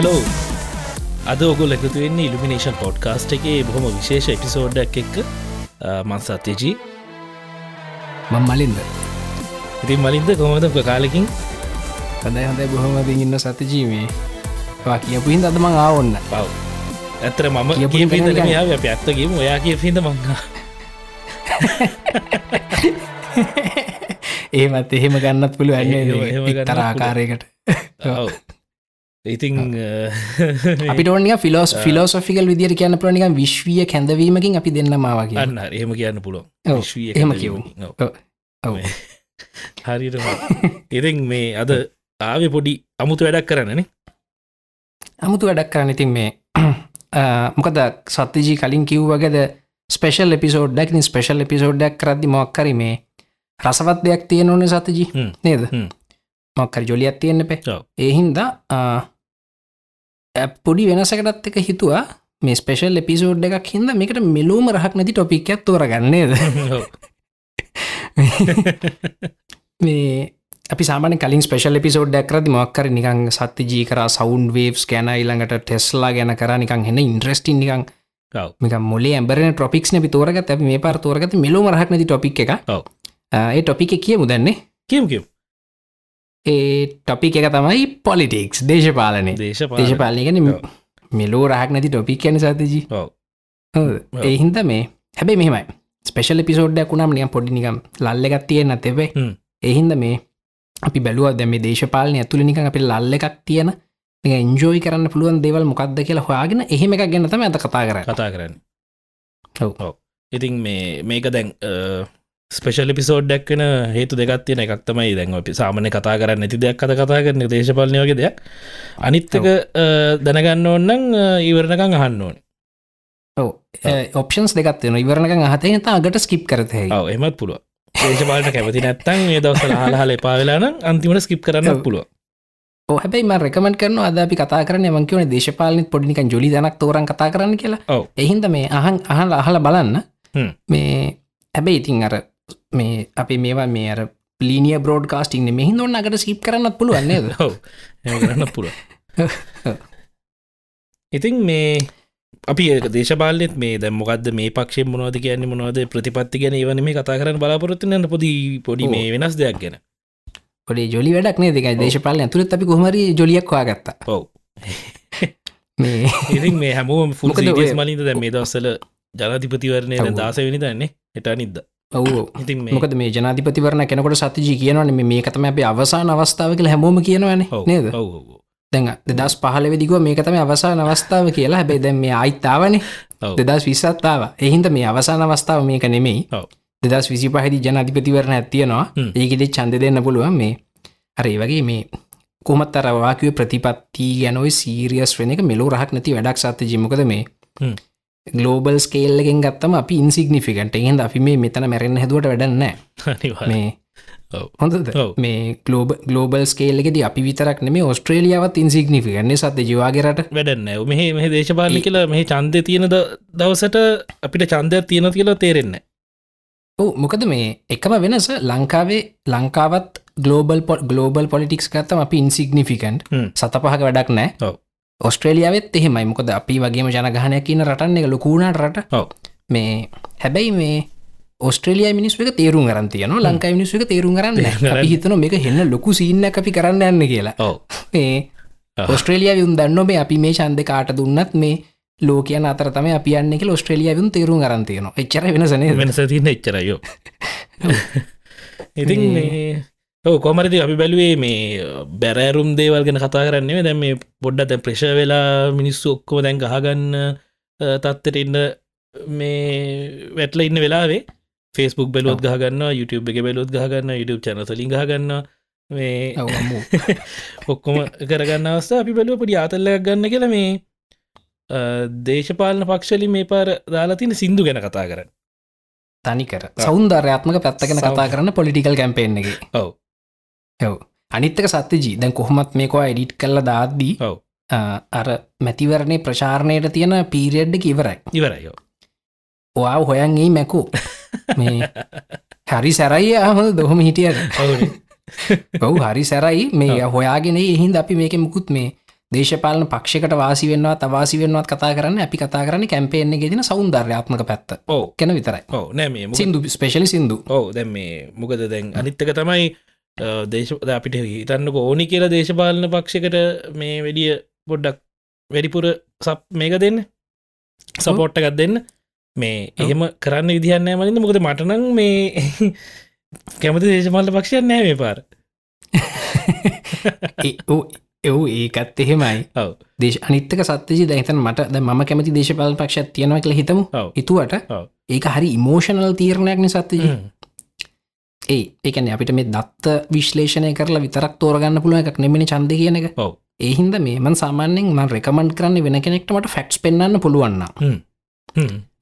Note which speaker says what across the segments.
Speaker 1: Hello අද ඔගොල් එකතු වෙන්නේ ඉල්ිනේෂන් පොඩ්කාස්ට් එකේ බොහොම විශේෂ එපිසෝඩ්ඩක් එක්ක මන් සත්‍යජී.
Speaker 2: මං මලින්ද.
Speaker 1: ඉතින් මලින්ද කොමද කාලෙකින්?
Speaker 2: හඳයි හඳයි බොහොමද ඉන්න සතජීමේ වා කියපු හින්ද අදමං ආවන්න
Speaker 1: පව් ඇතර මම කිය ඇත්තගේම ඔයා කිය හිද මංගා
Speaker 2: ඒමත් එහෙම ගන්නත් පුළුව ඇන්න තරාකාරයකට
Speaker 1: ඔව්. ඉතින්
Speaker 2: අපිට ඔනිය ෆිලෝස් ෆිලෝසොෆිකල් විදිර කියන්න පුරනික විශ්විය කැඳවීමකින් අපි දෙන්න මාවගේ
Speaker 1: අන්න එහෙම කියන්න පුළුවන්.
Speaker 2: එහෙම.
Speaker 1: ඔව්. හරිට ඉතින් මේ අද ආව පොඩි අමුතු වැඩක් කරන්නන
Speaker 2: අමුතු වැඩක් කරන්න ඉතින් මේ මොකද සත්තිජී කලින් කිව්වගේද ස්පේෂල් එපිසෝඩ්ඩක් ස්පේෂල් එපිසෝඩ්ඩක් කරදදි මොක්කර මේ රසවත් දෙයක් තියෙන ඕන සතජී. නේද. මොක්කර ජොලියත් තියෙන්න්න පෙ. ඒහින්ද පොඩි වෙනසකටත් එක හිතුවා. මේ ස්පේෂල් එපිසෝඩ් එකක් හිද මේකට මෙලූම රහක් නැති ටොපික්යක් තෝරගන්නේද මේ අපි සාමන කලින් ස්පේෂල් එපිසෝඩ් ඇකරදි මොක්කර නිකං සත්‍ය ජීකර සෞන්් වේවස් ගැන ඊළඟට ටෙස්ලා ගැන කර නිකං එන්න ඉන්ට්‍රස්ටින් නිකං. මේක මොලේ ඇබරන ටොපික්න පි තෝරගත් ඇ මේ පර තෝරගත මෙලෝ රහක් නැති ටොපික් එක ඒ ටොපික කියමු දන්නේ
Speaker 1: කියම් කියම්
Speaker 2: ඒ ටොපික් එක තමයි පොලිටික්ස් දේශපාලනය
Speaker 1: දේශපා
Speaker 2: දේශපාලනය ගැන. මෙලෝ රහක් නැති ටොපික් කැන සතජී
Speaker 1: ඔව්.
Speaker 2: හොද
Speaker 1: ඔව්.
Speaker 2: ඒ හින්ද මේ හැබැයි මෙහෙමයි ස්පේෂල් පිසෝඩ්ඩක් වුණම් නිය පොඩිනිකම් ලල්ලගත් තියෙන තෙබේ. එහින්ද මේ අපි බැලුව දැම දේශපාලන ඇතුළ නික අපි ලල්ල එකක් තියෙන එන්ජෝයි කරන්න පුළුවන් දෙවල් මොකක්ද කියලා හොයාගෙන එහෙම එකක් ගැන තම ඇත කතා කර
Speaker 1: කතා කරන්න.
Speaker 2: ඔව්.
Speaker 1: ඉතින් මේ මේක දැන් ස්පේෂල් පිසෝඩ්ඩක් වෙන හේතු දෙගත් තියෙන එකක් තමයි දැන් අපි සාමනය කතා කරන්න නැති දෙයක් කත කතා කරන දේශපාලනය වගේ දෙයක්. අනිත්තක දැනගන්න ඕන්නම් ඉවරණකං අහන්න ඕන.
Speaker 2: ඔප්ෂන්ස් දෙකත්වන ඉවරණක අහතේ තා අගට ස්කිප් කරතය
Speaker 1: එමත් පුළුව දේශපාලට කැමති නැත්තන් ඒ දවසල හලහල එපාවෙලාන අන්තිමට ස්කිප් කරන්න. පුළුව
Speaker 2: හැබයි ම රකමට කරන අද අපි කතා කරන මංකවන දේශපාලනත් පොඩිනික ජොලි දනක් තෝරන් කතා කරන්න කියලා. එහින්ද මේ අහන් අහල අහල බලන්න. මේ හැබැයි ඉතින් අර මේ අපි මේවා මේ අර පලිනිය බෝඩ් කාස්ටිං මෙහින් ඔන්න අකට ස්කිප් කරන්නත් පුළුවන්නේද
Speaker 1: ඔව. කරන්න පුළුව ඉතින් මේ අපි ඒක දේශපාලනෙත් මේ දැ මොකක්ද මේ පක්ෂ මොනවද කියන්න මොනවද ප්‍රතිපත්ති ගැන වන මේ කතා කරන්න බලාපොරොත්තුන්න පොදි පොඩි
Speaker 2: ඔව්.
Speaker 1: මේ වෙනස් දෙයක් ගැන.
Speaker 2: පොඩේ ජොලි වැඩක් නේ දෙක දේශපාලන ඇතුළත් අපි කොහමරි ජොලියක් වාගත්තා
Speaker 1: ඔව්. ඉතින් මේ හැමෝම ෆුල් මලින්ද දැ මේ දවස්සල ජනතිපතිවරණය
Speaker 2: ඔව්.
Speaker 1: දාසවෙනි දන්නේ එට නිද්ද
Speaker 2: මොකද මේ ජනාතිපතිවරණ කෙනකොට සතිජී කියනවන මේ කතම අපේ අවසාන අවස්ථාව කියලා හැමෝම කියනවන නේද. දැන් දෙදස් පහලවෙදිගුව මේක තම අවසාන අවස්ථාව කියලා. හැබැයි දැන් මේ අයිත්තාවන
Speaker 1: ඔව්.
Speaker 2: දෙදස් විස්සත්තාව එහින්ද මේ අවසාන අවස්ථාව මේක නෙමෙයි. දෙදස් විසි පහදි ජනතිපතිවරණ ඇත්තියනවා
Speaker 1: හ්ම්.
Speaker 2: ඒකෙදි චන්ද දෙන්න පුළුවන් මේ අරේ වගේ මේ කොමත් අරවාකිව ප්‍රතිපත්ති ගැනොයි සීරියස් වෙන එක මෙලෝ රහක් නැති වැඩක් සත්ත ජිමකද මේ ගලෝබල් ස්කේල්ලගෙන් ගත්තම අපි ඉන්සිගනිිෆිකට එහෙද අපි මේ මෙතන මැරෙන් හැදුවට වැඩන්න. මේ
Speaker 1: ඔව්.
Speaker 2: මේ ගලෝබ ගලෝබල් ස්කේල්ලෙද අපි විතරක් නෙේ ඔස්ට්‍රේලියාවත් ඉන්සිගනිිෆිගන්නේ සත්‍ය ජවාගරට
Speaker 1: වැඩන්න මෙහ මෙහ දේශපාලි කියලා මෙහි චන්දය තියෙන දවසට අපිට චන්දයක් තියෙන කියලා තේරෙන්න
Speaker 2: මොකද මේ එකම වෙනස ලංකාවේ ලංකාවත් ගලෝබල් පො ගලෝබල් පොලිටික්ස් ගත්තම අපි ඉන්සිගනිිෆිකන්ට්
Speaker 1: හ්ම්.
Speaker 2: සත පහක වැඩක් නෑ. ඔස්ට්‍රේලියාවත් එහෙමයි. මොකද අපි වගේම ජනගහනයක් කියන රටන්න එක ලොකුණට රට. මේ හැබැයි මේ ඔස්ට්‍රලිය මිනිස්ක තේරුම් ගරන් තියන ලංකා මිනිස්ක තේරුම් කරන්න හිතන මේක හෙන්න ලොකු සින්න අපි කරන්න යන්න කියලා. මේ. ඔස්ට්‍රේලිය වියුන් දන්න මේ අපි මේ චන්ද කාට දුන්නත් මේ ලෝකයන අතර තම අපි යන්න එක ඔස්ට්‍රේලිය වියුන් තේරුම් ගරන්තියන එච්චර වෙනසනේ
Speaker 1: වෙනස තින්න එච්චරයෝ ඉතින්
Speaker 2: මේ-
Speaker 1: මේ ඔව කොමරති අපි බැලුවේ මේ බැරෑරුම් දේවල් ගැන කතා කරන්නේ දැන් මේ පොඩ්ඩ දැ ප්‍රශ වෙලා මිනිස්සු ඔක්කොම දැන් ගහගන්න තත්වට ඉන්න මේ වැටල ඉන්න වෙලාවේ ෆෙස්බුක් බැලුවත් ගහගන්න YouTube එක බැලුත් ගහගන්න YouTube චනසලින් ගහගන්න මේ. ඔක්කොම කරගන්න අවස්ථ අපි බැලුව පඩි ආතල්ලයක් ගන්න කියලා මේ දේශපාලන පක්ෂලි මේ පාර දාලා තින සිින්දු ගැන කතා කරන්න.
Speaker 2: තනිකර. සෞන්දර්යාත්මක පැත්තගෙන කතා කරන්න පොලිටිකල් කැම්පේෙන් එක.
Speaker 1: ඔව්
Speaker 2: ඔව. අනිත්තක සත්‍යජී. දැන් කොහොමත් මේකවා එඩිට් කල්ල දාද්දී
Speaker 1: ඔව්.
Speaker 2: අර මැතිවරණය ප්‍රචාරණයට තියෙන පීරියඩ්ඩ කිවරයි
Speaker 1: ඉවරයෝ.
Speaker 2: ඔයා හොයන්ගේ මැකු මේ හරි සැරයි හොඳ දොහොම හිටියට. ඔවු හරි සැරයි. මේ හොයාගෙන එහින්ද අපි මේක මුකුත් මේ දේශපාලන පක්ෂකට වාසි වෙන්නවා තවාසි වෙන්වත් කතා කරන්න අපි කතා කරන්න කැම්පේෙන් ගෙදෙන සෞන්දර්යාත්මක පැත්ත.
Speaker 1: ඕ
Speaker 2: කෙන විතරයි.
Speaker 1: ඔව. නෑ මේ මුකුත්
Speaker 2: සිින්දු ස්පේශලි සිින්දු.
Speaker 1: ඔව. දැන් මේ මොකද දැන් අනිත්තක තමයි දේශ අපිට හිතන්නක ඕනි කියලා දේශපාලන පක්ෂකට මේ වැඩිය පොඩ්ඩක් වැඩිපුර සප් මේක දෙන්න. සපෝට්ට එකත් දෙන්න. මේ. එහෙම කරන්න විදිහන්න මලින්ද. මොකද මටනං මේ කැමති දේශපාලන පක්ෂයක් නෑ මේ පාර.
Speaker 2: එව් ඒකත් එහෙමයි.
Speaker 1: ඔව්.
Speaker 2: දේශ අනිත්තක සත්‍යජි දැහිතන් මට ද ම කැමති දේශපාල පක්ෂත් තියෙනවා කියල හිතමු. හිතුවට. ඒක හරි ඉමෝෂනල් තීරණයක්න සත්‍යජි. ඒ ඒකන අපිට මේ දත්ත විශ්ලේෂණය කරලා විතරක් තෝරගන්න පුළුව එකක් නෙමනි චන්ද කියන එක.
Speaker 1: ඔව්.
Speaker 2: ඒහින්ද මේමන් සාමාන්‍යෙන් මන් රෙකමන්ඩ් කරන්න වෙන කෙනෙක්ටමට ෆැක්ස් පෙන්න්න පුළුවන්න.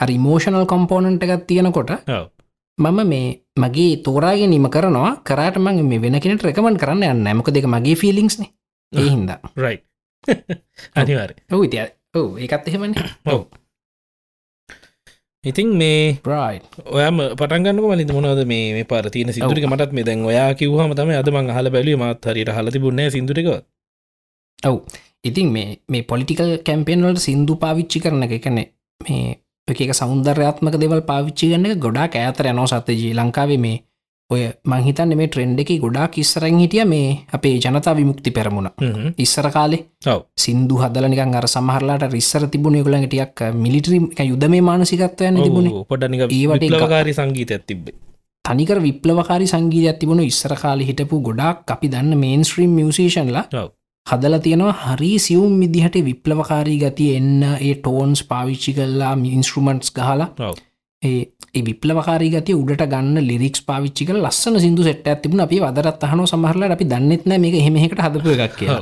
Speaker 2: අරි මෝෂනල් කොම්පෝනන්ට එකත් තියෙනකොට මම මේ මගේ තෝරාගෙන නිම කරනවා. කරට මං මේ වෙන කෙනෙට රෙකමන් කරන්න යන්න ඇමක දෙක මගේ ෆිලිංස්න ඒහින්ද
Speaker 1: රයි අනිවාර
Speaker 2: ඔව ඉතිය ඔව ඒකත් එහෙමන.
Speaker 1: ඔව් ඉතින් මේ ඔයම පටන්ගන්න මලින් මොනවද මේ මේ පර තියන සිදුරික මටත් මේ දැන් ඔයා කිව්හම තම අදමං හල බැලි මත් හරිට හල තිබුණේ සිදුරික
Speaker 2: ඔව් ඉතින් මේ මේ පොලිටිකල් කැම්පේන්වලට සින්දු පාවිච්චි කරන එක එකනෙ මේ එක සෞන්දර්යාත්මක දෙවල් පාවිච්චි එක ගොඩා ඇතර යනෝ සත්තජී ලංකාවේ මේ ඔය මංහිතන්න මේ ට්‍රෙන්ඩ් එක ගොඩා කිස්සරන් හිටිය මේ අපේ ජනතා විමුක්ති පෙරමුණ. ඉස්සර කාලේ සින්දු හදලනිකන් අර සමහරලාට රිස්සර තිබුණ යකුලඟටියක් මිලිටරි යුද මේ මානසිකත්වයන තිබුණේ.
Speaker 1: පොඩනික
Speaker 2: ඒවට
Speaker 1: විප්ලවකාරී සංගීතයක් තිබ්බේ.
Speaker 2: තනිකර විප්ලවකාරි සංගීතයක් තිබුණු ඉස්සර කාලි හිටපු ගොඩක් අපි දන්න මේන් ස්ත්‍රීම් මියසිෂන්ලා හදල තියෙනවා හරි සියුම් විදිහට විප්ලවකාරී ගතිය එන්න ඒ ටෝන්ස් පාවිච්චි කල්ලා ඉන්ස්ට්‍රමන්ට්ස් ගහලා ඒ විප්ලවකාරී ගතිය උඩට ගන්න ලිරික්ස් පාවිච්චික ලස්සන සිදු සෙට් ඇතිබුණ අපි වදරත් අහන සමහරලා අපි දන්නෙත්න මේක හෙමෙකට හදපු එකක් කියලා.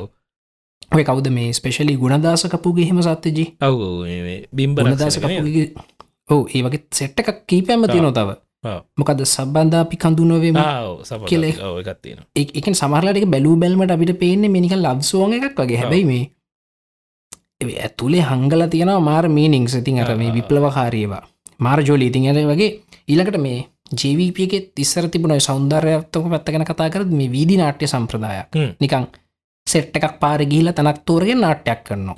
Speaker 2: ඔය කවද මේ ස්පෙශලි ගුණදාස කපුගේ හෙම සත්්‍යජී?
Speaker 1: ඔව් බිම්බ
Speaker 2: ගුණදාස කපුගේ. ඕ ඒ වගේ සෙට්ට එකක් කීපෑම තියනො තව. මොකද සබන්ධ අපි
Speaker 1: සබ
Speaker 2: කෙලේ.
Speaker 1: එකත්තියෙන
Speaker 2: එක සමහරලට බැලූ බැල්මට අපිට පේන්නේ මෙනික ලබ්සෝන එකක් වගේ. හැබැයි මේ ඇතුළේ හංගල තියෙනවා මාර මීනිං සිතින් අර මේ
Speaker 1: ආ.
Speaker 2: විප්ලවකාරීවා මාර ජෝලි ඉතින් ඇ වගේ ඊළකට මේ ජීවපියගේ තිස්සර තිබුණ සෞන්දර්යත්තක පැත්තගෙන කතා කර මේ වීදි නාට්‍ය සම්ප්‍රදායක්. නිකං සෙට් එකක් පාර ගිහිල තනක් තෝරගෙන නාට්‍යයක් කරනවා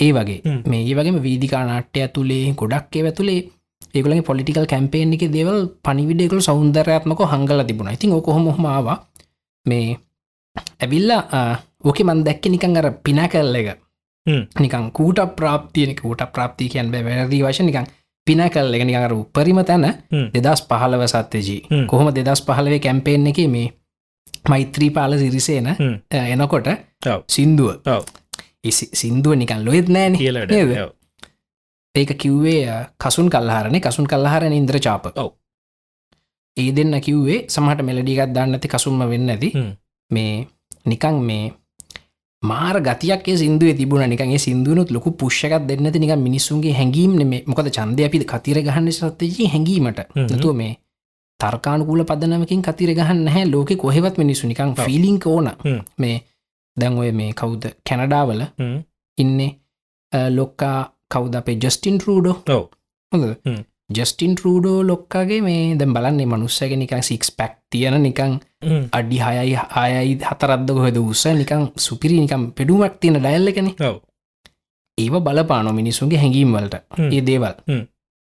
Speaker 2: ඒ වගේ. මේ ඒ වගේම වීදිකා නාට්‍ය ඇතුළේ ගොඩක් ඒ ඇතුළේ ඒගලගේ පොලිටිකල් කැම්පේන් එක දෙවල් පනිවිඩෙකු සෞන්දර්යාත්මක හංගල තිබුණ ඉතින් ඔකොහොමොහමාව මේ ඇවිල්ලා ඕක මන් දැක්ක නිකං අර පින කල්ල එක. නිකං කූට ප්‍රාප්තියනෙක ූට ප්‍රාප්ති කියන් වැරදි වශ නිකං පින කල්ල එක නිකර උපරිම තැන. දෙදස් පහලව සත්‍යජී
Speaker 1: හ්ම්.
Speaker 2: කොහොම දෙදස් පහලවේ කැම්පේෙන් එක මේ මෛත්‍රී පාල සිරිසේන. එනකොට. සින්දුව සින්දුව නිකන් ලොෙත් නෑන
Speaker 1: කියලට?
Speaker 2: ඒක කිව්වේ කසුන් කල්හරන කසුන් කල්හරන ඉන්ද්‍ර චාප
Speaker 1: ඔව්.
Speaker 2: ඒ දෙන්න කිව්වේ සමහට මෙලඩිගත් දන්න ඇති කසුම්ම වෙන්න ඇති. මේ නිකං මේ මාර ගතියක් සිදු තිබුණ නිකගේ සිදුවනුත් ලොකු පුෂ්කත් දෙන්නති නික මිනිස්සුන්ගේ හැඟීම් මොකද චන්දය අපි කතිර ගහන්න සත්තජී හැඟීමට. නතුව මේ තර්කානුකූල පදනමකින් කතිර ගහන්න හැ ලෝක කොහෙවත් මිනිස්සු නිකං. ෆිලිං ඕන. මේ දැන් ඔය මේ කවුද කැනඩාවල. ඉන්නේ ලොක්කා කවුද අපේ ජස්ටින් රූඩෝ. හොඳ. ජස්ටින් රූඩෝ ලොක්කාගේ මේ දැම් බලන්නේ මනුස්සක නිකං සික්ස් පැක් තියන නිකං. අඩි හයයි ආයයි හතරද්ද කොහෙද උස්ස නිකං සුපිරි නිකම් පෙඩුමක් තියෙන ඩැල්ලකන
Speaker 1: ඔව්.
Speaker 2: ඒව බලපානො මිනිසුන්ගේ හැඟීම්වලට. ඒ දේවල්.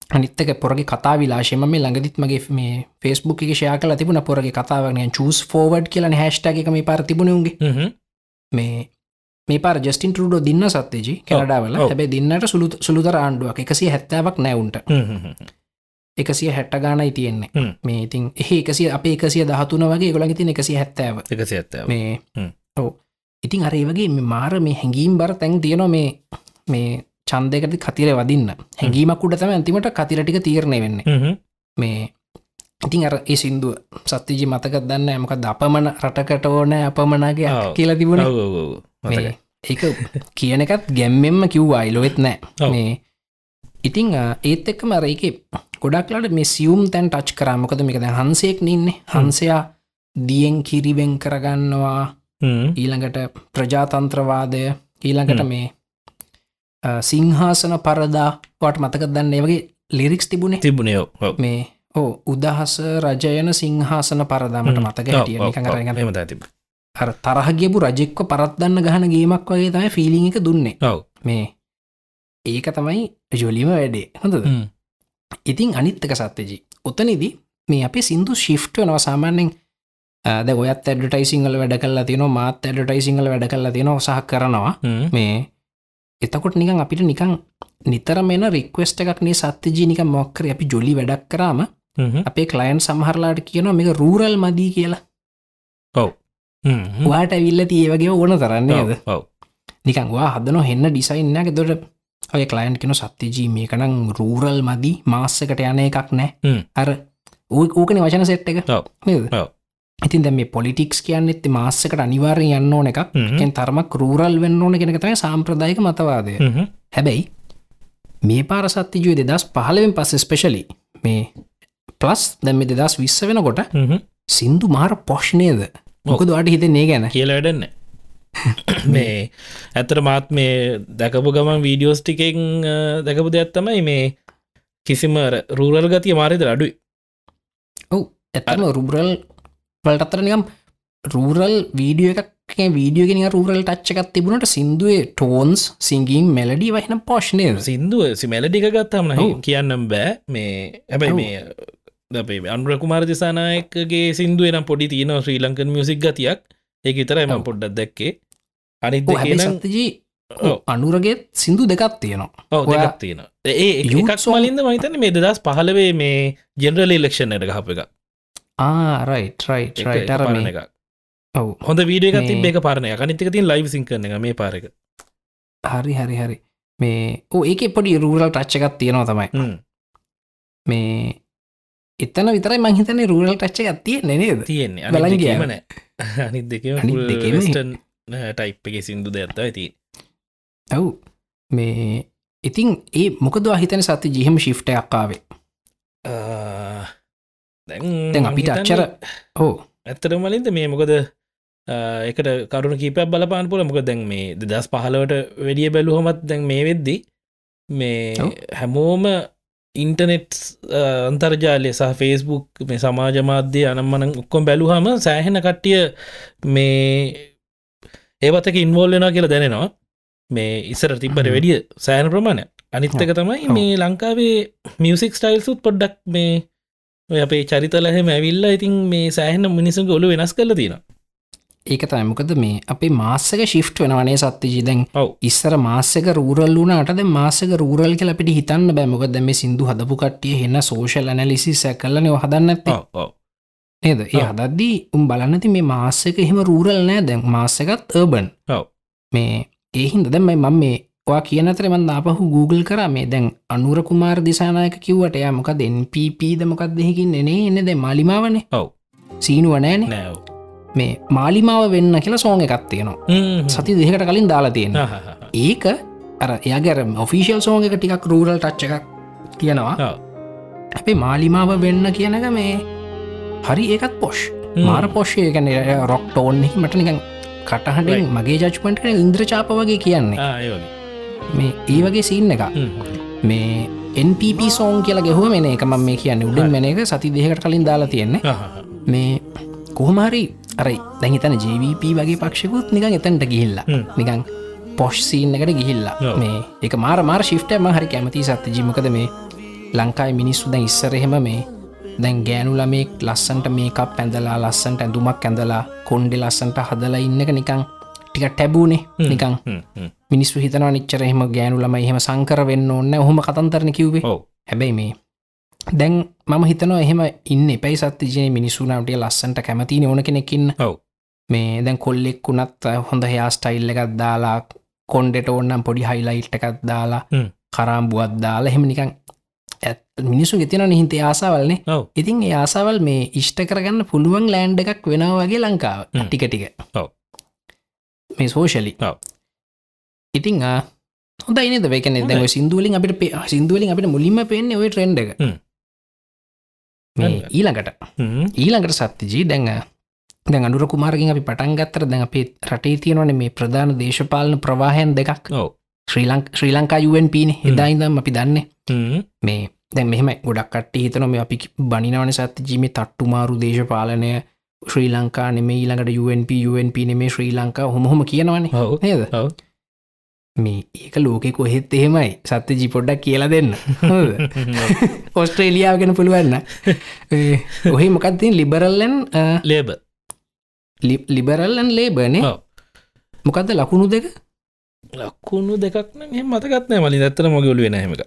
Speaker 2: අනිත්තක පොරගේ කතා විලාශයම මේ ළඟදිත් මගේ මේ ෆෙස්බුක් එක ෂයා කල තිබුණ පොරගේ කතාවන චස් ෆෝවඩ් කියලන හැස්්ටක එක මේ පර තිබුණුන්ගේ
Speaker 1: හ්ම්.
Speaker 2: මේ මේ පාර ජස්ටින් ටරුඩෝ දින්න සත්්‍යජී කැනඩාවල
Speaker 1: ඔව්.
Speaker 2: හැබැ දින්නට සුළු සුළුතර ආණ්ඩුවක් එකසිය හැත්තාවක් නෑවුන්ට. එකසිය හැට්ට ගානයි තියෙන්නේ. මේ ඉතින් එහ එකසිය අප එකසිය දහතුන වගේ ගොලග තින එකසිය හැත්තාව
Speaker 1: එකසි ඇත්තාව
Speaker 2: මේ. ඕ ඉතින් අරේ වගේ මාර මේ හැඟීම් බර තැන් තියෙනවා මේ මේ චන්දයකට කතිර වදින්න හැඟීමක් උඩ තම ඇතිමට කතිරටික තීරණය වෙන්න. මේ ඉතින් අර ඒ සින්දුව සත්තිජි මතක දන්න ඇමක දපමන රටකට ඕන අපමනගේ
Speaker 1: ඔව්.
Speaker 2: කියලා තිබුණ ඒක කියන එකත් ගැම්මෙන්ම කිව්වා අයිලොවෙත් නෑ. මේ ඉතිං ඒත් එක්ක මර එක ගොඩක්ලට මේ සියුම් තැන් ටච් කරාමකද මේකද හන්සේක් නන්නේ හන්සයා දියෙන් කිරිවෙන් කරගන්නවා. ඊළඟට ප්‍රජාතන්ත්‍රවාදය. ඊළඟට මේ සිංහාසන පරදා. වට මතක දන්න? වගේ ලිරික්ස් තිබුණේ?
Speaker 1: තිබුණේ ඔව්, ඔව්.
Speaker 2: මේ ඕ උදහස රජයන සිංහාසන පරදාමට මතක
Speaker 1: ඔව්,
Speaker 2: හිටිය
Speaker 1: ඔව්, ඔව්.
Speaker 2: අර තරහගියපු රජෙක්ව පරත්දන්න ගහන ගේමක් වගේ තමයි ෆිලිං එක දුන්නේ
Speaker 1: ඔව්.
Speaker 2: මේ ඒක තමයි ජොලිම වැඩේ හොඳද. ඉතින් අනිත්තක සත්‍යජී ඔතනිදී මේ අපි සිින්දු ශිෆ්ට වනවා සාමාන්‍යෙන් ද ඔයත් ඇඩටයිසිංහල වැඩ කල්ලා තියන මාත් ඇඩටයිසිංහල වැඩ කල්ලා තියෙන සහ කරනවා. මේ එතකොට නිකන් අපිට නිකං නිතර මෙන රික්වස්ට එකක් නේ සත්‍යජී නික මොක්කර අපි ජොලි වැඩක් කරාම. අපේ කලයින් සමහරලාට කියනවා මේක රූරල් මදී කියලා
Speaker 1: හ්ම්.
Speaker 2: වාට ඇවිල්ල තියවගේ ඕන තරන්නේ
Speaker 1: ඔව්,
Speaker 2: ඇද
Speaker 1: ඔව්.
Speaker 2: නිකංවා හදන හෙන්න ඩිසයින්නක දොට ඔය කලයින්් කෙන සත්‍යජී මේකනම් රූරල් මදී මාස්සකට යන එකක් නෑ. අර ඕකන වචන සෙට් එක. ඉතින් දැ මේ පොලිටික්ස් කියන්න එත්ති මාස්සකට අනිවාරය යන්න ඕන එකක්. තරමක් රූරල් වෙන්න ඕන කෙනෙක තමයි සාම්ප්‍රදායක මතවාදය. හැබැයි මේ පාර සත්තිජුව දෙදස් පහලවෙන් පස්ස ස්පෙශලි මේ පලස් දැම දෙදස් විස්ස වෙනකොට. සින්දු මාර පොශ්නයද මොකද අට හිතන්නේ ගැන?
Speaker 1: කියල වැඩන්න. මේ ඇතර මාත් මේ දැකපු ගමන් වීඩියෝස් ටිකෙන් දැකපු දෙයක් තමයි මේ කිසිම රූරල් ගතිය මාරිද අඩුයි.
Speaker 2: ඔව් ඇත්තම රුබරල් වලට අතර නිකම් රූරල් වීඩියෝ එකක් වීඩියෝගෙන රූරල් ටච්චකත් තිබුණට සිින්දුවේ ටෝන්ස් සිංගින් මෙලඩි වහින පෝෂ්නය
Speaker 1: සිින්දුව සිමැලඩික ගත්තම. කියන්නම් බෑ. මේ හැබැයි. මේ දේ අන්ුරකුමාර දිසානායකගේ සිින්දුව නම් පොඩි තියන ශ්‍රී ලංකන් මියසික් ගතියක්. ඒක විතර එම
Speaker 2: ඔව්.
Speaker 1: පොඩ්ඩක් දැක්කේ. අනිත් ඔව්.
Speaker 2: අනුරගේ සිින්දු දෙකක් තියෙනවා.
Speaker 1: ඔව
Speaker 2: ඔයා-
Speaker 1: දෙකක් තියෙන ඒ එකක් මලින්ද මහිතන මේ දස් පහලවේ මේ ජෙනරල ඉලක්ෂණ යට හප එක
Speaker 2: ආරයිට් රයිට්
Speaker 1: එක-
Speaker 2: රයිට
Speaker 1: එක
Speaker 2: අර
Speaker 1: පරණ
Speaker 2: මේ
Speaker 1: එක
Speaker 2: ඔව්.
Speaker 1: හොඳ වීඩිය එකත්
Speaker 2: මේ-
Speaker 1: තිබ එක පරණය කනිතක තින් ලයිව සිංකන එක මේ පාරක
Speaker 2: හරි හරි හරි. මේ ඕ ඒක පොඩි රූරල් ටච්චකත් තියෙනවා තමයි. මේ එතන විතරයි මංහිතන රූරල් ටච්ච තියෙන්නේ නේද?
Speaker 1: තියෙන්නේ.
Speaker 2: බලන්
Speaker 1: අනිත්
Speaker 2: ගියාම.
Speaker 1: දෙකේම නෑ. අනිත් දෙකම
Speaker 2: අනිත් දෙකේම
Speaker 1: වෙස්ටන් ටයිප් එක සිින්දු දෙඇත්ත ඇති
Speaker 2: ඇව් මේ ඉතින් ඒ මොකද හිතන සති ජිහම ශිෆ්ටයක්කාවේ දැන් අපිට අච්චර ඕ
Speaker 1: ඇත්තට මලින්ද මේ මොකද එකට කරුණ කීපයක් බලපාන පුල මොක දැන් මේ දෙදස් පහලවට වැඩිය බැලුහොමත් දැන් මේ වෙද්දි මේ. හැමෝම ඉන්ටනෙට් අන්තර්ජාලය සහ ෆේස්බුක් මේ සමාජ මාධ්‍යය අනම්මන ඔක්කොම් බැලුහම සෑහෙන කට්ටිය මේ ඒවතක ඉන්වෝල්ලෙනවා කියලා දැනෙනවා මේ ඉස්සර තිබ්බට. වැඩිය සෑන ප්‍රමාණය අනිත්තක තමයි. මේ ලංකාවේ මියසික් ස්ටයිල්සුත් පොඩ්ඩක් මේ අපේ චරිතලහෙම ඇවිල්ලා ඉතින් මේ සෑහන මිනිසු ගොලු වෙනස් කල තියෙන
Speaker 2: ඒක තමයිමකද මේ අපේ මාස්සක ශිෆ්ට් වෙනවනේ සත්තිජී. දැන් ඉස්සර මාසක රූරල් වුණටද මාසක රූරල් කියල අපිට හිතන්න බෑමක දැම සිින්දු හදපු කට්ටිය හෙන්න සෝෂල් ඇනලිසි සැකල්ලන හදන්න ඇත
Speaker 1: ඔව් ඔව්.
Speaker 2: නේද? ඒ. හදද්දී උම් බලන්නති මේ මාස්සක එහෙම රූරල් නෑ දැන්. මාසකත් ඒබන්
Speaker 1: ඔව්.
Speaker 2: මේ ඒහින්ද දැම්මයි මම මේ වා කියනතර මන් අපහු Google කර. මේ දැන් අනුර කුමාර දිසානායක කිව්වට එයා මොක දෙන්පීද මොකක් දෙහකින් එනේ එන්න දැ මලිමාවනේ
Speaker 1: ඔව්.
Speaker 2: සීනුව නෑන
Speaker 1: නෑව්
Speaker 2: මේ මාලිමාව වෙන්න කියලා සෝඟ එකක් තියෙනවා. සති දෙකට කලින් දාලා තියෙන ඒක අර එයාගැර ඔෆිසිල් සෝඟ එක ටිකක් රූරල් ටච්ච එකක් තියෙනවා. අපේ මාලිමාව වෙන්න කියනක මේ හරි ඒකත් පොෂ් මාර පොෂ්ය ගැන රොක් ටෝන් මට නිකන් කටහටින් මගේ ජච්පන්ට ඉන්ද්‍රචාප වගේ කියන්නේ. මේ ඒ වගේ සින්න එක මේ NPP සෝන් කියලා ගැහුව මෙන එක මම මේ කියන්න උඩින් මෙන එක සති දෙකට කලින් දාලා තියෙන්නේ. මේ කොහොමහරි අර දැහිතන ජීවප වගේ පක්ෂකුත් නිකන් එතැන්ට ගිහිල්ලා.
Speaker 1: හ්ම්.
Speaker 2: නිකන් පොෂ් සීන් එකට ගිහිල්ලා. මේ එක මාර මාර ශිෂ්ටය හරි කැමති සත්‍ය ජීමකද මේ ලංකායි මිනිස්සු දැන් ඉස්සරහෙම මේ දැන් ගෑනුල මේ ලස්සන්ට මේකක් පැඳලා ලස්සන්ට ඇඳුමක් ඇඳලා කොන්්ඩෙ ලස්සන්ට හදලා ඉන්න එක නිකං ටික ටැබූනේ නිකං මිනිස්සු හිතනවා නිච්චර එහෙම ගෑනුලම එහෙම සංකර වෙන්න ඕන්න ඔහොම කතන්තරන කිව්වේ. හැබැයි මේ දැන් මම හිතනවා එහෙම ඉන්න එපයි සත්ති ජන මිනිසුනාට ලස්සන්ට කැමතින ඕන කෙනෙකින්න
Speaker 1: ඔව්
Speaker 2: මේ දැන් කොල්ලෙක් වුණත් හොඳ හයා ස්ටයිල්ල එකත් දාලා කොන්ඩෙට ඕන්නම් පොඩි හයිලයිට් එකත් දාලා
Speaker 1: හ්ම්.
Speaker 2: කරාම්බුවත් දාලා එහෙම නිකන් ඇත් මිනිසු ගෙතින හිතේ ආසාවල්නේ ඉතින් ඒ ආසාවල් මේ ඉෂ්ට කරගන්න පුළුවන් ලෑන්ඩ එකක් වෙනවා වගේ ලංකාව
Speaker 1: හ්ම්.
Speaker 2: ටික ටික. මේ සෝෂලි. ඉතින් හොඳ නද වේකන දැ. සිදුවලින් අපිට සිදුවලින් අපිට මුලින්ම පෙන්න්නේ ඔය ට්‍රෙන්ඩ එක
Speaker 1: හ්ම්.
Speaker 2: මේ. ඊළඟට. ඊළඟට සත්‍යජී දැඟ දැන් අඩුර කුමාරකින් අපි පටන් ගත්තර දැන් අපේ රටේ තියෙනවන මේ ප්‍රධාන දේශපාලන ප්‍රවාහයන් දෙකක්. ශ්‍රී ලංක ශ්‍රී ලංකා යුවන් පීන එදායිදම් අපි දන්නේ. මේ දැන් මෙහෙම ගොඩක් කට්ට හිතන මේ අපි බනිනවන සත්‍යජීම තට්ටුමාරු දේශපාලනය. ශ්‍රී ලංකා නෙමේ ඊළඟට UNP UNP නෙමේ ශ්‍රී ලංකා හොමහොම කියනවනේ. නේද මේ ඒක ලෝකෙ කොහෙත් එහෙමයි. සත්‍යජී පොඩ්ඩක් කියලා දෙන්න? ඔස්ට්‍රේලියාව ගෙන පුළුවන්න ඔහේ මොකක්තින් ලිබරල්ලන්
Speaker 1: ලේබ
Speaker 2: ලිබරල්ලන් ලේබනේ. මොකක්ද ලකුණු දෙක?
Speaker 1: ලක්කුණු දෙකක්න එම මතකත්නෑ මලි දත්තර මොගලු වෙන හෙමක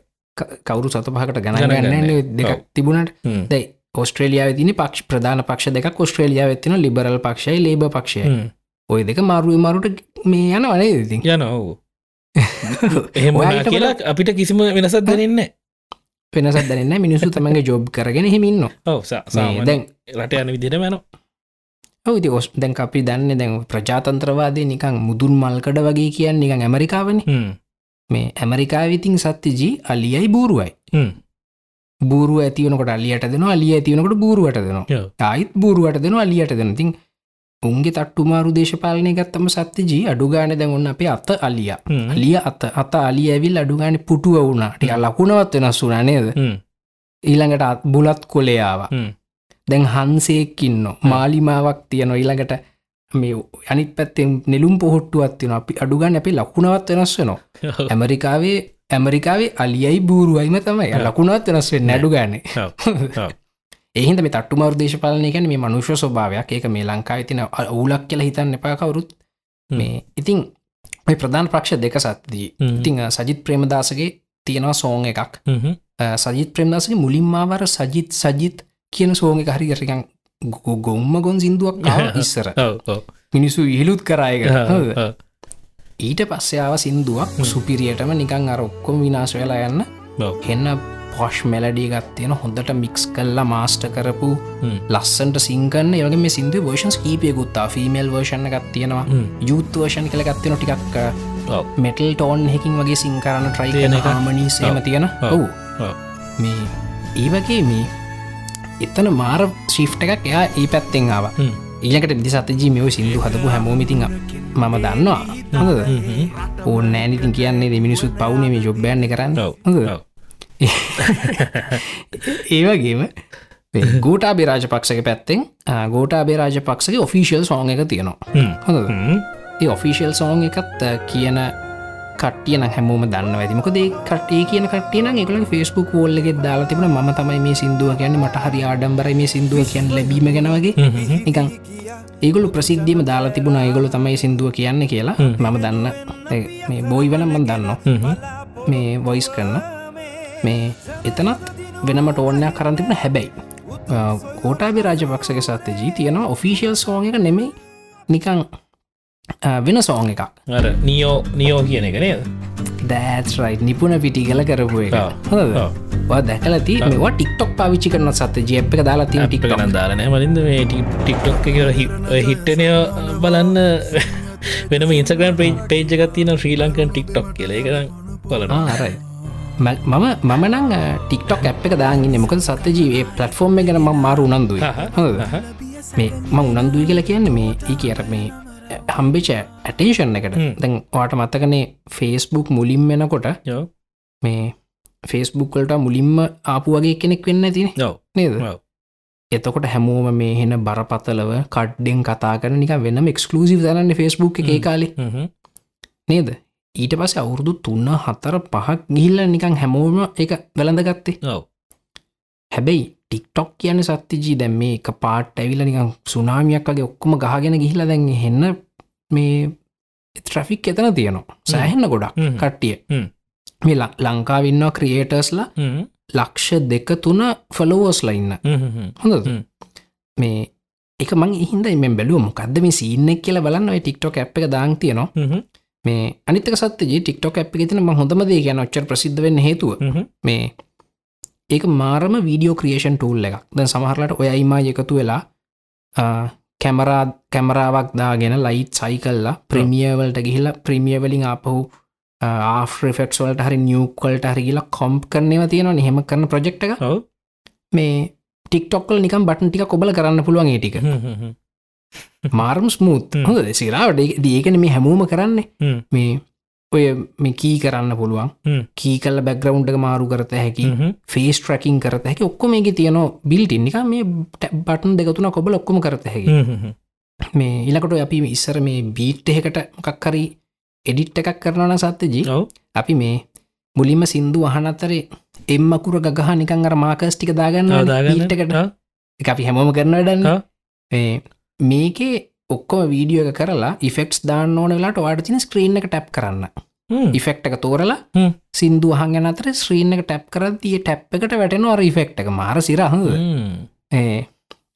Speaker 2: කවුරු සත පහකට
Speaker 1: ගණන්
Speaker 2: ගණන්
Speaker 1: ගන්න.
Speaker 2: ගන්න. දෙකක්
Speaker 1: ඔව්.
Speaker 2: තිබුණට. දැයි ඔස්ට්‍රේලියාව තින පක්ෂ ප්‍රධාන පක්ෂ දෙක ඔස්ට්‍රේලියාව තින ලිබරල් පක්ෂයි ලේබ පක්ෂය. ඔය දෙක මරුව මරුට මේ යන වනේ ඉතින්?
Speaker 1: යන ඔව් එහෙම කියලා අපිට කිසිම වෙනසත් දැනන්න
Speaker 2: වෙනසත් දැනන්න මිනිසු තමගේ ජොබ් කරගෙන හෙමින්න දැන්
Speaker 1: රට යන විදිට මැන
Speaker 2: ඔවති ඔස් දැන් අපි දන්න දැන් ප්‍රජාතන්ත්‍රවාදය නිකං මුදුන් මල්කඩ වගේ කියන්න නිකං ඇමරිකාවන. මේ ඇමරිකාවිතින් සත්‍යජී අලියයි බූරුවයි. බූරුව ඇතිවනකට අලියට දෙන අලිය ඇතිවනකට බූරුවට දෙනවා. ආයිත් බූරුවට දෙන අලියට දෙන තින් උන්ගේ තට්ටුමාරු දේශපාලනය ගත්තම සත්‍යජී අඩුගාන දැන් ඔන්න අපේ අත අලිය. අලිය අත අත අලිය ඇවිල් අඩුගාන පුටුව වුණට ලකුණවත් වෙනස් වුනා නේද? ඊළඟට අත් බුලත් කොලයාව දැන් හන්සේකින්න මාලිමාවක් තියන ඊළඟට මේ අනිත් පැත්තෙන් නෙලුම් පොහොට්ටුවත් තියෙන අපි අඩුගන්න අපි ලකුණවත් වෙනස් වෙනවා. ඇමරිකාවේ ඇමරිකාවේ අලියයි බූරුවයිම තමයි. ලකුණවත් වෙනස් වෙන්න නැඩුගන්නේ එහින්ද මේ තට්ටුමවර දේශපාලනය ගැන මේ මනුෂ්‍ය ස්වභාවයක්. ඒක මේ ලංකාව තින ඔවුලක් කියලා හිතන්න එපා කවරුත්. මේ ඉතින් මේ ප්‍රධාන ප්‍රක්ෂ දෙක සත්දී ඉතිං සජිත් ප්‍රේමදාසගේ තියෙනවා සෝන් එකක්. සජිත් ප්‍රේමදාසගේ මුලින්මාවර සජිත් සජිත් කියන සෝක හරිගරකන් ගොම්ම ගොන් සිින්දුවක් ඉස්සර. මිනිසු ඉහිලුත් කරායක ඊට පස්සයාව සින්දුවක් සුපිරියටම නිකං අර ඔක්කොම විනාශ වෙලා යන්න. එන්න පොෂ් මෙලඩිය ගත්තියෙන හොඳට මික්ස් කල්ලා මාස්ට කරපු ලස්සන්ට සිංකන්න ඒවගේ මේ සිින්දු වර්ෂන්ස් කීපයකුත්තා ෆිමල් වර්ෂණ එකක් තියෙනවා. යුත් වර්ෂණ කළ ගත්තින ටිකක් මෙටල් ටෝන් හැකින් වගේ සිංකරන්න ට්‍රයි
Speaker 1: තියෙන
Speaker 2: කියන
Speaker 1: එක.
Speaker 2: හාමනී සේම තියෙන. ඔවු. මේ ඒ වගේ මේ එතන මාර ශිෆ්ට එකක් එයා ඒ පැත්තෙන් ආව. ඊලකට දි සතජී මෙෝ සිින්දු හදපු හැමෝමිතින් මම දන්නවා. හොඳද? ඕන්න ෑනිතින් කියන්නේ මිනිසුත් පවුනේ මේ ජොබ්බයන්න කරන්න. හොඳද ඒවගේම ගෝටා බේරාජ පක්ෂක පැත්තෙන් ගෝටා බේරාජ පක්ෂගේ ඔෆිසිියල් සෝන් එක තියෙනවා. හොඳ ඒ ඔෆිසිියල් සෝන් එකත් කියන කටියන හැමෝම දන්න ඇතිමක දේ කටේ කියන කටියන එකල ෆස්බුක් ෝල්ලෙ දාලා තිබන ම තමයි මේ සිින්දුව කියන්න මට හරි ආඩම්බර මේ සිින්දුව කියන්න ලැබීම ගෙනවගේ නිකං ඒගොලු ප්‍රසිද්ධීම දාලා තිබුණ. ඒගොලු තමයි සිින්දුව කියන්න කියලා. මම දන්න මේ බොයි වනම්මන් දන්න මේ වොයිස් කරන්න මේ එතනත් වෙනම ටෝර්ණයක් කරන් තිබුණ හැබැයි. කෝටාබි රාජපක්ෂක සත්‍ය ජී තියෙනවා ඔෆිසිියල් සෝන් එක නෙමෙයි නිකං වෙන සෝන් එකක්.
Speaker 1: නියෝ නියෝ කියන එක නේද?
Speaker 2: දෑත්රයි නිපුණ පිටි කල කරපු එක.
Speaker 1: ඔව්.
Speaker 2: දැකලති මේවා ටික්ටොක් පාවිච්චි කරන සත්‍ය ජප් එක දාලා තින ටික්
Speaker 1: ටික් දාලනෑ මලින්ද. මේ ටික්ටොක් හිට්ටනය බලන්න. වෙනම ඉන්සග්‍රන් පේජගත් තින ශ්‍රී ලංකන් ටික්ටොක් කියල. එකරම් බලන
Speaker 2: ආරයි මම මමනං ටික්ටොක් ඇ් එක දාගන්න මොකද සත්‍ය ජීවේ පලටෆෝර්ම් ගැන මාරු උනන්දුයි මේ මං උනන්දුයි කියලා කියන්න මේ ඒ කියර මේ හම්බිච ඇටේෂන් එකට. දැන් වාට මත්තකනේ ෆේස්බුක් මුලින් වෙනකොට මේ ෆේස්බුක්කලට මුලින්ම ආපු වගේ කෙනෙක් වෙන්න තින නේද. එතකොට හැමෝම මේ හෙන බරපතලව කඩ්ඩෙන් කතා කරන නික වෙනම එක්ස්කලසිව දරන්න ෆස්බුක් එක කාලේ. නේද ඊට පස අවුරුදු තුන්න හතර පහක් ගිහිල්ල නිකං හැමෝම එක වැළඳගත්තේ.
Speaker 1: ඔව.
Speaker 2: හැබැයි ටික්ටොක් කියන සත්තිජී දැම් මේ එක පාට ඇවිල නිකං සුනාමියක් වගේ ඔක්කොම ගහගෙන ගිහිලා දැන් හෙන්න මේ ට්‍රෆික් එතන තියෙනවා. සෑහෙන්න ගොඩක්. කට්ටිය. මේ ලංකාවින්නවා ක්‍රියේටර්ස්ලා ලක්ෂ දෙක තුන ෆලෝවස්ලා ඉන්න. හොඳ. මේ එක මං හින්ද මෙ බැලුව මොකක්ද මේ සිීන්නෙක් කියල බලන්න ටික්ටොක් ඇ් එක දාං තියනවා මේ අනිතක සත්්‍ය ටික්ටොක් ඇ් ගෙතින ම හොඳමද කියන ඔච්චර ප්‍රසිද්ධ වෙන්න හේතුව මේ ඒක මාරම වීඩියෝ ක්‍රියේෂන් ටූල් එකක්. දැන් සමහරලට ඔය ඉමා එකතු වෙලා කැමරා කැමරාවක් දාගෙන ලයිට් සයි කල්ලා ප්‍රමියවලට ගිහිල්ලා ප්‍රමියවලින් අපහු ආෆෙක්ස් වලට හරි නිියවකල්ට හරිගිලා කොම්ප් කරනවා තියෙනවා නිහෙම කරන ප්‍රජෙක්් එක. මේ ටික්ටොක්කල් නිකම් බටන් ටික කොබල කරන්න පුළුවන් ඒටික මාරම් ස්මූත්. හොඳ සිරාවට ඒකන මේ හැමෝම කරන්නේ. මේ ඔය මේ කී කරන්න පුළුවන්. කී කල්ල බැග්‍රවුන්්ක මාරු කරත හැකි ෆේස් ට්‍රකින් කරත හැකි ඔක්කොම එක තියන බිල්ටිනික මේ බටන් දෙකතුන කොබල ඔක්කොම කරත හැකි. මේ ඉලකට අපි ඉස්සර මේ බීට් එහෙකට මොකක්කරි එඩිට් එකක් කරනන සත්තජී
Speaker 1: ඔව්.
Speaker 2: අපි මේ මුලින්ම සින්දු අහනතරේ එම්මකුර ගහ නිකන් අර මාකස් ටික දාගන්න.
Speaker 1: දාගන්න
Speaker 2: කට එක අපි හැමෝම කරන ඩන්න. මේකේ ඔක්කොම වීඩියෝ එක කරලා ඉෆෙක්ස් දාන්න ඕන වෙලාට වාට තින ස්ක්‍රීන් එක ටැප් කරන්න. ඉෆෙක්් එක තෝරලා. සිින්දු අහගෙන අතර ස්ත්‍රීන් එක ටැප් කර තිය ටැප් එකට වැටෙනවා රිෆෙක්් එක. මාර සිරහද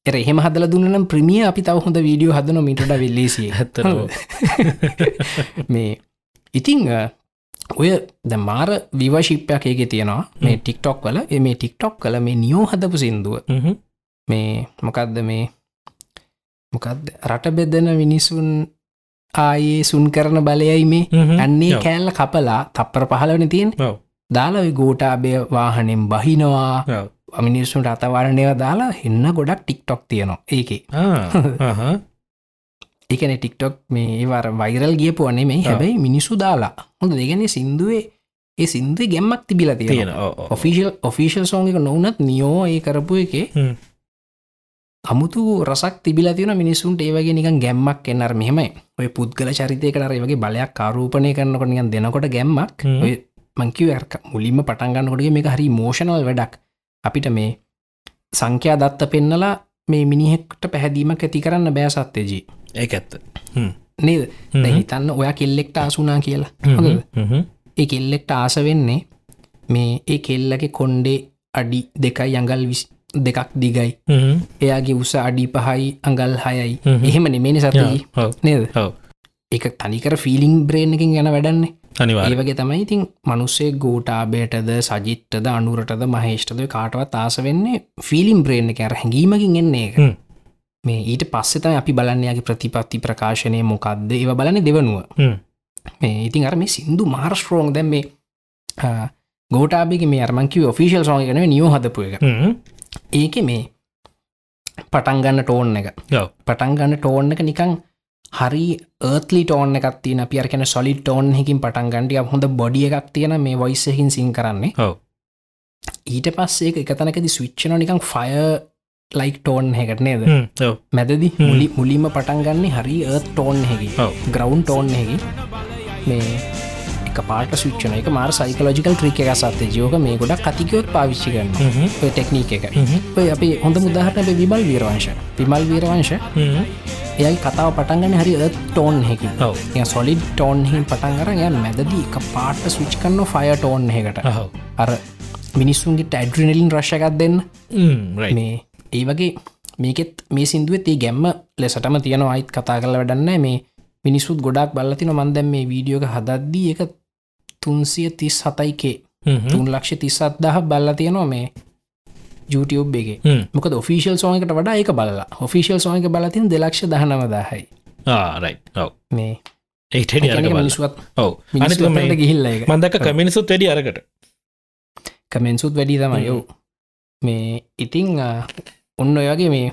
Speaker 2: එර එහෙම හදල දුන්නනම් ප්‍රමිය අපි තව හොඳ වීඩියෝ හදන මිටට වෙල්ලේසිය
Speaker 1: ඇත්තර
Speaker 2: මේ ඉතිං ඔය ද මාර විවශිප්පයක් ඒගේ තියෙනවා. මේ ටික්ටොක් වල. ඒ මේ ටික්ටොක් කල මේ නියෝ හදපු සිින්දුව. මේ මොකක්ද මේ මොකක්ද රට බෙදන මිනිසුන් ආයේ සුන් කරන බලයයි මේ. අන්නේ කෑල්ල කපලා තප්පර පහලවන තියෙන්
Speaker 1: ඔව්.
Speaker 2: දාලා ගෝටාබය වාහනෙන් බහිනවා. මිනිස්සුන්ට අතවාරණයව දාලා එන්න ගොඩක් ටික්ටොක් තියනවා ඒකේ. ඒකන ටික්ටොක් මේ වර වෛරල් ගියපු අනේ මේ හැබැයි මිනිස්සු දාලා. හොඳ දෙගැන සිින්දුවේ ඒ සිින්දුව ගැම්මක් තිබිල තියෙන ඔෆිසිල් ඔෆිසිල් සෝංක නොවනත් නියෝ ඒ කරපු එකේ අමුතු රසක් තිබිල තින මිනිසුන්ට ඒවගේ නිකන් ගැම්මක් එන්නර මෙහෙමයි. ඔය පුද්ගල චරිතයකට වගේ බලයක් කාරූපනය කරනකොට නිකන් දෙනකොට ගැම්මක්. ඔය මංකිව මුලින්ම පටන්ගන්නකොටගේ මේ හරි මෝෂණල් වැඩක්. අපිට මේ සංඛ්‍යා දත්ත පෙන්නලා මේ මිනිහෙක්ට පැහැදීමක් ඇති කරන්න බෑ සත්්‍යජී.
Speaker 1: ඒ ඇත්ත.
Speaker 2: නේද? හිතන්න ඔයා කෙල්ලෙක්ට ආසුනා කියලා? ඒ කෙල්ලෙක්ට ආස වෙන්නේ මේ ඒ කෙල්ලගේ කොන්්ඩේ අඩි දෙකයි අඟල් විස් දෙකක් දිගයි. එයාගේ උස අඩි පහයි අඟල් හයයි.
Speaker 1: හ්ම්.
Speaker 2: එහෙම නෙමේනි සතයි නේද? එක තනිකර ෆිලිං බ්‍රේන් එකින් ගැන වැඩන්නේ.
Speaker 1: අනිවා
Speaker 2: ඒවගේ තමයි ඉතින් මනුස්සේ ගෝටාබේටද සජිත්තද අනුරටද මහේෂ්ටද කාටවත් ආස වෙන්නේ ෆිලිම් බ්‍රේන් එක. අර හැඟීමකින් එන්නේ එක. මේ ඊට පස්සෙතම අපි බලන්නයාගේ ප්‍රතිපත්ති ප්‍රකාශනය මොකක්ද ඒව බලන දෙවනුව. මේ ඉතින් අර මේ සිින්දු මාර්ස්ට්‍රෝං දැම් මේ ගෝටාබික මේ අර්මංකිව ෆිසිල් සෝග කන නියෝ හදපු එක ඒක මේ පටන්ගන්න ටෝන් එක. පටන්ගන්න ටෝන් එක නිකං හරි ඒර්ලි ටෝන් එකක් තියන පියර කෙන සොලි ටෝන් හකින් පටන්ගන්ටිය හොඳ බොඩිය එකක් තියෙන මේ වයිස්සහින් සිං කරන්නේ. ඊට පස්සේ එක තනකද ස්විච්චන නිකං ෆය ලයික් ටෝන් හැකට නේද? මැදදි මුලි මුලින්ම පටන්ගන්නේ හරි ඒත් ටෝන් හැකි. ග්‍රවන්් ටෝන් හැකි මේ එක පාට සුච්චන එක මාර සයිකලෝජිකල් ට්‍රික එක සත්්‍ය ජෝක මේ ගොඩක් කතිකයොත් පාවිච්චි කරන්න ඔය ටෙක්නීක එක. ඔය අපි හොඳ මුදාහරන විමල් වීරවංශ. විමල් වීරවංශ එයයි කතාව පටන්ගන්න හරි ටෝන් හැකි
Speaker 1: ඔව්.
Speaker 2: සොලිඩ් ටෝන් හින් පටන්ගර ය මැදදී එක පාට ස්විච් කන්න ෆය ටෝන් එකට අර මිනිස්සුන්ගේ ටැඩ්‍රිනලින් රශ්යකත් දෙන්න. මේ ඒ වගේ මේකෙත් මේ සිින්දුවත් ඒ ගැම්ම ලෙසටම තියෙන අයිත් කතා කල වැඩන්න මේ මිනිස්සුත් ගොඩක් බලතින මන්දැම් මේ වීඩියෝක හදද්දී එක තුන්සිය තිස් හතයිකේ තුන් ලක්ෂ තිස්සත් දහ බල්ල තියෙනවා මේ YouTube එක. මොක ෆිසිල් සෝකට වඩා එක බලලා. ඔෆිසිල් සෝක බලතින් දෙලක්ෂ දහනවදාහයි.
Speaker 1: ආරයි ඔව්.
Speaker 2: මේ. මිනිස්ුවත්
Speaker 1: ඔව්.
Speaker 2: මිනිස්ට ගිහිල්ල එක
Speaker 1: මන්දක කමිනිසුත් වැඩි අරකට.
Speaker 2: කමෙන්සුත් වැඩි තමයි. යෝ මේ ඉතිං ඔන්න ඔයගේ මේ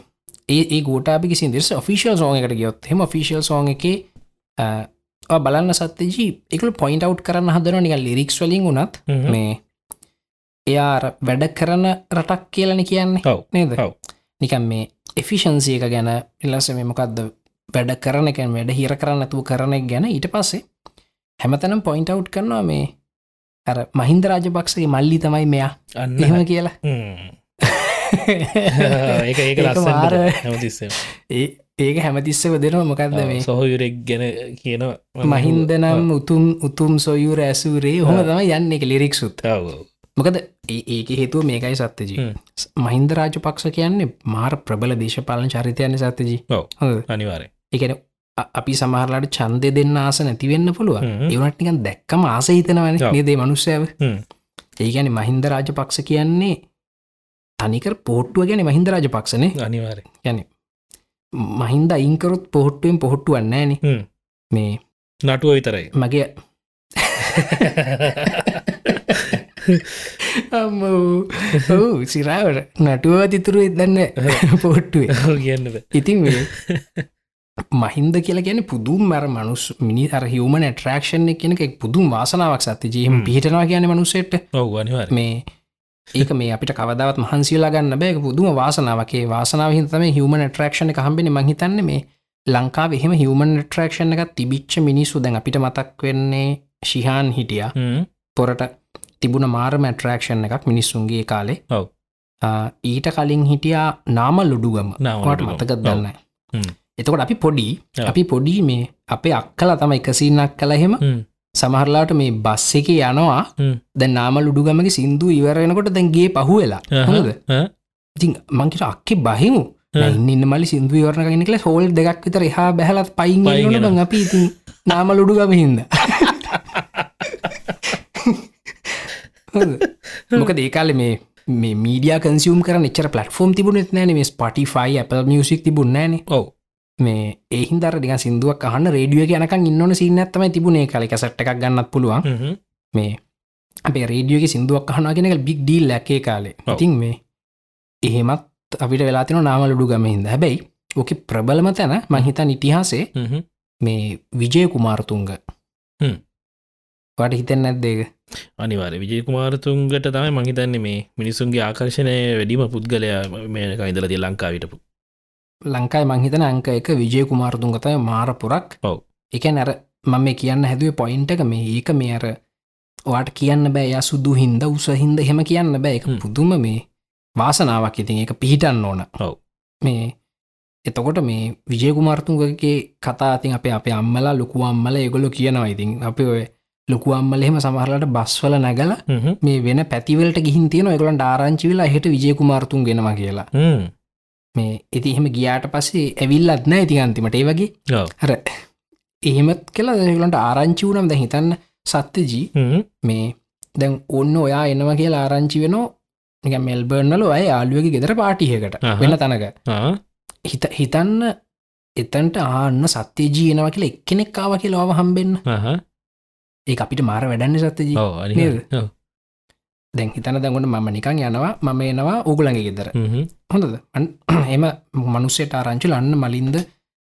Speaker 2: ඒ ගෝටාපි සිදෙස ෆිසිල් සෝකට ගයොත් හෙම ෆිසිල් සෝන් එක බලන්න සත්‍යජී එකල පොයින්ට අව් කරන්න හදන නික ලිරික්ස් වලින් වුනත් මේ එයා වැඩ කරන රටක් කියලන කියන්නේ නේද. නිකන් මේ එෆිෂන්සිය එක ගැන ඉල්ලස මේ මොකක්ද වැඩ කරන එක වැඩ හිර කරන්න ඇතුව කරන එක ගැන ඊට පස්සේ හැමතනම් පොයින්ට අව් කරනවා මේ අර මහින්ද රාජපක්ෂගේ මල්ලි තමයි මෙයා.
Speaker 1: අන්න.
Speaker 2: එහෙම කියලා.
Speaker 1: හැමතිස්සම.
Speaker 2: ඒ ඒක හැමතිස්සව දෙනවා. මොකක්ද මේ?
Speaker 1: සොහයුරෙක් ගැන කියන
Speaker 2: මහින්ද නම් උතුම් උතුම් සොයුර ඇසුරේ හොම තම යන්න එක ලිරික්සුත්. මොකද ඒ- ඒක හේතුව මේකයි සත්‍යජී. මහින්ද රාජපක්ෂ කියන්නේ මාර ප්‍රබල දේශපාලන චරිතයන්න සත්‍යජී.
Speaker 1: අනිවාරය
Speaker 2: එකන අපි සමහරලාට චන්දය දෙන්න ආස නැතිවෙන්න පුළුව
Speaker 1: හ්ම්.
Speaker 2: ඒවනට නිකන් දැක්කම ආස හිතනවන. නිදේ මනුස්සෑව
Speaker 1: හ්ම්.
Speaker 2: ඒගැන මහින්ද රාජපක්ෂ කියන්නේ තනිකර පොහොට්ටුව ගැන මහින්ද රජ පක්ෂනේ
Speaker 1: අනිවාරය
Speaker 2: යන මහින්ද අයිංකරොත් පොහොට්ටුවෙන් පොහොට්ටුවන්නෑන. මේ
Speaker 1: නටුව විතරයි.
Speaker 2: මගේ ඔව් සිරාවට නටුව තිතුරු දන්න පොට්ටුවේ
Speaker 1: කියන්නද
Speaker 2: ඉතින් මහින්ද කියලා ගැන පුදුම් මර මනුස් මිනි අර හිවමන ට්‍රක්ෂණ කෙනෙ එක පුදුම් වාසනාවක් සත්‍ය ජීහම
Speaker 1: හ්ම්.
Speaker 2: පිහිටනවා කියන මනුසෙට
Speaker 1: ඔව් අනිවාර
Speaker 2: මේ ඒක මේ අපිට කවදවත් මහන්සිලා ගන්න බෑ පුදුම වාසනාවගේ වාසනාව හිතම හිවමන ට්‍රක්ෂණ කහම්බෙන මහිතන්න මේ ලංකාව එහෙම හිවමන් ට්‍රක්ෂණ එකක් තිබිච්ච මිනිස්සු දැන් අපිට මතක් වෙන්නේ ශිහාන් හිටිය පොරට තිබුණ මාරම ඇට්‍රක්ෂණ එකක් මිනිස්සුන්ගේ කාලේ
Speaker 1: ඔව්.
Speaker 2: ඊට කලින් හිටියා නාම ලුඩුගම
Speaker 1: නාම
Speaker 2: ට
Speaker 1: ලුඩුගම.
Speaker 2: මතකත්. දන්න
Speaker 1: හ්ම්.
Speaker 2: එතකොට අපි පොඩි. අපි පොඩි මේ අපේ අක්කල තම එකසින්නක් කළ එහෙම සමහරලාට මේ බස් එක යනවා. දැ නාම ලුඩුගමගේ සිින්දු ඉවරෙනකොට දැන්ගේ පහු වෙලා. හොඳද? ඉතින් මංකිට අක්කි බහිමු. ඉන්න මලි සිින්දු වරණ කෙනෙකල හෝල් දෙකක් විතර එහා බැහලත් පයින්. අපි ඉතින් නාම ලුඩුගම හින්ද. මොක දේකාල මේ මේ මීඩිය කන්සියම් කර එච්චර පලටෆෝම් තිබුණෙත් නෑන මේ ස්පටිෆයි Apple මියසික් තිබුන්නෑන
Speaker 1: ඔව්
Speaker 2: මේ ඒහින්දර දිග සිින්දුවක් අහන්න රේඩියුව යනකන් ඉන්නන සින්න ඇත්තම තිබුණේ කලක සට්ට එකක් ගන්නත් පුළුවන්. මේ අපේ රේඩියෝගේ සිින්දුවක් අහනාගෙනක බික් ඩීල් ලැකේ කාලේ. ඉතින් මේ එහෙමත් අපිට වෙලාතින නාමලුඩු ගමහින්ද හැබැයි ඕක ප්‍රබලම තැන මහිතන් ඉතිහාසේ. මේ විජය කුමාරතුන්ග
Speaker 1: හ්ම්.
Speaker 2: වට හිතෙන් නැත්දේක
Speaker 1: අනිවාර විජය කුමාරතුන්ගට තමයි මහිතන්නේ මේ මිනිසුන්ගේ ආකර්ශණය වැඩීම පුද්ගලයා මේක ඉදල ති ලංකාවිටපු
Speaker 2: ලංකායි මංහිතන අංක එක විජය කුමාරතුන්ගතය මාරපුරක්
Speaker 1: ඔව්.
Speaker 2: එක නැර මම මේ කියන්න හැදුවේ පොයින්ට එක මේ ඒක මේ අර වාට කියන්න බෑ ය සුදු හින්ද උසහින්ද හෙම කියන්න බෑ එක. පුදුම මේ වාසනාවක් ඉතින් එක පිහිටන්න ඕන
Speaker 1: ඔව්.
Speaker 2: මේ එතකොට මේ විජයකුමාර්තුන්ගගේ කතා අතින් අපේ අපේ අම්මලා ලොකු අම්මල ඒගොලො කියනවා ඉතින් අපි ඔය ලොකු අම්මල එහෙම සමහරලට බස්වල නැගල. මේ වෙන පැතිවලට ගිහින් තියෙන එකගලන් ආරංචි වෙලා හට විජයකුමාර්තුන් ගෙනවා කියලා. මේ ඉති එහෙම ගියාට පස්සේ ඇවිල්ලත් නෑ ඉති අන්තිමට ඒ වගේ. හර එහෙමත් කියලා දෙගලන්ට ආරංචි වනම් ද හිතන්න සත්‍යජී. මේ දැන් ඔන්න ඔයා එනවා කියලා ආරංචි වෙනෝ නික මෙල්බර්නල අය යාලුවගේ ගෙදර පාටියකට. වෙන තනක. හිත හිතන්න එතන්ට ආන්න සත්‍යජී එනවා කියලා එක්කෙනෙක් ආව කියලා ව හම්බෙන්න
Speaker 1: අහහ.
Speaker 2: ඒ අපිට මාර වැඩන්න සත්‍යජී. දැන් හිතන දැගොට මම නිකං යනවා මම එනවා ඕගුලගේ ගෙදර. හොඳද එම මනුස්සයට ආරංචුල අන්න මලින්ද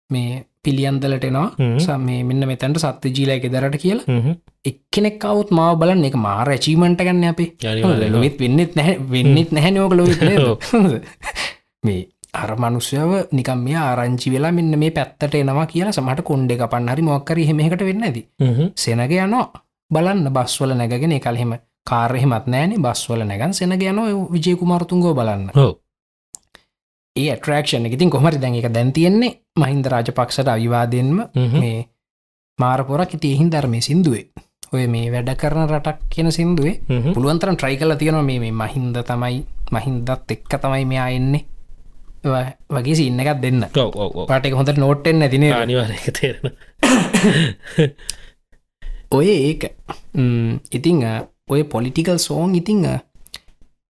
Speaker 2: මේ පිළියන්දලට එනවා
Speaker 1: හ්ම්.
Speaker 2: ස- මේ මෙන්න මෙතැන්ට සත්‍ය ජීලයක දරට කියලා. එක්කෙනෙක් අවුත් මාව බලන්න එක මාර ඇචීමට ගන්න අපේ. ලොවෙත් වෙන්නෙත් නැහැ වෙන්නෙත් නැහැ නෝක
Speaker 1: ඔව්.
Speaker 2: මේ අර මනුස්්‍යාව නිකම් මේ ආරංචි වෙලා මෙන්න මේ පැත්තට එනවා කියලා සමට කොන්්ඩ එක පන්නහරි මොක්කර හෙමකට වෙන්න
Speaker 1: හ්ම්.
Speaker 2: සෙනග යනවා බලන්න බස්වල නැගෙන කල්හෙම කාර්යහෙමත් නෑන බස්වල නැගන් සෙනග යන විජයකුමාරතුන්ගෝ බලන්න. ඒ ට්‍රක්ෂණ ඉතින් කොමරි දැන් එක දැන් තියෙන්නේ? මහින්ද රාජපක්ෂට අවිවාදයෙන්ම. මේ මාරපොරක් ඉතිහින් ධර්මය සිින්දුවේ. ඔය මේ වැඩ කරන රටක් කියන සිින්දුවේ. පුළුවන්තරන් ට්‍රයි කල තියෙනවා මේ මහින්ද තමයි මහින්දත් එක්ක තමයි මෙයා එන්නේ. වගේ සින්න එකක් දෙන්න. පාටක හොඳට නෝට්ටෙන් ඇතින
Speaker 1: අනිවාර්යයෙන් තේරෙන
Speaker 2: ඔය ඒක. ඉතිං ඔය පොලිටිකල් සෝන් ඉතිං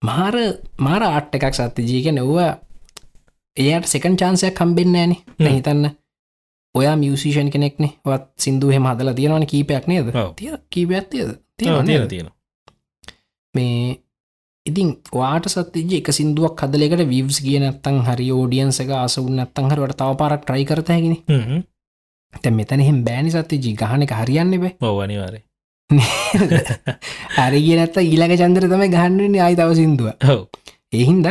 Speaker 2: මාර මාර ආට් එකක් සත්‍ය ජීක නොවා එයට සෙකන් චාන්සයක් කම්බෙන්න ෑන. හිතන්න ඔයා මියසිෂන් කෙනෙක්නේ. වත් සිින්දුව හෙම හදලා තියෙනවන කීපයක් නේද. තිය කීපයක් තියද?
Speaker 1: තියෙන තියෙන.
Speaker 2: මේ ඉතින් වාට සත්‍යජ එක සිින්දුවක් හදලෙකට විවස් කිය නත්තන් හරි ෝඩියන්සක අසුන් නත්තන් හරට තව පාරක් ට්‍රයි කරතයගෙන. තැ මෙතනහෙම බෑනි සත්‍යජී ගහන එක හරියන්න බෑ.
Speaker 1: අනිවාර්යයෙන්.
Speaker 2: හරි කියනත්ත ඊලක චන්දර තම ගහන්න්නේ අයි තව සිින්දුව. එහින්ද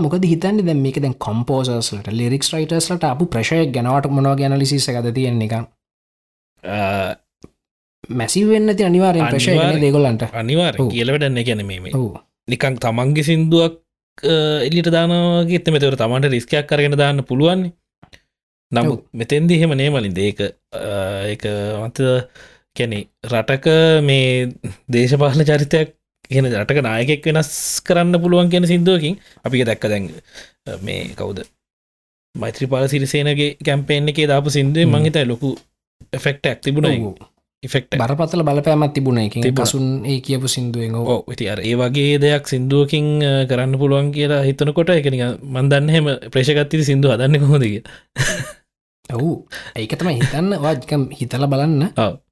Speaker 2: මොකද හිතන්න? දැ මේක දැන් කොම්පෝසස්ලට ලිරික්ස් රයිටස්ලට අප ප්‍රශය ගැනවට මොනව ගැනලිසිස ගත තියෙන එක
Speaker 1: ආ,
Speaker 2: මැසි වෙන්න ති අනිවාරය ප්‍රශය
Speaker 1: අනිවාර්ය
Speaker 2: ඔව්.
Speaker 1: කියලවැඩන්න ගැන මේ නිකං තමන්ගේ සින්දුවක් එලිට දානගේ එත මෙතවර තමන්ට රිස්කයක් කරගෙන දාන්න පුළුවන් නමුත් මෙතෙන්දි එහෙම නේමලින් ඒක ඒක මත කැනෙ රටක මේ දේශපාලන චරිතයක් කියන රටක නායකෙක් වෙනස් කරන්න පුළුවන් කියෙන සිින්දුවකින් අපි දැක්ක දැන් මේ කවුද? මෛත්‍රපාල සිරිසේනගේ කැම්පේෙන් එකේ දාපු සිින්දුවේ. මංහිතයි ලොකු එෆෙක්ට ඇක් තිබුණ ඉෆෙක්ට
Speaker 2: බරපතල බලපෑමත් තිබුණ එක. කසුන් ඒ කියපු සිින්දුවෙන්
Speaker 1: ඕ ඉති අර ඒ වගේ දෙයක් සිින්දුවකින් කරන්න පුළුවන් කියලා හිතනකොට එකනි මන්දන්න හෙම ප්‍රේෂගත්තිති සිින්දු හදන්න කොහොදක
Speaker 2: ඔවු. ඒක තම හිතන්න වාජකම් හිතල බලන්න.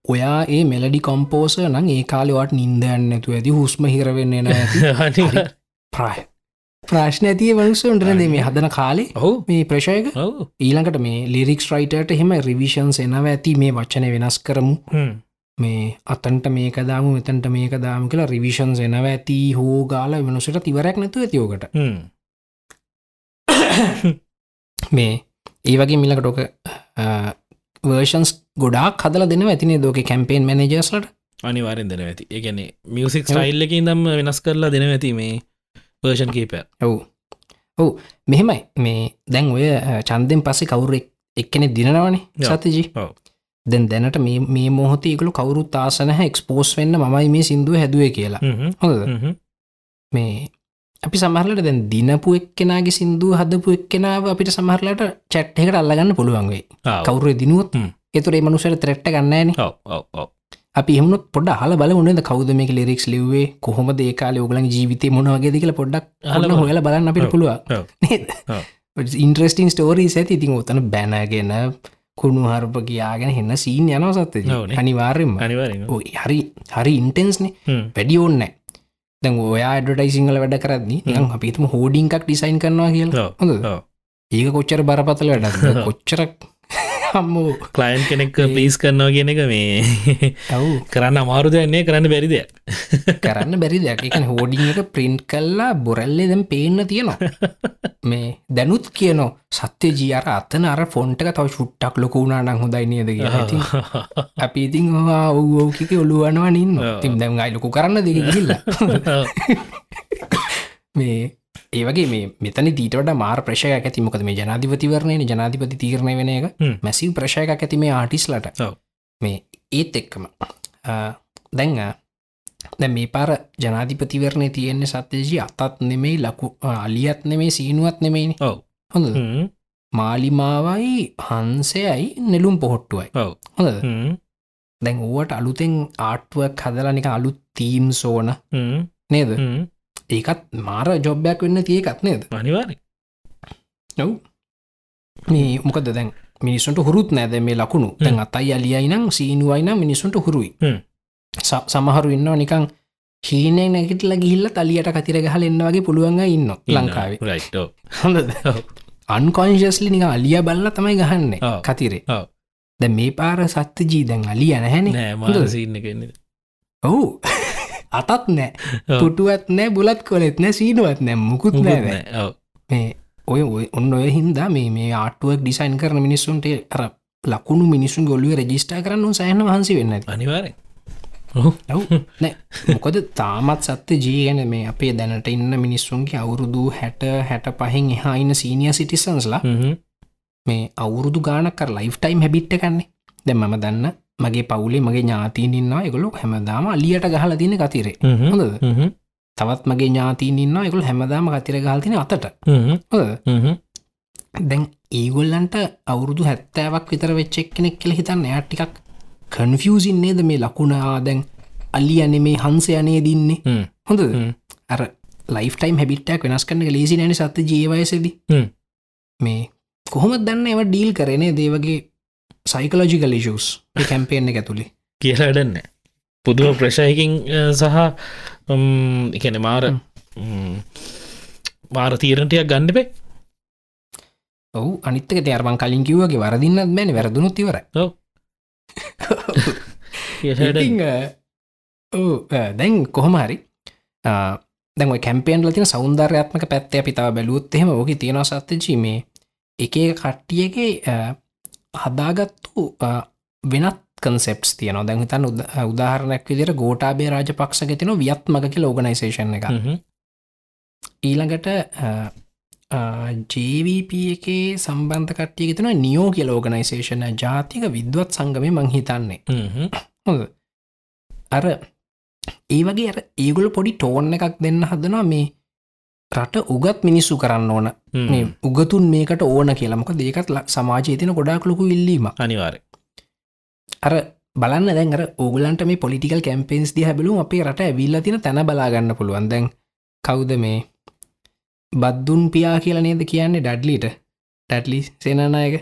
Speaker 2: ඔයා ඒ මෙලඩි කොම්පෝස නං ඒ කාලෙවට නින්දයන්න ඇතු ඇති හුස්ම හිරවෙන්නේ නෑ ප්‍රාය. ප්‍රශ්න ඇතිය වනුසුන්ටන මේ හදන කාලේ?
Speaker 1: ඔහු
Speaker 2: මේ ප්‍රශයක ඊළඟට මේ ලිරික්ස් රයිටට හෙම රිවිෂන්ස් එනව ඇති මේ වචන වෙනස් කරමු. මේ අතන්ට මේක දාම මෙතන්ට මේක දාම කියලා රිවිෂන්ස් එනව ඇති හෝ ගාල වෙනසට තිවරක් නැතු ඇතියෝකට මේ ඒ වගේ මිලකට ඕක වර්ෂන්ස් ගොඩක් හදල දෙන ඇතිනේ දෝක කැම්පේන් මනජස්ලට
Speaker 1: අනිවාරෙන් දෙන ඇති. ඒගැන මියසික් ස්ටයිල්ලකින් දම් වෙනස් කරලා දෙන ඇති මේ වර්ෂන් කීප
Speaker 2: ඔවු. ඔවු. මෙහෙමයි. මේ දැන් ඔය චන්දෙන් පස්සේ කවුරු එක්කෙනෙ දිනනවනේ. සතජී. දැන් දැනට මේ මේ මොහොතේකළු කවුරු තාසනහ එක්ස්පෝස් වෙන්න මයි මේ සිින්දුව හැදුවේ කියලා. හොඳ මේ අපි සමහරලට දැන් දිනපු එක්කෙනගේ සිින්දුව හදපු එක්කෙනාව අපිට සමහරලට චැට්හකට අල්ලගන්න පුළුවන්ගේ කවුරු දිනුවත්. එතුරේ මනුසට ත්‍රෙට්ට ගන්නෑන අපි එහමුණත් පොඩ හල බල උනද කවද මේක ලිරික්ස් ලිවේ කොහොම දේකාල ඔගලන් ජීවිතය මොනවගේ පොඩ්ඩක්
Speaker 1: අහලා
Speaker 2: හල
Speaker 1: බලන්න.
Speaker 2: හොල බලන්න අපිට. පුළුව
Speaker 1: ඔව්.
Speaker 2: ඉන්ට්‍රස්ටිං ස්ටෝරී ඇති. ඉතින් ඔතන බැනගෙන කුණු හරප කියාගෙන එන්න සීන් යනව සත්ත ඔය හරි හරි ඉන්ටෙන්ස්නේ වැඩි ඕන්න දැන් ඔයා ඩටයිසිංහල වැඩ කරදදි නිකන් අපිතුම හෝඩිංකක් ඩිසයින් කරනවා කියලා. හොඳ ඒක කොච්චර බරපතල වැඩ කොච්චරක් හම්මෝ
Speaker 1: කලයින් කෙනෙක් පලිස් කරනවා කියන එක මේ
Speaker 2: ඇව්
Speaker 1: කරන්න අමාරු දෙයන්නේ කරන්න බැරිද
Speaker 2: කරන්න බැරි දෙයක්. එක හෝඩිං එක ප්‍රින්ට් කල්ලා බොරල්ලේ දැම් පේන්න තියෙනවා. මේ දැනුත් කියනෝ සත්‍ය ජීර අතන අර ෆොන්ටක තව ශුට්ටක් ලොකුුණානං හොඳයි නියද ඉතින් අපි ඉතින් ඔව්ෝකික ඔලුවනවා නින්න. තිම් දැම් ගයි ලොකු කරන්න දෙක ගිල්ල මේ ඒවගේ මේ මෙතන දීටට මාර ප්‍රශය ඇති. මොකද මේ ජනාධිපතිවරණය ජනාධිපති තීරණය වෙන එක. මැසිව් ප්‍රශයක ඇති මේ ආටිස්ලට. මේ ඒත් එක්කම. දැං දැ මේ පාර ජනාධිපතිවරණය තියෙන්නේ සත්‍යජී අතත් නෙමෙයි ලකු අලියත් නෙමේ සීනුවත් නෙමෙයිනි
Speaker 1: ඔව්.
Speaker 2: හොඳ මාලිමාවයි හන්සයයි නෙලුම් පොහොට්ටුවයි. හොඳ දැන් ඕවට අලුතෙන් ආටුවක් හදලනික අලුත් තීම් සෝන නේද ඒකත් මාර ජොබ්බයක් වෙන්න තියකත් නේද?
Speaker 1: අනිවාරි
Speaker 2: ඔව්. මේ මොකද දැන් මිනිස්සුන්ට හුරුත් නෑද මේ ලකුණු. දැන් අතයි අලියයි නම් සීනුවයිනම් මිනිස්සුන්ට හුරුයි.
Speaker 1: හ්ම්.
Speaker 2: ස- සමහරු ඉන්නවා නිකං හීනය නැගිටල ගිල්ල තලියට කතිර ගහල එන්න වගේ පුළුවන් ඉන්න ලංකාවේ.
Speaker 1: ඔව්.
Speaker 2: අන්කොන්ශස්ලි නික අලිය බල්ල තමයි ගහන්න
Speaker 1: ඔව්.
Speaker 2: කතිරේ.
Speaker 1: ඔව්.
Speaker 2: දැ මේ පාර සත්‍ය ජී දැන් අලිය නැහැන.
Speaker 1: නෑ
Speaker 2: අතත් නෑ. පුටුවත් නෑ බුලත් කොලෙත් නෑ සීනුවත් නෑ මුකුත් නෑ. මේ ඔය ඔය ඔන්න ඔය හින්දා මේ මේ ආටුවක් ඩිසයින් කරන මිනිස්සුන්ට අර ලකුණු මිනිසුන් ගොල්ලුව රජිස්ටා කරන්න සෑහන වහන්සි වෙන්න ඔව්. නෑ. මොකද තාමත් සත්‍ය ජීගන මේ අපේ දැනට ඉන්න මිනිස්සුන්ගේ අවුරුදු හැට හැට පහෙන් එහා ඉන්න සීනිය සිටිසන්ස්ලා මේ අවුරුදු ගානක් කර ලයිෆ් ටයිම් හැබිට්ට කන්නේ දැ මම දන්න මගේ පවුලේ මගේ ඥාතීන් ඉන්නවා. එකගොලු හැමදාම අලියට ගහල තින කතිරේ. හොඳද? තවත් මගේ ඥාතීන් ඉන්න එකකුල් හැමදාම කතිර ගල්තින අතට. හොඳ දැන් ඒගොල්ලන්ට අවුරුදු හැත්තෑවක් විතර වෙච්චෙක් කෙනෙක් කියල හිතන්න. එයා ටිකක් කන්ෆියසින් නේද මේ ලකුණා? දැන් අල්ලි අනෙ මේ හන්සේ අනේ දින්නේ හොඳ අර ලයිෆටයිම් හැබිට්ටක් වෙනස් කන්න ලේසි නැන සත්ත ජීවයසද. මේ කොහොමත් දන්න? එව ඩීල් කරනේ දේවගේ සයිකලෝජිකල් ෂස් කැම්පේෙන්න්න ඇතුළේ
Speaker 1: කියලාඩන්න පුදුව ප්‍රශයකින් සහ එකන මාර. මාර තීරණටයක් ගන්නපේ
Speaker 2: ඔවු අනිත්තක තයාරමන් කලින් කිව්වගේ වරදින්නත් මැන වැරදුනුත් ඉවර ඕ දැන් කොහොම හරි දැන් කැම්පේන් ලතින සෞන්දර්යාත්මක පැත්තය අපිතාව බැලුත් එහෙම ඕක තියෙන සත්්‍යජී මේ එක කට්ටියගේ හදාගත්තු වෙනත් කන්සෙප්ස් තියන දැන් හිතන් උදාහරණයක් විදිර ගෝටාබේ රාජ පක්ෂග තින වියත්මක ලෝගනයිසේෂන් එක ඊළඟට ජීවප එකේ සම්බන්ධ කට්ටිය තුන නියෝ කිය ලෝගනයිසේෂන ජාතික විද්වත් සංගමය මංහිතන්නේ අර ඒ වගේ ඒගොල පොඩි ටෝන්න එකක් දෙන්න හදනවා මේ රට උගත් මිනිස්සු කරන්න ඕන. මේ උගතුන් මේකට ඕන කියලමක දේකත් සමාජය තින ගොඩාක් ලොකු ඉල්ලීම
Speaker 1: අනිවාර
Speaker 2: අර බලන්න දැන්ර ඕගලන්ට මේ පොලිටිකල් කැම්පේන්ස් දී හැබලු අපේ රට ඇවිල්ල තින තැන බලාගන්න පුළුවන්. දැන් කවුද මේ බද්දුන් පියා කියල නේද කියන්නේ ඩඩ්ලිට? ඩැඩ්ලි සේනනායක?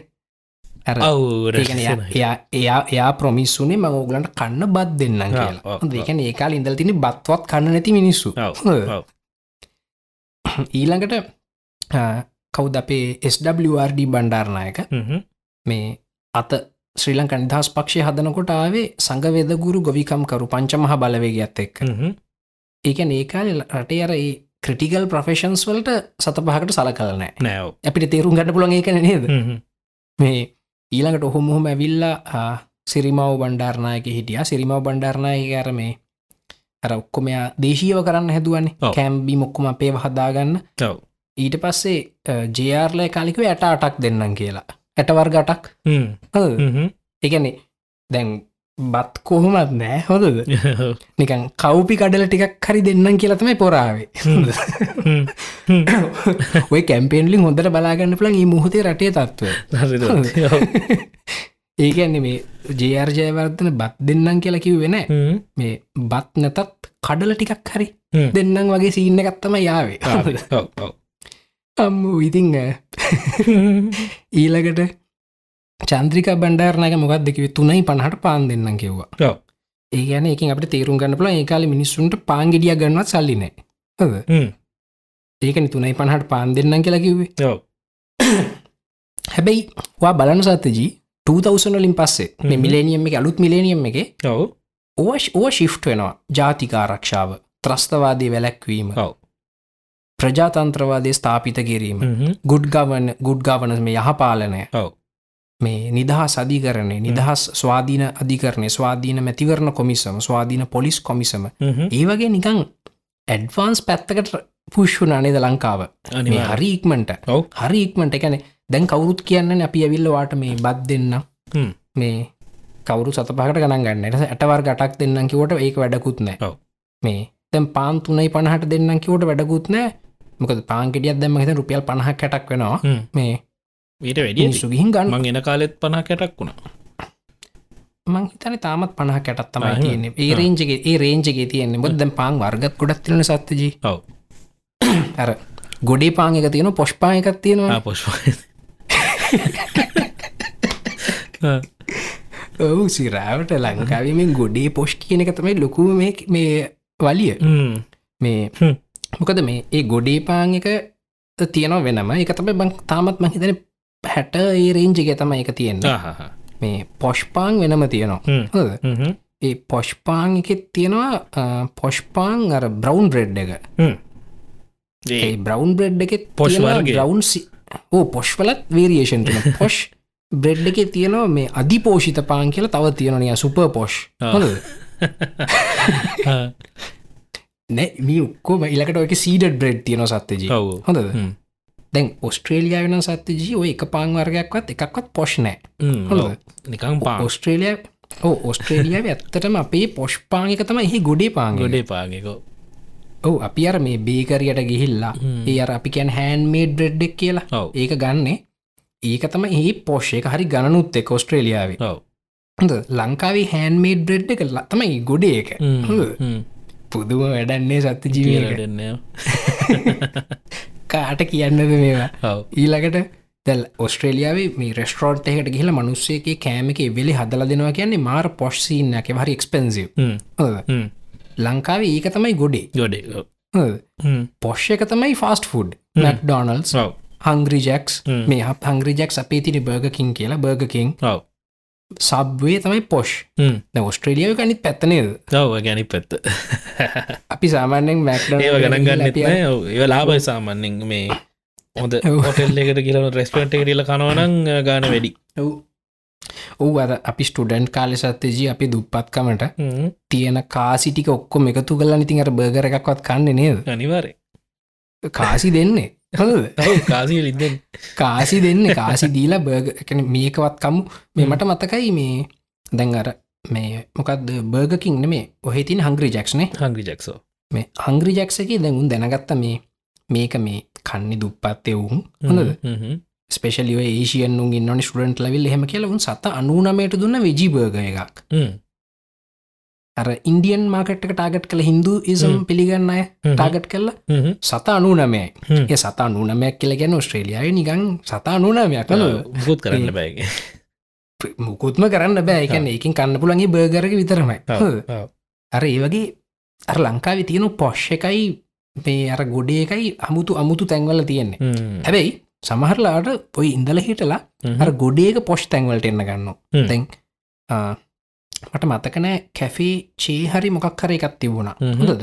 Speaker 2: එයා- ප්‍රමිස්සුනේ ම ඕගලන්ට කන්න බත් දෙන්නම්
Speaker 1: ඔව්,
Speaker 2: කියලා. දෙකන ඒකාල ඉඳල් තින බත්වත් කන්න නැති මිනිස්සු. ඊළඟට කවුද අපේ SWRD බණ්ඩාරනායක
Speaker 1: හ්ම්.
Speaker 2: මේ අත ශ්‍රී ලංක නිදහස් පක්ෂය හදනකොට ආවේ සංගවේදගුරු ගොවිකම්කරු පංචමහ බලවේගත් එක්ක
Speaker 1: හ්ම්.
Speaker 2: ඒක ඒකාල රටේ අර ඒ ක්‍රටිකල් ප්‍රෆේෂන්ස් වලට සත පහකට සල කලනෑ
Speaker 1: නෑ.
Speaker 2: අපිට තේරුම් ගට පුළන් ඒකන නේද
Speaker 1: හ්ම්.
Speaker 2: මේ ඊළඟට ඔහු මුහම ඇවිල්ලා සිරිමාව බණ්ඩාරනායක හිටිය සිරිමාව බණ්ඩාරණය අර මේ අර ඔක්කොමයා දේශීව කරන්න හැදුවන්නේ. කැම්බි මොක්කොම අපේ හදාගන්න. ඊට පස්සේ ජයාර්ලය කාලිකව ඇට අටක් දෙන්නම් කියලා
Speaker 1: හ්ම්. හ්ම්.
Speaker 2: එකනේ දැන් බත් කොහොමත් නෑ
Speaker 1: ඔව්.
Speaker 2: නිකන් කව්පි කඩල ටිකක් හරි දෙන්නම් කියලතමයි පොරාවේ. ඔය කැම්පේන්ලිින් හොඳට බලාගන්න පුලන් ඒ මුහතේ රටේ තත්ව. ඒකන්නේ මේ ජයාර්ජයවර්ධන බත් දෙන්නම් කියලා කිව්වෙන. මේ බත් නැතත් කඩල ටිකක් හරි. දෙන්නම් වගේ සීන්න එකත්තම යාවේ. අම්මු ඉතිං ඊළඟට චන්ද්‍රික බණ්ඩාරනක මොකක් දෙකිව තුනයි පණහට පාන් දෙන්නම් කිව්වා
Speaker 1: ඔව්.
Speaker 2: ඒ ගැන එක අපට තේරුම් ගන්න පුල ඒකාල මිනිස්සුන්ට පාංගෙඩිය ගන්නවත් සල්ලිනෑ හද. ඒකන තුනයි පණහට පාන් දෙන්නම් කියලා කිව්වේ. හැබැයි වා බලන සත්තජී 2000ලින් පස්සේ. මිලේනියම් එක අලුත් මිලේනියම් එක
Speaker 1: ඔව්.
Speaker 2: ඕෂ් ඕ ශිෆ්ට් වෙනවා ජාතිකාරක්ෂාව ත්‍රස්තවාදී වැලැක්වීම
Speaker 1: ඔව්.
Speaker 2: ප්‍රජාතන්ත්‍රවාදය ස්ථාපිත කිරීම
Speaker 1: හ්ම්.
Speaker 2: ගුඩ් ගවන ගුඩ් ගවන මේ යහපාලනය
Speaker 1: ඔව්.
Speaker 2: මේ නිදහස් අධිකරණය නිදහස් ස්වාධීන අධිකරණය ස්වාධීන මැතිවරණ කොමිසම ස්වාධීන පොලිස් කොමිසම. ඒ වගේ නිකං ඇඩ්වාන්ස් පැත්තකට පුෂ්ුන අනේද ලංකාව. හරි ඉක්මට
Speaker 1: ඔව්.
Speaker 2: හරි ඉක්මට එකන දැන් කවුරුත් කියන්න අපි ඇවිල්ලවාට මේ බත් දෙන්න. මේ කවරු සත පහට ගණන් ගන්න. ඇටවර් ගටක් දෙන්නම් කිවට ඒක වැඩකුත් නෑ. මේ තැම් පාන් තුනයි පණහට දෙන්නම් කිවට වැඩකුත් නෑ. මොකද පාන්ගෙටියත් දැම හිත රුපියල් පණහ කැටක් වෙනවා. මේ
Speaker 1: ඊට වැඩිය
Speaker 2: සුගිහින් ගන්න.
Speaker 1: එන කාලෙත් පනා කැටක් වුණා.
Speaker 2: මං හිතන තාමත් පණහ කැටත් තමයි. තියන්නේ. ඒ රේන්ජගේ ඒ රේන්ජගේ තියෙන්නේ. බොද දැම් පාන් වර්ගත් ගොඩක් තිලන සත්තජී අර ගොඩේ පාං එක තියෙන පොෂ්පාය එකක් තියෙනවා
Speaker 1: පොෂ්ප
Speaker 2: ඔවු සිරාවට ලංකාවීමෙන් ගොඩේ පොෂ් කියන එක තමයි ලොකුම මේ වලිය. මේ. මොකද මේ ඒ ගොඩේ පාං එක තියෙනවා වෙනම. එක තමයි බං තාමත් මහිතන හැට ඒ රේන්ජික තමයි එක තියෙන්න. මේ පොෂ්පාං වෙනම තියෙනවා. ඒ පොෂ්පාං එකෙත් තියෙනවා පොෂ්පාං අර බ්‍රවන්් බ්‍රෙඩ් එක. ඒ බ්‍රවන්් බ්‍රෙඩ් එක
Speaker 1: පොෂ්.
Speaker 2: බ්‍රවන්් ඕ පොෂ්වලත් වේරියේෂන් පොෂ් බ්‍රෙඩ් එක තියෙනවා මේ අධිපෝෂිත පාන් කියලා තව තියෙනනය සුප පොෂ්. නෑ ඔක්කෝම ඉලකට ඔක සීඩ බ්‍රෙඩ් තියෙන සත්්‍යජී.
Speaker 1: ඔව්.
Speaker 2: හොඳද? දැන් ඔස්ට්‍රේලියයා වෙන සත්්‍යජී ඔය එක පාන් වර්ගයක්වත් එකක්වත් පොෂ් නෑ. හොඳද?
Speaker 1: නිකං පා
Speaker 2: ඔස්ට්‍රේලිය ඕ ඔස්ට්‍රේලියාව ඇත්තටම අපේ පොෂ්පාං එක තම එහි ගොඩේ පාන්
Speaker 1: ගොඩේ පාගකෝ
Speaker 2: ඔව අපි අර මේ බේකරියට ගිහිල්ලා. ඒ අර අපි කැන් හැන් මේඩ් බ්‍රෙඩ්ඩක් කියලා. ඒක ගන්නේ. ඒක තම ඒ පොෂ් එක හරි ගණනුත් එක් ඔස්ට්‍රේලියාව
Speaker 1: ඔව්.
Speaker 2: හොඳ ලංකාවේ හැන් මේඩ් බ්‍රෙඩ් එක තමයි ගොඩේ එක? පුදුම වැඩන්නේ සත්‍ය ජීවක
Speaker 1: දෙන්න
Speaker 2: කාට කියන්නද මේවා? ඊළඟට දැල් ඔස්ට්‍රේලියාවේ මේ රෙස්ටරෝට් එකට ගහිල මනුස්සේගේ කෑමක වෙලි හදල දෙනවා කියන්නේ මාර පොෂ්සිීන්න එක හරි එක්ස්පෙන්සිව් ලංකාවේ ඒක තමයි ගොඩේ.
Speaker 1: ගොඩේ
Speaker 2: පොෂ් එක තමයි fast food McDonald's Hungry Jack's. මේ හංග්‍රි ජෙක්ස් අපේ තින බර්ගකින් කියලා බර්ගකින් සබ්වේ තමයි පොෂ් ඔස්ට්‍රේලියාව කනිත් පැත්තනේද
Speaker 1: ඔව ගැනි පැත්ත.
Speaker 2: අපි සාමාන්‍යෙන් මැක්ඩ
Speaker 1: ඒව ගණන් ගන්න ඒ ලාබයි සාමන්නෙන් මේ
Speaker 2: ඔව්.
Speaker 1: හොටෙල් එකට කියල රෙස්පට එකටල කනවනං ගාන වැඩි
Speaker 2: ඔව් අද අපි ස්ටඩන්ට් කාලෙ සත්තජී අපි දුප්පත්කමට තියෙන කාසිටික ඔක්කොම එකතු කල්ලා ඉතින් අර බර්ගර එකක්වත් කන්න නේද?
Speaker 1: අනිවාරය
Speaker 2: කාසි දෙන්නේ.
Speaker 1: කාසී ලින්දෙන්
Speaker 2: කාසි දෙන්න කාසි දීලා බර්ග එකන මේකවත්කමු මේ මට මතකයි මේ දැන් අර මේ මොකක්ද බර්ගකින් මේ. ඔහෙ තින් හංග්‍රි ජක්ෂනේ
Speaker 1: හංගි ජක්සෝ
Speaker 2: මේ හංග්‍රි ජක්සගේ දැඟුන් දැනගත්ත මේ මේක මේ කන්නි දුප්පත් එවුන් හොඳද ස්පේෂලිය ඒසියන්ු ඉන්නනි ස්ටඩන්ට ලවිල් හෙම කියල උන් සත අනුනමයට දුන්න විජිබර්ග එකක්. අර ඉන්දියන් මාකට් ටාගට් කළ හින්දු ඉසම් පිළිගන්න අය ටාගට් කරලා සතා අනුනමයයි. ඒ සතා අනුනමයක් කියල ගැන ස්ට්‍රේලියාව නිගං සතා අනුනමයක්
Speaker 1: මුකුත් කරන්න බෑගේ
Speaker 2: මුකුත්ම කරන්න බෑ. එකන එකින් කන්න පුළන්ගේ බර්ගරක විතරමයි. අර ඒ වගේ අර ලංකාවි තියෙනු පොෂ් එකයි මේ අර ගොඩේ එකයි අමුතු අමුතු තැන්වල තියෙන්නේ. හැබැයි සමහරලාට පොයි ඉඳල හිටලා අර ගොඩේක පොෂ් තැන්වලට එන්න ගන්න තැන් මට මතකනෑ කැෆේ චේහරි මොකක් කර එකත් තිබුණා. හොඳද?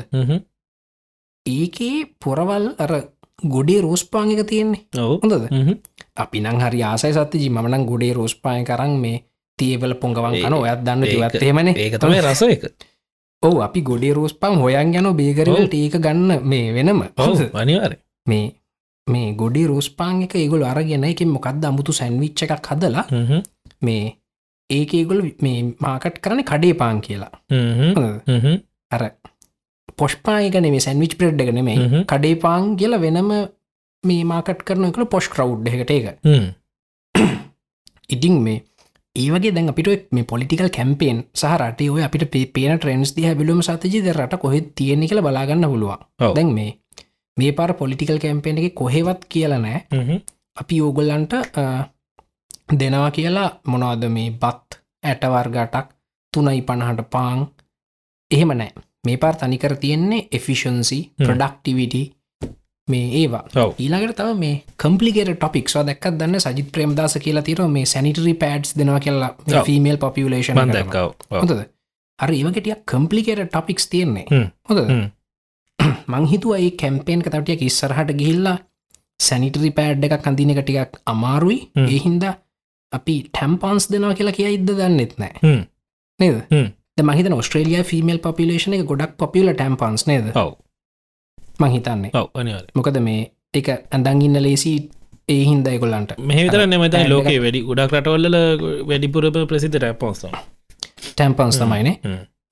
Speaker 2: ඒකේ පොරවල් අර ගොඩේ රෝස්පාංගක තියෙන්නේ. හොඳද? අපි නං හරි ආසයි සත්තිජි. මනං ගොඩේ රෝස්පාය කරන්න මේ තියවල පොඟවන් කන ඔයත් දන්න තිවත්තේමන
Speaker 1: ඒක තමයි රස එක
Speaker 2: ඔව අපි ගොඩේ රෝස්පාම් හොයන් යන බේකරවලට ඒක ගන්න මේ වෙනම.
Speaker 1: අනිවාර
Speaker 2: මේ මේ ගොඩේ රෝස්පාං එක ඒගොල අරගෙන එක මොකක්ද අමුතු සැන්විච්ච එකක් හදලා මේ ඒක ඒගොල මේ මාකට් කරන කඩේ පාන් කියලා? අර පොෂ්පායකන මේ සැන්විච් ප්‍රෙඩ් එක නෙමේ. කඩේ පාන් කියල වෙනම මේ මාකට් කරන කළ පොෂ් කරව් එකට එක ඉතිං මේ ඒවගේ දැන් අපිට මේ පොලිටිකල් කැම්පේන් සහ රටේ ඔය අපිට පේන ට්‍රෙන්ස් දිහ බිලුම සතජි රට කොහෙත් තියෙන කියල බලාගන්න පුළුවන්. දැන් මේ මේ පාර පොලිටිකල් කැම්පේන් එක කොහෙවත් කියලනෑ අපි ඕගොල්ලන්ට දෙනවා කියලා මොනවද මේ බත් ඇටවර්ගටක් තුනයි පණහට පාං එහෙම නෑ. මේ පාර තනිකර තියෙන්නේ එෆිෂන්සි. ප්‍රඩක්ටිවිට මේ ඒවා. ඊළඟට තව මේ කම්පලිකට ටොපික් දැක් දන්න සජිත් ප්‍රේම්දාස කියලා තිර මේ සැනිටරි පෑඩ්ස් දෙනවා කියලා. ෆිමේල් පොපියලේෂන්
Speaker 1: දැක්කව
Speaker 2: හොඳද? අර ඒවගටිය කම්පලිකට ටොපික්ස් තියෙන්නේ.
Speaker 1: හ්ම්.
Speaker 2: මංහිතුව ඒ කැම්පේන් කතටියක් ඉස්සරහට ගිහිල්ලා සැනිටරි පෑඩ් එකක් අඳින එක ටිකක් අමාරුයි. ඒහින්ද අපි ටැම්පන්ස් දෙනවා කියලා කිය ඉද දන්නෙත් නෑ. නේද. මහිත ස්ට්‍රේලිය ෆිමල් පොපිලේෂන එක ගොඩක් පොපිල ටැම්පන්ස් නේද? මහිතන්නේ මොකද මේ එක ඇඳංගින්න ලේසි ඒ හින්දයි කොල්ලන්ට
Speaker 1: මෙහිතර නෙමතයි
Speaker 2: පෑන්
Speaker 1: ලෝකේ වැඩි ගොඩක් රටවල්ල වැඩිපුරම ප්‍රසිත රැපොන්ස
Speaker 2: ටැම්පන්ස් තමයිනේ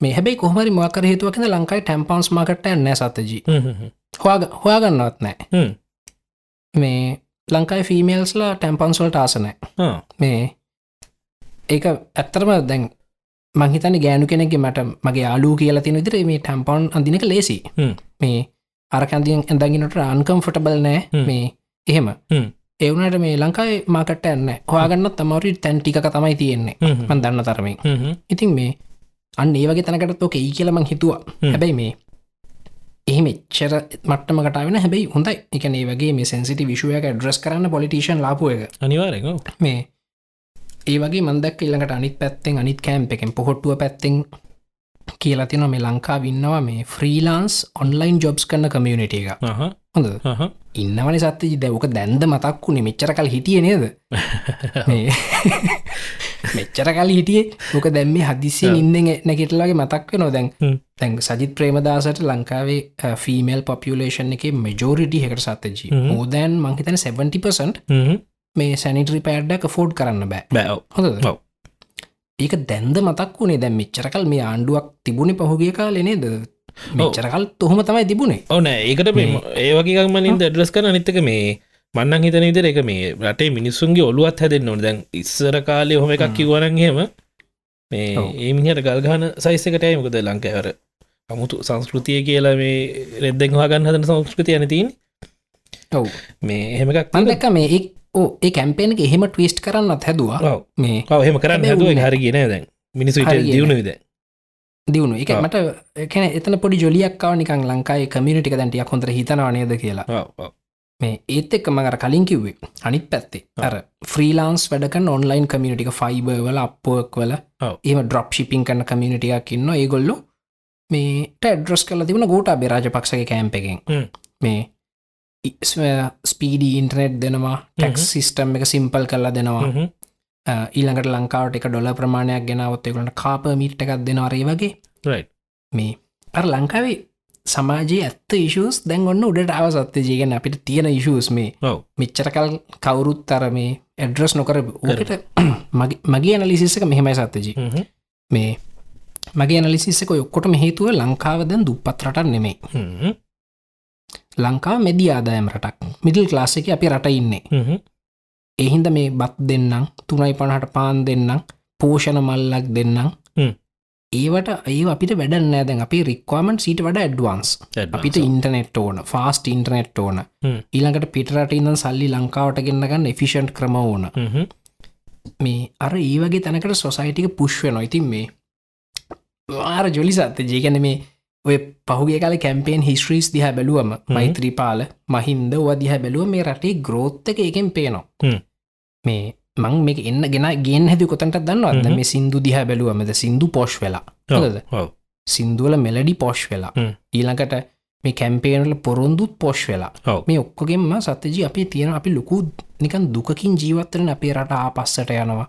Speaker 2: මේ හැබයි කොහමරි මොකර හේතුවකද ලංකායි ටැම්පන්ස් මකට ඇන්න සතජී හොයාගන්නවත් නෑ මේ ලංකායි ෆීමේල්ස්ලා ටැම්පන්ස්වල්ට ආසනෑ මේ ඒක ඇත්තරම දැන් මංහිතන ගෑනු කෙනෙගේ මට මගේ ආලූ කියලා තින විදිර මේ ටැම්පන් අඳිනක ලේසි. මේ අරකන්දියෙන් ඇඳගිනට අන්කම්ෆටබල් නෑ. මේ එහෙම.
Speaker 1: හ්ම්.
Speaker 2: එවනට මේ ලංකායි මාකට ඇන්න හොයාගන්න තමවරි තැන් ටික තමයි තියෙන්නේ. මන් දන්න තරමින්. ඉතින් මේ අන්න ඒවගේ තැනකටත් ඕක ඒ කියලමං හිතුවා. හැබැයි මේ එහෙම එච්චර මට්ටම කටාවෙන හැබැයි හොඳයි. එක ඒ වගේ මේ සැන්සිටි විශෂයක ඩ්‍රස් කරන්න පොලිටිෂන් ලාපුව එක.
Speaker 1: අනිවාරක
Speaker 2: මේ ඒ වගේ මන්දක් ඊළඟට අනිත් පැත්තෙන් අනිත් කෑම්ප එකෙන් පොහොට්ටුව පැත්තෙන් කියලා තින මේ ලංකා වින්නවා මේ ෆ්‍රීලාන්ස් ඔන්ලයින් ජොබ්ස් කන්න කමියනිට එක. හොඳ ඉන්නවන සත්්‍යජි දැවක දැන්ද මතක්කුණේ මෙච්චර කල් හිටිය නේද? මෙච්චර කල් හිටියේ. මොක දැම්ම හදිසිය ඉන්න නැගෙටලගේ මතක්ව නොදැන්
Speaker 1: හ්ම්.
Speaker 2: තැන් සජිත් ප්‍රේමදාසට ලංකාවේ ෆීමල් පොපියලේෂන් එක මජෝරිටි හකට සත්තජී. මෝදැන් මංහිතන 70පසන්ට් මේ සැනිටරි පෑඩ්ඩක් ෆෝඩ් කරන්න බෑ.
Speaker 1: බෑව්
Speaker 2: හොඳ. ඒක දැන්ද මතක් වුණේ දැම් මෙච්චරකල් මේ ආණ්ඩුවක් තිබුණ පහුගිය කාලනේද මෙච්චරකල් තොහොම තමයි තිබුණේ.
Speaker 1: ඕන ඒකට මේ ඒ වගේගමනින් ඩ්‍රස් කන අනිත්තක මේ මන්නන් හිතන ඉදර එක මේ රටේ මිනිස්සුන්ගේ ඔලුවත් හැදෙන් නො දැන් ඉස්සර කාලය හොම එකක් කිවරන්ගේම මේ
Speaker 2: ඔව්.
Speaker 1: ඒමිහට ගල්ගාන සයිසකටයි මොකද ලංකෑවර අමුතු සංස්කෘතිය කියලා මේ රෙද්දෙන් හගන්න හදන සංස්කෘතිය ඇනතින්
Speaker 2: ඔව්.
Speaker 1: මේ එහෙමකක්
Speaker 2: මන්දක මේ එක් ඕ ඒ කැම්පේන එක එහෙම ටවිස්ට් කරන්නත් හැදවා. මේ
Speaker 1: ඔව් එහෙම කරන්න හැදුව.
Speaker 2: උනේ.
Speaker 1: හරිගෙන දැන්. මිනිසු
Speaker 2: හරි
Speaker 1: දියුණු විද
Speaker 2: දියුණු. එක. මට කැන එතන පොඩි ජොලියක්කාව නිකන් ලංකායි කමියනිටික දැන්ටිය හොඳර හිතනවා නේද කියලා. මේ ඒත් එක්ක මඟර කලින් කිව්වේ අනිත් පැත්තේ. අර ෆ්‍රීලාන්ස් වැඩකන් ඔන්ලයින් කමියනිටික ෆයිබ වල අප්පුවක් වල. ඒම ඩ්‍රොප් ශිපින් කන්න කමියනිටියක් ඉන්න ඒගොල්ලො මේට ඩ්‍රස් කල තිබුණ ගෝට බෙරාජ පක්ෂගේ කෑම්ප එකෙන්.
Speaker 1: හ්ම්.
Speaker 2: මේ ස්පීඩී ඉන්ටනෙට් දෙනවා ටැක්ස් සිිස්ටම් එක සිම්පල් කරලා දෙනවා ඊළඟට ලංකාවට එක ඩොල ප්‍රමාණයක් ගෙනවත් එකට කාප මිට් එකක් දෙනවාරේ වගේ. මේ අර ලංකාවේ සමාජයේ ඇත්ත ඉශස් දැන් ඔන්න උඩට අවසත්ත ජීගෙන අපිට තියෙන ඉශස් මේ.
Speaker 1: ඔව්.
Speaker 2: මෙච්චරකල් කවුරුත් අර මේ ඇඩ්‍රස් නොකර ඕකට මගේ ඇනලිසිස්සක මෙහෙමයි සත්තජී මේ මගේ ඇනලිසිස්සක ඔක්කොට හේතුව ලංකාව දැන් දුප්පත් රටක් නෙමේ ලංකා මෙදි ආදායම් රටක්. මිඩල් ක්ලාසික අපි රට ඉන්නේ එහින්ද මේ බත් දෙන්නම් තුනයි පණහට පාන් දෙන්නම් පෝෂණ මල්ලක් දෙන්නම්. ඒවට ඒ අපිට වැඩන්නෑ දැන් අපි රික්වාමන් සීට වඩ ඇඩ්වාන්ස් අපිට ඉන්ටනෙට් ඕන ෆාස්ට ඉන්ටනෙට් ඕන. ඊළඟට පිටරට ඉන්න සල්ලි ලංකාවට ගෙන්න්නගන්න එෆිෂන්ට් ක්‍රම ඕන. මේ අර ඒ වගේ තැනකට සොසයිටික පුෂ්ව නොයිතින් මේ ආර ජොලි සත්ත ජේගැන මේ ඔය පහුගේ කාල කැම්පේන් හිස්ට්‍රීස් දිහ බැලුවම මෛත්‍රීපාල මහින්ද වදිහ බැලුව මේ රටේ ග්‍රෝත්තක එකෙන් පේනවා. මේ මං මේ එන්න ගෙන ගෙන් හැදි කොතන්ට දන්නවද
Speaker 1: හ්ම්.
Speaker 2: මේ සිින්දු දිහ බැලුවමද සිින්දු පොෂ් වෙලා? සිින්දුවල මෙලඩි පොෂ් වෙලා. ඊළඟට මේ කැම්පේනල පොරොන්දුත් පොෂ් වෙලා. මේ ඔක්කොගෙන්ම සත්‍යජී අපි තියෙන අපි ලොකු නිකන් දුකකින් ජීවත්තරන අපේ රට ආපස්සට යනවා.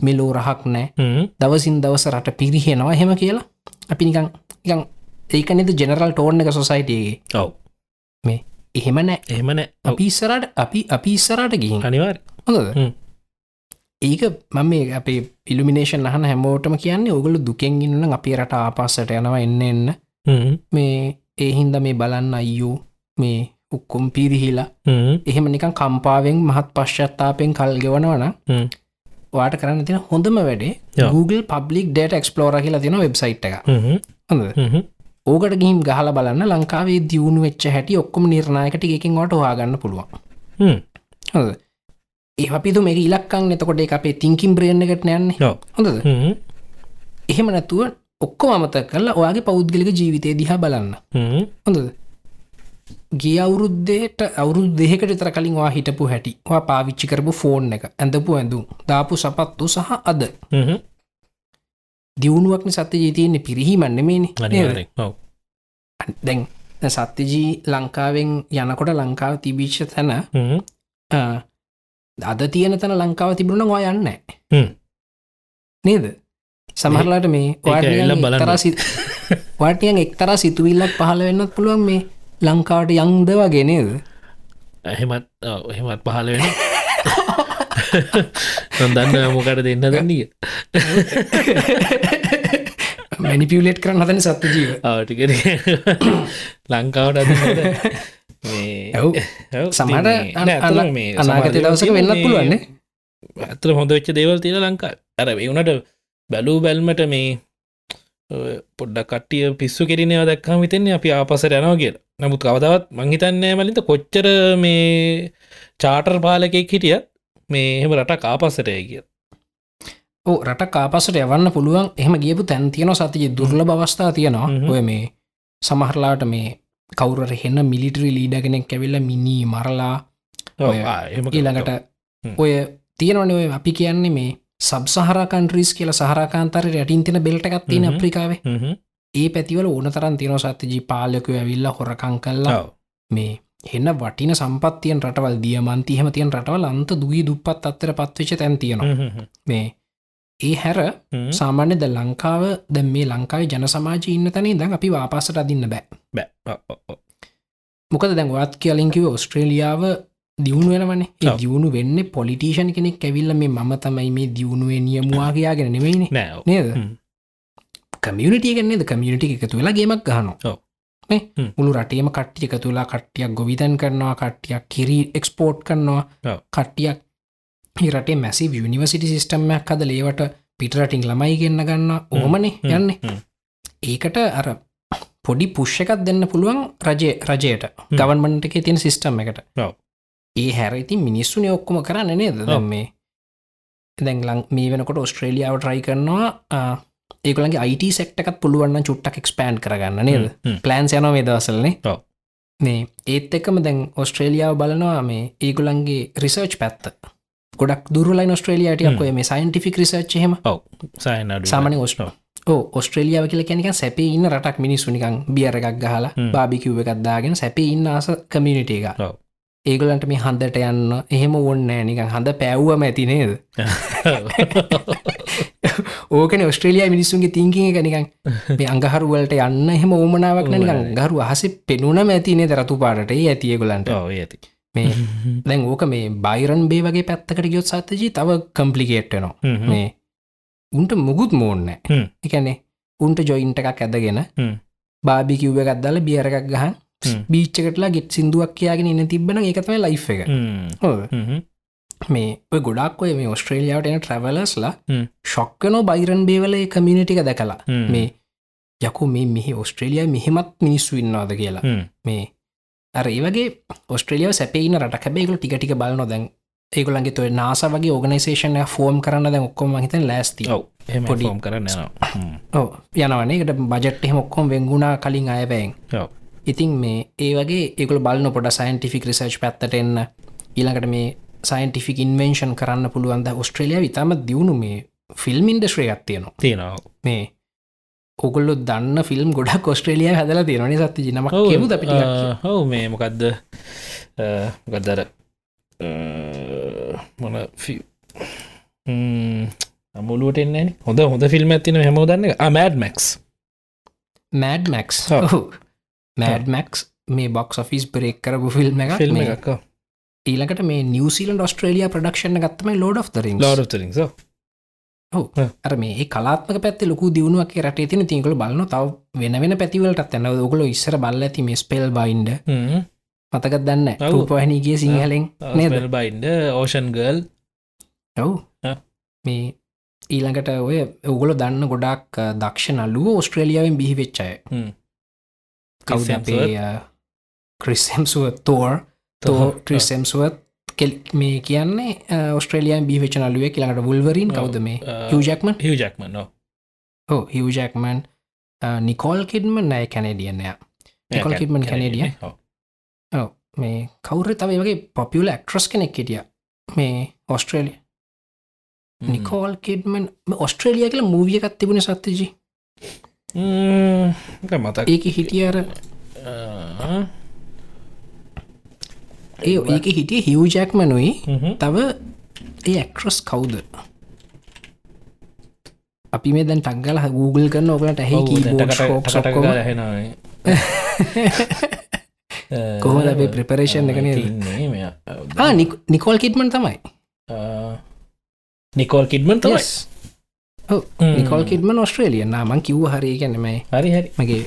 Speaker 2: මෙලෝ රහක් නෑ දවසින් දවස රට පිරිහෙනවා හෙම කියලා අපි නිකං නිකං ඒකනෙද ජෙනරල් ටෝර්න එක සොසයිටගේ
Speaker 1: ඔව්.
Speaker 2: නෑ.
Speaker 1: එහෙමන
Speaker 2: අපි ඉස්සරට අපි අපි ඉස්සරට ගිහින්.
Speaker 1: අනිවාර්
Speaker 2: හොඳද. ඒක මම මේ අපේ ඉල්ිමිනේෂන් අහන හැමෝටම කියන්නේ ඔගුලු දුකෙන් ඉන්න අපේ රට ආපස්සට යනවා එන්න එන්න. මේ ඒහින්ද මේ බලන්න අයියෝ මේ උක්කොම් පිරිහිලා. එහෙම නිකන් කම්පාවෙන් මහත් පශ්චත්තාපෙන් කල් ගෙවනවන. වාට කරන්න තින හොඳම වැඩේ. Google පබ්ලික් ඩේට එක්ස්පලෝර කියලා තින වෙබ්සයිට් එක හොඳ ඕකට ගිහිම් ගහල බලන්න ලංකාවේ දියුණු වෙච්ච හැටි ඔක්කොම නිර්ණයකට එකින් වට හොයාගන්න පුළුවන්. හොඳ ඒ අපිතු මේ ඉලක්කන් එතකොට අපේ තිංකින් බ්‍රේන් එකට යන්නේ. හොඳද? එහෙම නැතුව ඔක්කො අමත කරලා ඔයාගේ පෞද්ගලික ජීවිතය දිහා බලන්න. හොඳද? ගිය අවුරුද්ධයට අවුරුදු දෙකට තර කලින් වා හිටපු හැටි. වා පාවිච්චි කරපු ෆෝන් එක ඇඳපු ඇඳුම් දාපු සපත්තු සහ අද දියුණුවක්න සත්‍ය ජීතයන්නේ පිරිහිමන්නමේනි
Speaker 1: අනිවාරෙන් ඔව්.
Speaker 2: දැන් සත්‍යජී ලංකාවෙන් යනකොට ලංකාව තිබිච්ච තැන අද තියෙන තැන ලංකාව තිබුණ වා යන්න. නේද? සමහරලාට මේ. වාටියන් එක්තර සිතුවිල්ලක් පහල වෙන්නත් පුළුවන් මේ ලංකාවට යංද වගේ නේද?
Speaker 1: එහෙමත් එහෙමත් පහල වෙන දන්න මොකට දෙන්න දන්නග
Speaker 2: මැනිපියලේට් කරන්න හතන සත්ත ජීව.
Speaker 1: ආටික ලංකාවට අද
Speaker 2: ඇව් සමට අනාගත දවසක වෙන්නත් පුළුවන්නේ.
Speaker 1: ඇතර හොඳ වෙච්ච දේවල් තියෙන ලංකා ඇර වුණට බැලූ බැල්මට මේ ඔය පොඩ්ඩක් කට්ටිය පිස්සු කෙරනව දක්කම හිතන්නේ අපි ආපසර යනවා කිය නමුත් කවදවත් මංහිතන්නෑ මලින්ත කොච්චර මේ චාටර් පාලකෙක් හිටියත් මේ එහෙම රට කාපස්සටය කිය
Speaker 2: රට කාපසට යවන්න පුළුවන්. එහම ගියපු තැන් තියෙන සතිය දුර්ල බවස්ථා තියෙනවා. ඔය මේ සමහරලාට මේ කවුර හෙන්න මිලිටරි ලීඩගෙනෙක් ඇවිල්ල මිනී මරලා ඊළඟට. ඔය තියෙනවන ඔය අපි කියන්නේ මේ සබ්සහරකන්ට්‍රීස් කියල සහරකාන්තර යටින් තින බෙල්ටකත් තියෙන. අප්‍රිකාවේ. ඒ පැතිවල ඕන තරන් තියන සත්‍යජී පාලකය ඇවිල්ල හොරකං කල්ලා මේ එන්න වටින සම්පත්තියන් රටවල් දියමන්ති හම තියන් රටවල් අන්ත දුගී දුපත් අත්තර පත්වෙච තැන් තියෙනවා. මේ ඒ හැර සාමාන්‍ය ද ලංකාව ද මේ ලංකාව ජන සමාජ ඉන්න තැනේ දැන් අපි වාපසට අදින්න බෑ.
Speaker 1: බෑ.
Speaker 2: මොකද දැන් වත් කියලින්කිව ඔස්ට්‍රේලියාව දියුණු වෙනවනේ. දියුණු වෙන්න පොලිටීෂන් කෙනෙක් ඇවිල්ල මේ මම තමයි මේ දියුණුවේ නියමවාගයාගෙන නෙවෙයිනි
Speaker 1: නෑ
Speaker 2: නේද?
Speaker 1: හ්ම්.
Speaker 2: කමියනිටිය ගන්නේද කමියනිටි එකතු වෙලා ගේමක් ගහනු
Speaker 1: හ්ම්.
Speaker 2: මුළු රටේම කට්ටිය එකතු වෙලා කට්ටියක් ගොවිතැන් කරනවා කට්ටියක් කිරී එක්ස්පෝට් කරනවා. කට්ටියක් රටේ මැසි යනිවසිටි සිිස්ටම්මයක් හද ලේවට පිටරටින් ළමයි ගන්න ගන්න ඕමනේ. යන්නේ. ඒකට අර පොඩි පුෂ්කත් දෙන්න පුළුවන් රජය රජයට ගවන්මන්ට එක තියෙන සිිස්ටම් එකට. ඒ හැරයිති මිනිස්සුනේ ඔක්කොම කරන්න නේද මේ දැන් ලං මේ වෙනකොට ඔස්ට්‍රේලියාව ට්‍රයි කරනවා ඒකලගේ අයිට සෙක්ටකත් පුළුවන්න චුට්ටක් එක්ස්පෑන්් කරගන්න නේද? ප්ලෑන්ස් යන මේ දවසල්නේ. මේ ඒත් එක්කම දැන් ඔස්ට්‍රේලියාව බලනවා මේ ඒගුලන්ගේ රිසර්ච් පැත්ත. ගොඩක් දුරලයි ඔස්ට්‍රේලියයට ඔය මේ සයින්ටිෆික් රිසර්ච් හෙම සාමන ඔස්ට ඕ ඔස්ට්‍රේලියාව කියල කැනික සැපේ ඉන්න රටක් මිනිස්සුනිකං බියර එකක් ගහලා. බාබිකිව් එකක්දාගෙන සැපේ ඉන්න ආස කමිනිට එක. ඒගලන්ට මේ හන්දට යන්න එහෙම ඔන්න නිකන් හඳ පැව්වම ඇති නේද ඕකන ඔස්ට්‍රේලිය මිනිස්සුන්ගේ තිංකින් එක නිකන්. මේ අඟහරුවලට යන්න එහෙම ඕමනාවක් නිකන්. ගරු අහස පෙනුනම ඇතිනේ දරතු පාට ඇතියගලන්ට
Speaker 1: ඇති
Speaker 2: මේ දැන් ඕක මේ බයිරන් බේ වගේ පැත්තකට ගියොත් සත්තජී තව කම්පලිකේට්ටනවා මේ උන්ට මුකුත් මෝන්න. එකනේ උන්ට ජොයින්ට එකක් ඇදගෙන. බාබි කිව්ව එකක්දල බියර එකක් ගහන්. බීච්චකටලා ගෙට සිින්දුවක් කියයාගෙන ඉන්න තිබෙන එකතම ලයි් එක මේ ගොඩක් ඔය මේ ඔස්ට්‍රේලියාවට එන ට්‍රවලස්ලා. ශොක්කනෝ බයිරන් බේවල කමියනිටික දැකලා. මේ යකු මේ මෙහි ඔස්ට්‍රේලියයා මෙහෙමත් මිනිස්සු ඉන්නවාද කියලා. මේ අර ඒවගේ ඔස්ට්‍රලියාව සැපේන රට හැබේගල ටිකටික බලන දැන් ඒගොලන්ගේ තොයි නාස වගේ ඕගනයිසේෂනය ෆෝම් කරන්න දැන් ඔක්කොම හිතන් ලෑස්ති
Speaker 1: ඔව එහම
Speaker 2: පොඩි.
Speaker 1: ෆෝම් කරන්න.
Speaker 2: ඕ යනවනේකට බජට් එහෙම ඔක්කොම් වෙංගුණා කලින් අයබෑන්. ඉතින් මේ ඒ වගේ ඒගොල බලන්න පොඩ සයින්ටිෆික් රිසර්ච් පැත්තට එන්න ඊළඟට මේ සයින්ටිෆික් ඉන්වෙන්ෂන් කරන්න පුළුවන්ද ඔස්ට්‍රේලිය විතාම දියුණු මේ ෆිල්ම් ඉන්ඩස්්‍රේ ගත්තියනවා
Speaker 1: තියෙනවා.
Speaker 2: මේ ඔගොල්ලො දන්න ෆිල්ම් ගොඩක් ඔස්ට්‍රේලිය හදලා තියෙනනේ සත්ති ජනම
Speaker 1: ඔව්,
Speaker 2: කෙමුද අපිට
Speaker 1: ඔව් මේ මොකක්ද ගදර මොන අමුලුවට එන්නේ හොඳ හොඳ ෆිල්ම් ඇතින හැමෝ දන්න Mad Max
Speaker 2: Mad Max. Mad Max මේ බොක්ස් ෆිස් බරෙක් කරපු ෆිල්ම් එක
Speaker 1: ෆිල්ම් එකක්
Speaker 2: ඊලකට මේ නිවසිීලන් ඔස්ට්‍රේලිය ප්‍රඩක්ෂණ ගත්තම ලෝඩ් of රින්
Speaker 1: ලෝරතරින්
Speaker 2: අර මේ කලාත්මක පැත්ත ලොකු දියුණුවක් රට තින තිකල බලන තව වෙන වෙන පැතිවලට ඇන්න ඔගල ඉස්සර බල්ල ඇති මේ ස්පෙල් බයින්ඩ මතකත් දන්න
Speaker 1: ඔව්.
Speaker 2: රූපහනගේ සිංහලෙන් නේද?
Speaker 1: බයින්ඩ ඕෂන් ගල්
Speaker 2: ඔව්. මේ ඊළඟට ඔය ඔගොල දන්න ගොඩක් දක්ෂ නල්ලුව ඔස්ට්‍රේලියාවෙන් බිහි වෙච්චය කවුද ක්‍රිස්සම්සුව තෝර් තෝ ක්‍රිස්සම්සුවත් කෙල් මේ කියන්නේ ඔස්ට්‍රේලියන් බිහිවෙච නලුව කියලට වුල්වරින් කවුද මේ? හජක්මන්
Speaker 1: හිජක්ම නො
Speaker 2: හෝ හිජක්මන් නිකෝල් කිඩ්ම නෑ කැනඩියන්නය නිකොල් කිඩ්මන් කැනඩිය මේ කවුර තව වගේ පොපියල ඇක්ට්‍රස් කෙනෙක් හිටිය. මේ ඔස්ට්‍රේලිය නිකෝල් කිඩ්මන් ඔස්ට්‍රේලිය කියල මූවියකත් තිබුණ සත්තජි
Speaker 1: මතක්
Speaker 2: ඒක හිටියර ඒ ඒක හිටිය හිවජැක්මනුයි තව ඒ ඇක්ට්‍රස් කවුද? අපි මේ දැන් ටක්ගල Google කරන්න ඔබලට ඇහි කොහොමද අපේ ප්‍රපරේෂන් එක නේද? නිකෝල් කිට්මන් තමයි.
Speaker 1: නිකෝල් කිඩ්මන් තමයි?
Speaker 2: නිකෝල් කිට්මන් ඔස්ට්‍රේලියන් නාමන් කිව්ව හරි ගැනමයි
Speaker 1: හරි හරි.
Speaker 2: මගේ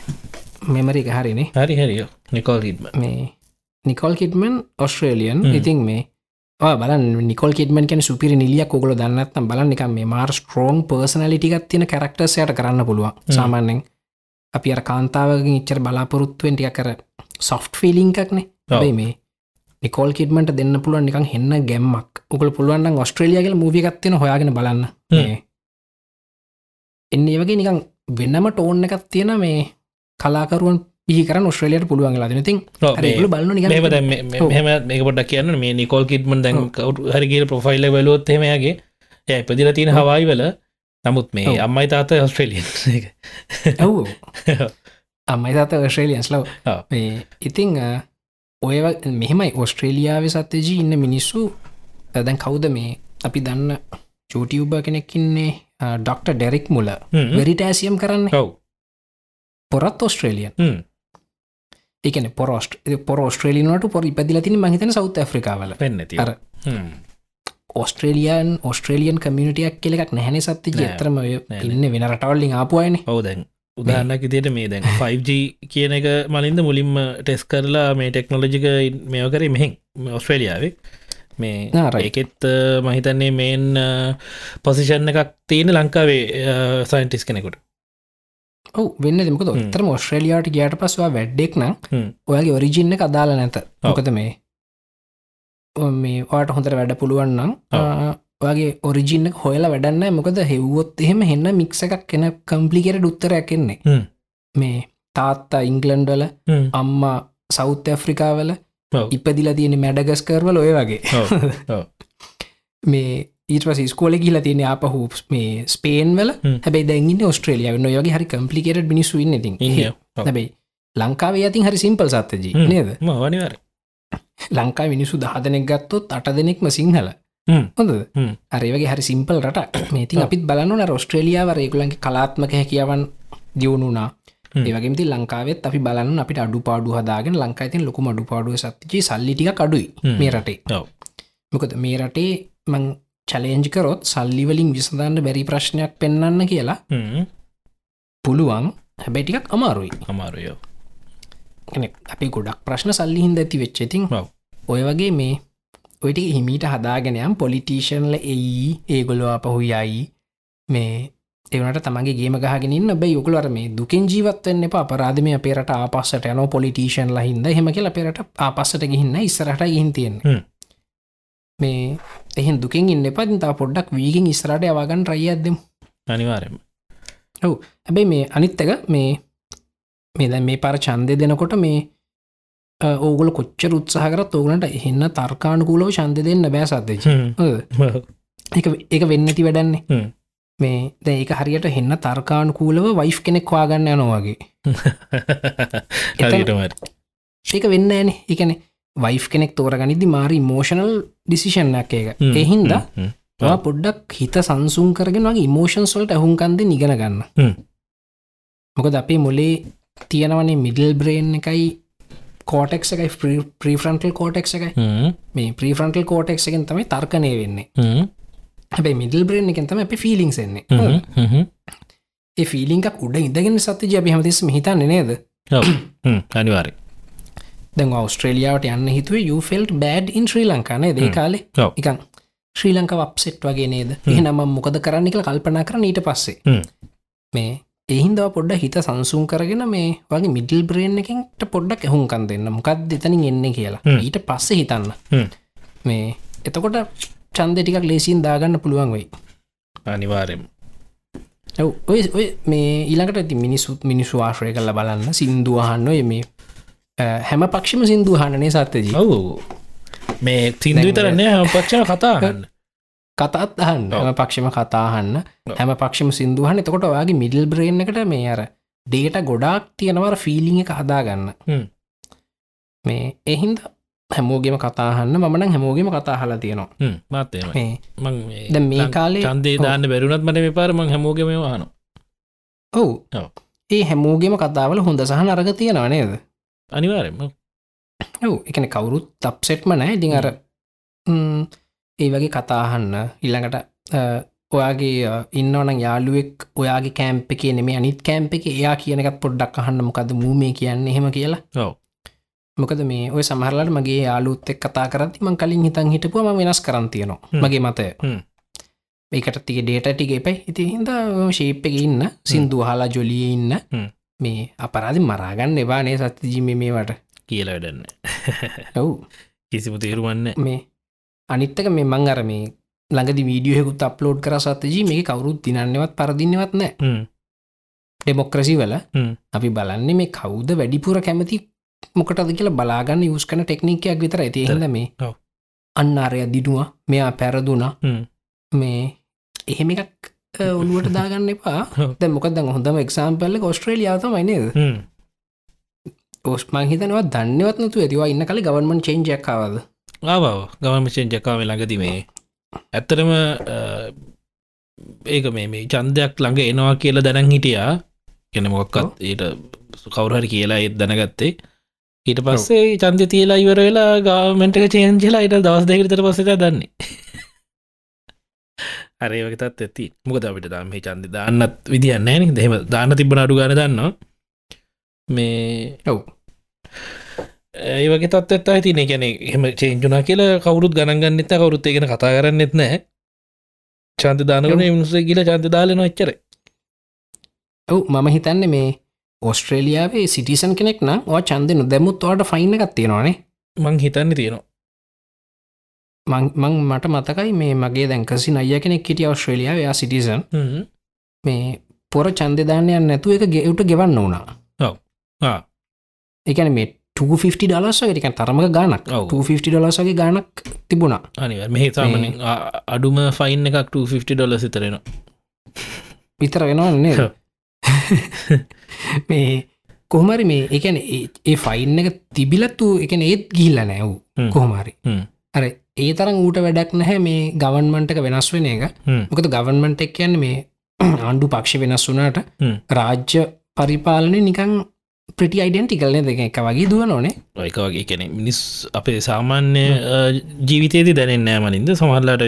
Speaker 2: මෙමරි හරිනේ.
Speaker 1: හරි හරිෝ. නිකෝල් කිඩ්ම
Speaker 2: මේ නිකොල් කිට්මන් ඔස්ට්‍රේලියන්. ඉතින් මේ බලන් නිකොල් කිටමන් කැන සුපිරි නිලියක් කොගල දන්නත්නම් බලන්න එක මේ මාර් ස්ට්‍රෝන් පර්සනලිටිකත් තියෙන කැරක්ටර්සයට කරන්න පුළුවන්. සාමාන්‍යෙන් අපි අර කාන්තාවකින් ඉච්චර බලාපොරොත්තුවෙන්ටිය කර සොෆ්ට් ෆිලිංකක්නේ. ඔබයි මේ නිකෝල් කිටමට දෙන්න පුළුවන් නිකන් හෙන්න ගැම්මක්. උකල පුළුවන් ඔස්ට්‍රේලියගල මූවිකත්තින හොයාගෙන බලන්න. මේ එන්නේ වගේ නිකන් වෙන්නම ටෝන් එකක් තියෙන මේ කලාකරුවන් පිහි කරන්න ඔස්ට්‍රේලියට පුළුවන් නික
Speaker 1: මෙම මෙහම මේක පොඩක් කියන්න මේ නිකෝල් කිට්මන් දැන් කවුට හරිගේල ප්‍රොෆයිල්ල බලොත් හෙමයාගේ ය පදිල තියෙන හවායි වල. නමුත් මේ. අම්මයි තාත ඔස්ට්‍රේලියන්
Speaker 2: ඇව් අම්මයි තාත ඔස්ට්‍රේලියන්ස් ලව. මේ ඉතිං ඔය මෙහෙමයි ඔස්ට්‍රේලියාව සත්‍යජී ඉන්න මිනිස්සු. දැන් කවුද මේ? අපි දන්න චෝටියුබ කෙනෙක්කින්නේ ඩොක්ට ඩෙරික් මුල
Speaker 1: හ්ම්.
Speaker 2: වෙරිටෑසියම් කරන්න. පොරත් ඔස්ට්‍රේලියන්.
Speaker 1: හ්ම්.
Speaker 2: එකන පොරෝස්ට පොර ස්ට්‍රේලියනට පොර ඉපදිල තින මහිතන සෞත ඇෆ්‍රිකාවල.
Speaker 1: වෙන්න ති
Speaker 2: අර ඔස්ට්‍රේලියන් ඔස්ට්‍රේලියන් කමියනිටියක් කෙලෙක් නැහැන සත්ති. ජතරම. ඉන්න වෙන රටවල්ලින් ආපුයන
Speaker 1: ඔව දැන් උදාන්නක් ඉදිට මේ දැන් 5G කියන එක මලින්ද මුලින්ම ටෙස් කරලා මේ ටෙක්නොලජික මේකරේ මෙහෙන් ඔස්ට්‍රේලියාවේ මේ. ඒකෙත් මහිතන්නේ මේන් පොසිෂන් එකක් තියෙන ලංකාවේ සයින්ටිස් කෙනෙකුට
Speaker 2: ඔව වෙන්න දෙමක
Speaker 1: හ්ම්. ොත්තරම
Speaker 2: ඔස්ට්‍රේලියයාට ගයාට පස්වා වැඩ්ඩෙක් නම්. ඔයාගේ ඔරිජින්න අදාල නැත මොකද මේ මේ වාට හොඳට වැඩ පුළුවන් නම් වගේ ඔරිජින්න හොයලා වැඩන්න මොකද හෙව්වොත් එහෙම හෙන්න මික්ස එකක් කෙන කම්පලිකට උත්තරයක්
Speaker 1: හ්ම්.
Speaker 2: මේ තාත්තා ඉංගලන්ඩල. අම්මා සෞත්‍ය ඇෆ්‍රිකාවල. ඉපදිලා තියෙන මැඩගස් කරවල ඔය වගේ. මේ ඊට පස ස්කෝල කියලා තියෙන අපහු මේ ස්පේන් වල. හැබයි දැගන්න ඔස්ට්‍රේලියාව නොයගේ හරි කම්පලිකට මිනිස්සු ඉන්න ති. හැබයි ලංකාවේ ඇතින් හරි සිම්පල් සත්තජී. නේද
Speaker 1: වනිවර
Speaker 2: ලංකා මිනිසු දහ දෙනෙක් ගත්තොත් අට දෙනෙක්ම සිංහල. හොඳ. අරේවගේ හරි සිම්පල් රට
Speaker 1: ඔව්.
Speaker 2: අපිත් බලන්න රොස්ට්‍රේලියාව රේකුලන්ගේ කලාත්මක හැකියාවන් දියුණුනා
Speaker 1: හ්ම්.
Speaker 2: ඒවගේති ලංකාවෙත් අපි බලන්න අපිට අඩු පාඩු හදාගෙන ලංකායිතින් ලොකු අඩු පාඩුව සත්තිචි සල්ලිටික කඩුයි. මේ රටේ. මොකද මේ රටේ මං චලේන්ජිකරොත් සල්ලිවලින් විසඳන්න බැරි ප්‍රශ්නයක් පෙන්න්න කියලා. පුළුවන්. හැබැටිකක් අමාරුයි.
Speaker 1: අමාරුයෝ
Speaker 2: අපි ගොඩක් ප්‍රශ්න සල්ලි හින්ද ඇති වෙච්චෙතින්. ඔය වගේ මේ ඔයිට හිමීට හදාගෙනයම් පොලිටීෂන්ල එයි ඒගොලො අපහු යයි මේ එවනට තමගේ ගේම ගහගෙනන්න බයි යොකලර මේ දුකින් ජීවත්වන්න එප. අපරාධම අපේරට ආපස්සට යන පොලිටීෂන් ලහින්ද හෙම කියල පෙරට ආපස්සට ගිහින්න ඉස්සරහට ගහින්තියෙන්. මේ එහෙන් දුකින් ඉන්න එපත් තා පොඩ්ඩක් වීගෙන් ඉස්රට යවාගන් රයියත්දෙම
Speaker 1: අනිවාරෙන්
Speaker 2: හැබැයි මේ අනිත්තක මේ මේ දැන් මේ පර චන්දය දෙනකොට මේ ඕගල කොච්චර උත්සාහකරත් ඕගලට එහන්න තර්කානුකූලව චන්ද දෙන්න බෑ සද්දච එක එක වෙන්නති වැඩන්නේ. මේ දැ ඒක හරියට හෙන්න තර්කානුකූලව වයිෆ් කෙනෙක් වාගන්න යනවාගේ ඒක වෙන්න ඇන එකන වයිෆ් කෙනෙක් තෝරගනිදි මාරි මෝෂනල් ඩිසිෂන්යක් එක එහින්ද පොඩ්ඩක් හිත සංසුන් කරගෙන වගේ ඉමෝෂන්ස්වල්ට ඇහුන්කන්ද නිගෙන ගන්න. මොකද අපේ මොලේ තියෙනවනේ මිඩල් බ්‍රේන් එකයි කෝටෙක් එකයි ප්‍රීෆ්‍රන්ටල් කෝටෙක් එකයි. මේ ප්‍රීෆ්‍රන්ටල් කෝටෙක් එකෙන් තමයි තර්කනය වෙන්නේ. හැබයි මිඩල් බ්‍රේන් එකෙන් තම අප ෆිලිින්ස් එන්නේ. ඒ ෆිලිංක් උඩ ඉදගෙන සත්‍ය ජ හමතිස් හිතන්න නේද?
Speaker 1: අනිවාරය
Speaker 2: දැන් අවස්ට්‍රේලියාවට යන්න හිතුවේ යුෆෙල්ට බෑඩ් ඉන් ශ්‍රී ලංකානේ දේ කාලේ. එකන් ශ්‍රී ලංක වප්සෙට් වගේ නේද? එහ නම මොකද කරන්න කියලා කල්පනා කරන ඊට පස්සේ. මේ එහින්දව පොඩ්ඩ හිත සංසුන් කරගෙන මේ වගේ මිඩල් බ්‍රේන් එකින්ට පොඩ්ඩක් එහුන්කන් දෙන්න. මොකක් දෙතනින් එන්න කියලා. ඊට පස්සේ හිතන්න. මේ එතකොට චන්ද ටිකක් ලේසින් දාගන්න පුළුවන් වෙයි.
Speaker 1: අනිවාරෙන්
Speaker 2: ඔය ඔය මේ ඊළඟට ඇති මිනිස්සුත් මිනිස්සු ආශ්‍රය කල්ල බලන්න. සිින්දුවහන්න ඔය මේ හැම පක්ෂම සිින්දුහනනේ සත්‍යජී.
Speaker 1: ඔවු. මේ සිින්දු විතරන්නේ හම පක්ෂණ කතාගන්න
Speaker 2: කතාත් අහන්න. හැම පක්ෂම කතාහන්න. හැම පක්ෂම සිින්දුහන එතකොට ඔයාගේ මිඩල් බ්‍රේන් එකට මේ අර ඩේට ගොඩාක් තියෙනවර ෆීලිං එක හදාගන්න. මේ එහින්ද හැමෝගේම කතාහන්න මන හැමෝගේම කතාහලා තියෙනවා.
Speaker 1: මාතයම
Speaker 2: මේ කාලේ
Speaker 1: චන්දේ දාන්න බැරුණත් මට මේ පාර මං හැමෝගම වාන
Speaker 2: ඔවු. ඒ හැමෝගේම කතාවල හොඳ සහ නරග තියෙනවා නේද
Speaker 1: අනිවාරෙන්ම
Speaker 2: ඔවු එකන කවුරුත් තප්සෙට්ම නෑ ඉතිං අර ඒ වගේ කතාහන්න ඉල්ළඟට ඔයාගේ ඉන්නවන යාළුවෙක් ඔයාගේ කෑම්ප එක නෙමේ අනිත් කෑම්ප එක එයා කියනකත් පොඩ්ඩක් අහන්න මොකද මූමේ කියන්න එහෙම කියලා. මොකද මේ ඔය සමහරලට මගේ යාලුත් එක් කතා කරත් මං කලින් හිතන් හිටපුුව ම වෙනස් කරන් තියනවා
Speaker 1: හ්ම්.
Speaker 2: මගේ මතය. ඒකට තික ඩේට ටික එපයි ඉති හිද ශේප් එක ඉන්න සිින්දු හලා ජොලිය ඉන්න. මේ අපරාධි මරාගන්න එවානේ සත්තිජීම මේවට.
Speaker 1: කියල වැඩන්න.
Speaker 2: ඔවු.
Speaker 1: කිසිම තේරුවන්න
Speaker 2: මේ අනිත්තක මේ මං අර මේ ළඟදි වීඩියහෙකුත් අප්ලෝඩ් කර සත්තජී මේ කවරුත් දිනන්නවත් පරදින්නවත් නෑ ඩෙමොක්‍රසි වල. අපි බලන්නේ මේ කවුද වැඩිපුර කැමති මොකටද කියලා බලාගන්න යුස් කන ටෙක්නිකයක් විතර ඇතිහිද මේ
Speaker 1: ඔව්.
Speaker 2: අන්නාරය දිනුව මෙයා පැරදුනා. මේ එහෙම එකක් ඔලුවට දාගන්න එපා.
Speaker 1: ඔව්.
Speaker 2: දැ මොකද හොඳම එක්සාම්පල්ල ඔස්ට්‍රේලියාව මයිනද ඔස්මං හිතනවා දන්නවත්නතු ඇතිවා ඉන්න කළ ගවන්මන් චේන්ජයක්කාවද
Speaker 1: ආවාව ගවමචෙන් ජකාව ළඟති මේ. ඇත්තරම ඒක මේ මේ චන්දයක් ළඟ එනවා කියලා දැනන් හිටියා. කෙන මොක්කත් ඊට කවුරහරි කියලා ඒත් දැනගත්තේ. ඊට පස්සේ චන්ද තියලා ඉවර වෙලා ගාමෙන්ටක චේන්ජලා ඊට දවස් දෙකරතර පස්සත දන්නේ අරේ වගේතත් ඇති. මොකද අපිට දම් මේ චන්ද දාන්නත් විදිියන්න න දෙම දාන්න තිබන අඩු ගන දන්න මේ
Speaker 2: ඔව්.
Speaker 1: ඒ වගේ තත් ඇත්තා ඇති ගැන එහම චේන්ජුනා කියලා කවුරුත් ගණගන්න එත කවරුත් ගෙන කතා කරන්නෙත් නෑ චන්ත දානකන මිනිසේ කියල චන්ත දාලන එච්චර
Speaker 2: ඔව් මම හිතන්න මේ ඔස්ට්‍රේලියාවේ සිටිසන් කෙනෙක් නම් ඕ චන්දනු දැමුත් වාට ෆයින්න එකක් තියෙනවානේ.
Speaker 1: මං හිතන්න තියෙනවා
Speaker 2: මං මට මතකයි මේ මගේ දැන්කසි අය කෙනෙක් හිටිය ඔස්ට්‍රේලියාව යා සිටිසන්. මේ පොර චන්දධානයන් නැතුව එක ගෙවුට ගෙවන්න
Speaker 1: ආ.
Speaker 2: එකන මේ 250 ඩලස්ගේ ටික තරමක ගානක්
Speaker 1: ඔව්.
Speaker 2: 250 ඩලසගේ ගානක් තිබුණා
Speaker 1: අනිව මෙහි තාමන අඩුම ෆයින් එකක් 250 ඩොල සිතරෙන
Speaker 2: විතර වෙනවන්නේ. මේ කොහමරි මේ එකන ඒ ෆයින් එක තිබිලත්තු එකන ඒත් ගිල්ල නෑව්
Speaker 1: හ්ම්.
Speaker 2: කොහොමරි
Speaker 1: හ්ම්.
Speaker 2: අර ඒ තරම් ඌට වැඩක් නැහැ මේ ගවන්මන්ටක වෙනස් වෙන එක. මොකද ගවන්මන්ට එක් කියන්න මේ ආණ්ඩු පක්ෂ වෙනස් වුනාට. රාජ්‍ය පරිපාලනය නිකං ප්‍රටි අයිඩෙන්ටිකල්න දෙක එක වගේ දුව නොනේ
Speaker 1: ඒක වගේ කැනෙ මිනිස් අපේ සාමාන්‍ය ජීවිතයේති දැනෙන් නෑමනින්ද සමහරලාට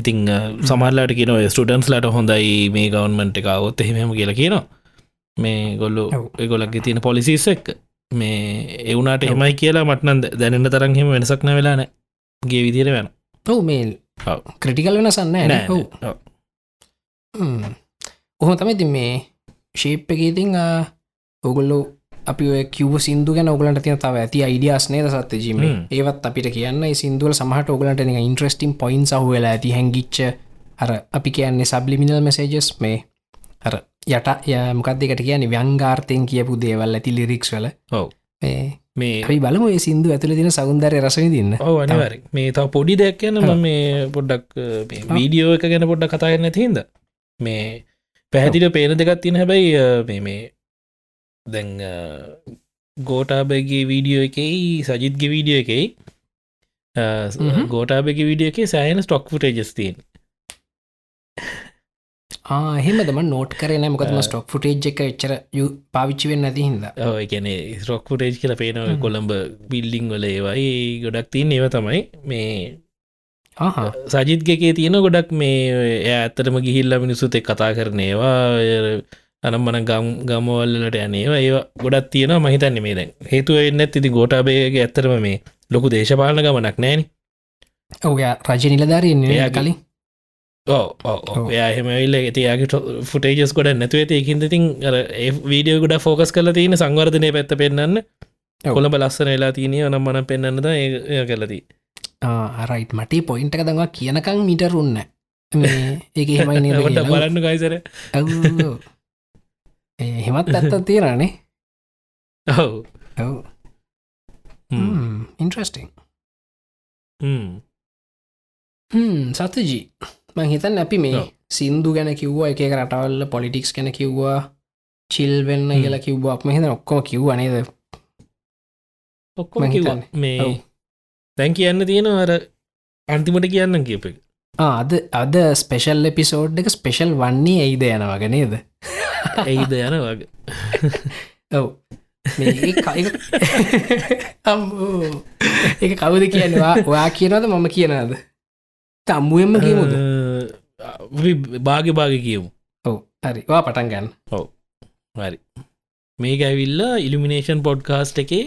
Speaker 1: ඉතිං සමහරලාට කියන ස්ටඩන්ස් ලට හොඳයි මේ ගවන්මන්ට එකවොත් එහෙම කියලා කියනවා. මේ ගොල්ලු
Speaker 2: ඔව්.
Speaker 1: ගොලක්ගේ තියෙන පොලිසිස් එක්. මේ එවුනාට එමයි කියලා මටන දැනන්න තරන්හෙම වෙනසක් නැ වෙලානෑ ගේ විදිර වෙන
Speaker 2: ඔවු මේ. ක්‍රටිකල් වෙන සන්න
Speaker 1: නෑ.
Speaker 2: ඔහොම තමයි ති මේ ශේප් එක ඉතිං ඔගුල්ලු අපි කිව සිදු ගැන ඔගලට තිය තව ඇති අයිඩියස් නේද සත්‍ය ජීම. ඒවත් අපිට කියන්න සිදුවල සමහට ඔගලට ඉන්ට්‍රස්ටිම් පොයින් සහ වෙලා ඇති හැඟිච්ච අර අපි කියන්නේ සබ්ලිමිනල් මෙසේජස් මේ අර යට යමකක්දකට කියන ව්‍යංගාර්තයෙන් කියපු දේවල් ඇති ලිරික්ස් වල.
Speaker 1: ඔව්
Speaker 2: මේ අපි බලමු ඒ සිින්දු ඇතුළ තින සෞන්දරය රසවි දින්න
Speaker 1: ඔව අනිවර මේ තව පොඩි දෙයක් කියන්න ම මේ පොඩ්ඩක් වීඩියෝ එක ගැන පොඩ්ඩක් කතාගන්න තිහිද මේ පැහැදිල පේන දෙකත් තියෙන හැබැයි මේ මේ දැන් ගෝටාබගේ වීඩියෝ එකයි සජිත්ගේ වීඩියෝ එකයි. ගෝටාබගේ වීඩියෝ එක සෑන ස්ටොක් ෆුටේජස්තින්
Speaker 2: හෙමදම නෝට් කරන මොකදම ස්ටොක් ෆුටේජ් එක එච්චර පාවිච්චි වෙන්න ඇති හිද
Speaker 1: එකන ස්රොක් ෆුටේජ් කියල පේනව. කොළඹ බිල්ලිං වල ඒවයි ගොඩක් තින් ඒව තමයි මේ සජිත්ගකේ තියෙන ගොඩක් මේ ඇත්තටම ගිහිල්ල මිනිසුත් එක් කතා කරනේවා අනම්මන ගම් ගමවල්ලට යනේවා ඒ ගොඩත් තියෙන මහිතන්න මේ දැන් හේතුව එන්නත් ඉති ගෝටාබේගේ ඇත්තරම මේ ලොකු දේශපාලන ගමනක් නෑන.
Speaker 2: ඔය රජ නිලධාරයෙන්
Speaker 1: එයාගේ-
Speaker 2: කලින්
Speaker 1: එයා හෙමවිල්ල ඇතියාගේ ෆුටේජස් ගොඩ නැතුව ඇති එකින්ද තින් ඒ වීඩියෝ ගොඩ ෆෝකස් කල තියෙන සංවර්ධනය පැත්ත පෙන්න්න. කොළඹ ලස්සන වෙලා තියනය නම් මන පෙන්න්නද ඒ කලදී
Speaker 2: රයිට් මටේ පොයින්ට දවා කියනකං මිටරුන්න කියලා.
Speaker 1: බලන්න ගයිසර.
Speaker 2: ඒ හෙමත් ඇත්ත තියෙනනේ
Speaker 1: ඔව්.
Speaker 2: ඔව. ඉන්ට්‍රස්ටිං සතජී මං හිතන් අපි මේ. සින්දු ගැන කිව්වා එක රටවල්ල පොලිටික්ස් ගැන කිව්වා චිල් වෙන්න. කියලා කිව්වාක් මෙහිද ඔක්කොම කිව්ව නේද?
Speaker 1: ඔක්කොම
Speaker 2: මං.
Speaker 1: දැන් කියන්න තියෙන අර අන්තිමට කියන්න කියප එක.
Speaker 2: ආ, අද ස්පෙෂල් එපිසෝඩ් එක ස්පෙෂල් වන්නේ ඇයිද යනවග නේද?
Speaker 1: ඇයිද යන වගේ.
Speaker 2: ඔව්. ඒ කවුද කියනවා ඔයා කියනවද මම කියනද තම්මුවෙන්ම කියමුද
Speaker 1: බාග බාග කියමු.
Speaker 2: ඔව් හරි. වා පටන් ගන්න.
Speaker 1: හරි. මේක ඇවිල්ල ඉලිමිනේෂන් පොඩ්කාස්ට් එකේ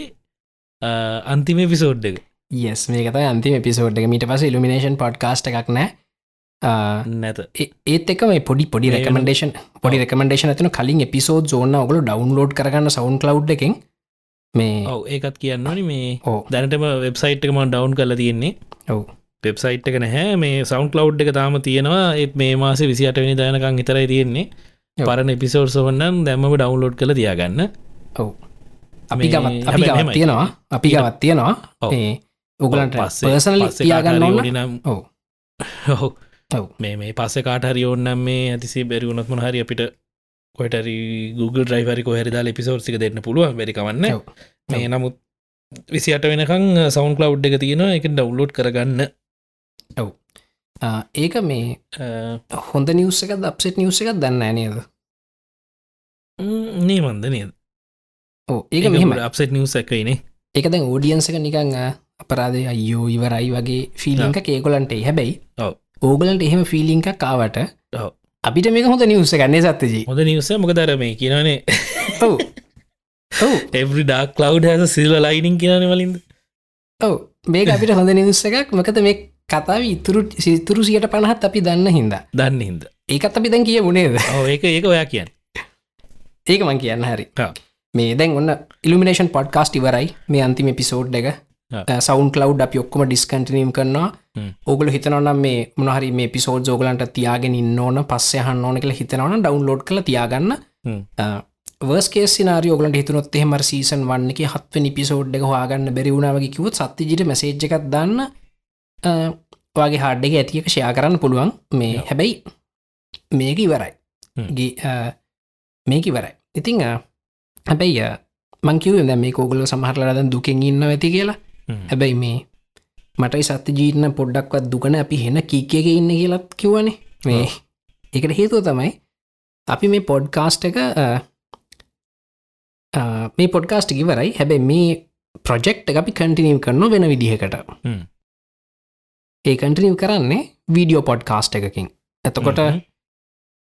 Speaker 1: අන්තිම පිසෝඩ් එක.
Speaker 2: යස් මේකත අන්තිම පිසෝඩ් එක. මීට පස ඉල්ිනේෂන් පොඩ්කාස්ට එකක් නෑ.
Speaker 1: නැත.
Speaker 2: ඒත් එක මේ පොඩි පොඩි රෙකමඩේෂන් පොඩි රෙකමඩේෂන ඇතින කලින් එපිසෝඩ් ඕන්න ඔගල ඩවන්ලෝඩ් කරගන්න සවන් කලව් එකෙන්. මේ
Speaker 1: ඔව ඒකත් කියන්නනි මේ දැනටම වෙබ්සයිට් එක ම ඩවන් කල තියෙන්නේ.
Speaker 2: ඔව්
Speaker 1: වෙබ්සයිට් එක නැහැ. මේ සෞන්් කලව් එක තාම තියෙනවා. ඒත් මේ මාස විසිට වෙනි දානකං හිතරයි තියෙන්නේ. පරණ එපිසෝඩ් සොවන්නන් දැම්ම ඩවන්ලෝඩ් කළ තියාගන්න.
Speaker 2: ඔව්. අපි ගවත් අපි
Speaker 1: මෙහෙමයි.
Speaker 2: තියෙනවා. අපි ගවත් තියෙනවා. ඒ උගලන්ට පර්සනලි තියාගන්න
Speaker 1: නම්
Speaker 2: ඔව්.
Speaker 1: ඔහු
Speaker 2: ඔව්.
Speaker 1: මේ මේ පස්ස කාට හරි ඕන්නම් මේ ඇතිසේ බැරිවුණත්ම හරි අපිට කොටරි Google ්‍රයිවරි කොහරිදා එපිසෝර්සික දෙන්න පුළුව බැරිකවන්න
Speaker 2: ඔව්.
Speaker 1: මේ නමුත් විසිට වෙනකං සෞන්් කලව් එක තියෙනවා. එක ඩව්ලෝඩ් කරගන්න
Speaker 2: ආ, ඒක මේ හොඳ නිවස එක අපසෙට් නිවස එකක් දන්න නේද?
Speaker 1: නේ මන්ද නේද?
Speaker 2: ඕ ඒක මෙහෙම
Speaker 1: අපසෙට් නිවස එකයිනේ
Speaker 2: ඒක දැන් ෝඩියන්ස එක නිකං අපරාධය අයෝ ඉවරයි වගේ ෆිලිංක ඒකොලන්ට හැබැයි. ඕගලන්ට එහෙම ෆිලිංක කාවට. අපිට මේක හොඳ නිවස ගන්නේ සත්තජී
Speaker 1: හොඳ නිවස මොකදර මේ කියනනේ
Speaker 2: ඔව්.
Speaker 1: Every dark cloud has silver lining කියන වලින්ද
Speaker 2: ඔව්. මේක අපිට හොඳ නිවස එකක්. මකත මේ කතාව ඉතුරු සිතුරු සියට පණහත් අපි දන්න හින්දා.
Speaker 1: දන්න හින්ද.
Speaker 2: ඒකත් අපි දැන් කිය වුණේද
Speaker 1: ඒක ඒක ඔයා කියන්න.
Speaker 2: ඒක මං කියන්න හරි. මේ දැන් ඔන්න ඉල්ිනේෂන් පොඩ්කාස්ට ඉවරයි. මේ අන්තිම පිසෝඩ් එක. සවන් කලව් අපි ඔක්කොම ඩිස්කන්ටනීම් කරනවා. ඕගල හිතනවනම් මේ මොනහරි මේ පිසෝඩ් ෝගලන්ට තියාගෙන ඕන පස්සයහන්න ඕන කළ හිතනවන ඩවන්ලෝඩ් කළ තියාගන්න.
Speaker 1: හ්ම්.
Speaker 2: වර්ස්කේසිනාරිය ඔගලට හිතුනොත් එහෙම සීසන් වන්න එක හත්ව නිපිසෝඩ් එක හවාගන්න බැරිවුණාවගේ කිවත් සත්තිජිට මසේජ් එකක් දන්න අ, ඔයාගේ හාඩ් එක ඇතික ෂයා කරන්න පුළුවන් මේ. හැබැයි මේක ඉවරයි මේක ඉවරයි ඉතිං හැබැයි මංකිව දැ මේ කෝගල සමහරලද දුකෙන් ඉන්න ඇති කියලා. හැබැයි මේ මටයි සත්‍ය ජීතන පොඩ්ඩක්වත් දුකන අපි හෙන කීකයක ඉන්න කියලත් කිවනේ මේ. එකට හේතුව තමයි අපි මේ පොඩ්කාස්ට් එක මේ පොඩ්කාස්ට් ඉවරයි හැබැයි මේ ප්‍රොජෙක්් එක අපි කටිනීම් කරන වෙන විදිහකට. ඒ කටිනීම් කරන්නේ වීඩියෝ පොඩ්කාස්ට් එකකින්. එතකොට
Speaker 1: හ්ම්.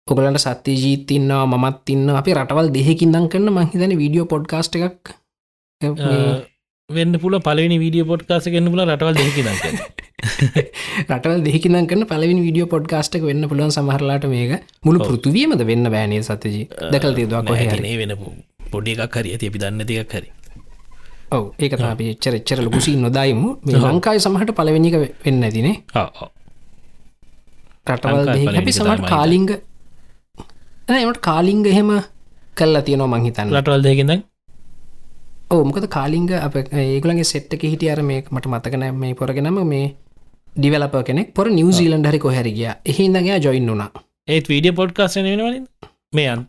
Speaker 2: ඔගලට සත්‍ය ජීත ඉන්නවා මත් ඉන්න අපි රටවල් දෙහෙකින්දන් කරන්න මහිතන වීඩියෝ පොඩ්කාස්ට් එකක්.
Speaker 1: වෙන්න පුල පලනි වීඩිය පොට්කාස කන්න පුල රටවල් දෙකි දක
Speaker 2: රටවල් දෙහිකිනම් කන්න පලවිනි විඩියෝ පොඩ්කාස්ටක වෙන්න පුළුවන් සමහරලාට මේක. මුළු පෘතුවියමද වෙන්න බෑනේ සතජී දකල් තිේදවා කොහ
Speaker 1: වෙන පොඩි එකක් හරි. ඇති අපි දන්න තියක් හරි
Speaker 2: ඔව ඒක අපි එච්චර ලොකුසි නොදායිමු. ලංකායි සමහට පලවෙනික වෙන්න ඇතිනේ රටවල්
Speaker 1: එක
Speaker 2: සමට කාලිංග. එමට කාලිංග එහෙම කල්ලා තියනවා මංහිතන්න
Speaker 1: ලටවල් දෙකිද
Speaker 2: ඕ මොකද කාලිංග අප ඒගලගේ සෙට්ක හිටිය අර මේ මට මතකන මේ පොරගෙනම මේ ඩිවලප කෙනෙක්. පොර නිවසිීලන්ඩ හරි කොහැරගිය එහින්දගේ ජොයින් වුණා.
Speaker 1: ඒත් වීඩිය පොඩ්කාස්ට වෙනවලින් මේ අන්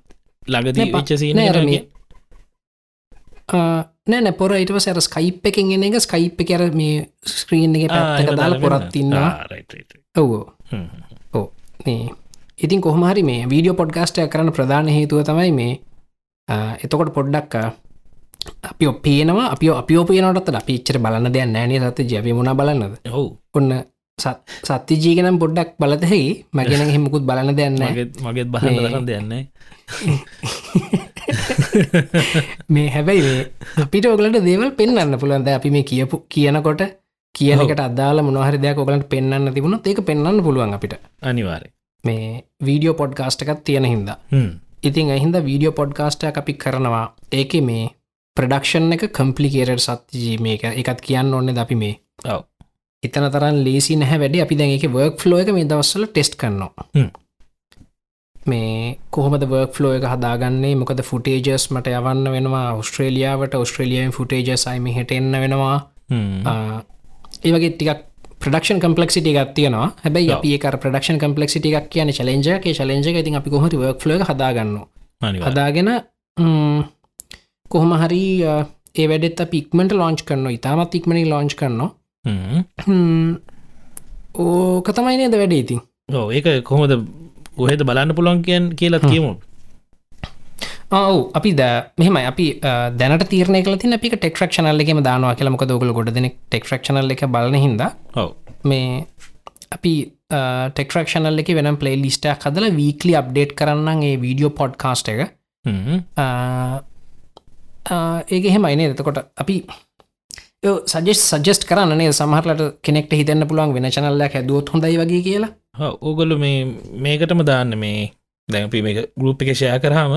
Speaker 1: ලගදී
Speaker 2: නෑ, පොර ඉට සැර ස්කයිප් එකෙන් එන එක ස්කයිප් කර මේ ස්ක්‍රීන් එක පැත්තක දාලා පොරත් ඉන්නවා ඔවෝ ඕ මේ ඉතින් කොහමහරි මේ වීඩියෝ පොඩ්ගස්ටය කරන්න ප්‍රධාන හේතුව තමයි මේ එතකොට පොඩ්ඩක් අපි ඔපේනවා අපි අපි ඔපේනට අපි ච්චර බලන්න දෙයක් නෑනේ සත ජැවි මුණ බලන්නද
Speaker 1: ඔවු
Speaker 2: ඔන්න සත්‍ය ජීගනම් පොඩ්ඩක් බලතහෙයි මගෙන හෙමකුත් බලන්න දෙන්න
Speaker 1: මගේත් දරන්න දෙයන්නේ
Speaker 2: මේ හැබැයි අපිට ඔගලට දේවල් පෙන්න්න පුළුවන්ද අපි මේ කියපු කියනකොට කියනකට අදාල මොනහරි දෙයක් ඔගලට පෙන්න්න තිබුණත් ඒක පෙන්න්න පුළුවන් අපිට.
Speaker 1: අනිවාරය
Speaker 2: මේ වීඩියෝ පොඩ්කාස්ට එකත් තියෙන හින්දා. ඉතින් ඇහින්ද වීඩියෝ පොඩ්කාස්ට අපි කරනවා. ඒක මේ ප්‍රඩක්ෂන් එක කම්පලිකේරට සත්ජී මේක. එකත් කියන්න ඕන්න ද අපි මේ?
Speaker 1: ඔව්.
Speaker 2: එතන තරන් ලේසි නැහැ වැඩි. අපි දැන් එක වර්ක් ෆ්ලෝ එක මේ දවස්සල ටෙස්ට් කරනවා. මේ කොහොමද වර්ක් ෆ්ලෝ එක හදාගන්නේ? මොකද ෆුටේජස් මට යවන්න වෙනවා. ඔස්ට්‍රේලියාවට ඔස්ට්‍රේලියන් ෆුටේජස් අයිම හිට එන්න වෙනවා. ඒවගේ ටිකක් ප්‍රඩක්ෂන් කම්පලෙක්සිට එකක් තියෙනවා. හැබයි
Speaker 1: ඔව්.
Speaker 2: අපි ඒක ප්‍රඩක්ෂන් කම්පලෙක්සිට එකක් කියන චලෙන්ජගේ චලෙන්ජ ඉතින් අපි කොහොට වර්ක් එක හදාගන්න? හදාගෙන කොහොම හරි ඒ වැඩෙත් පික්මට ලෝංච් කරන්න ඉතාමත් ඉක්මනි ලෝංච් කරනවා. ඕක තමයි නේද වැඩ ඉතින්?
Speaker 1: ඕ ඒක කොහොමද ගොහෙද බලන්න පුළොන් කියන් කියලත් කියමු
Speaker 2: ඔවු. අපි ද මෙහම අපි අ, දැනට තීරණය කල අපි ටෙක්රක්ෂනල්ලෙම දානවා කියලමක දෝගල ගොඩ දෙනෙක් ටෙක්රක්ෂනල් එක බලන හිද
Speaker 1: ඔව.
Speaker 2: මේ අපි ටෙක්රක්ෂනල් එක වෙනම් පලේ ලිස්ටක් හදල වීකලි අප්ඩේට් කරන්න ඒ වීඩියෝ පොඩ්කාස්ට එක. ඒක එහෙමයිනේ එතකොට අපි සජෙස් සජෙස්ට කරන්නේ සමහරලට කෙනෙක්ට හිතන්න පුළුවන් වෙන චනල්ලයක් හැදුවොත් හොඳයි වගේ කියලා
Speaker 1: ඕගොල්ලු මේ මේකටම දාන්න මේ දැපි මේ ගරුප් එක ෂය කරාම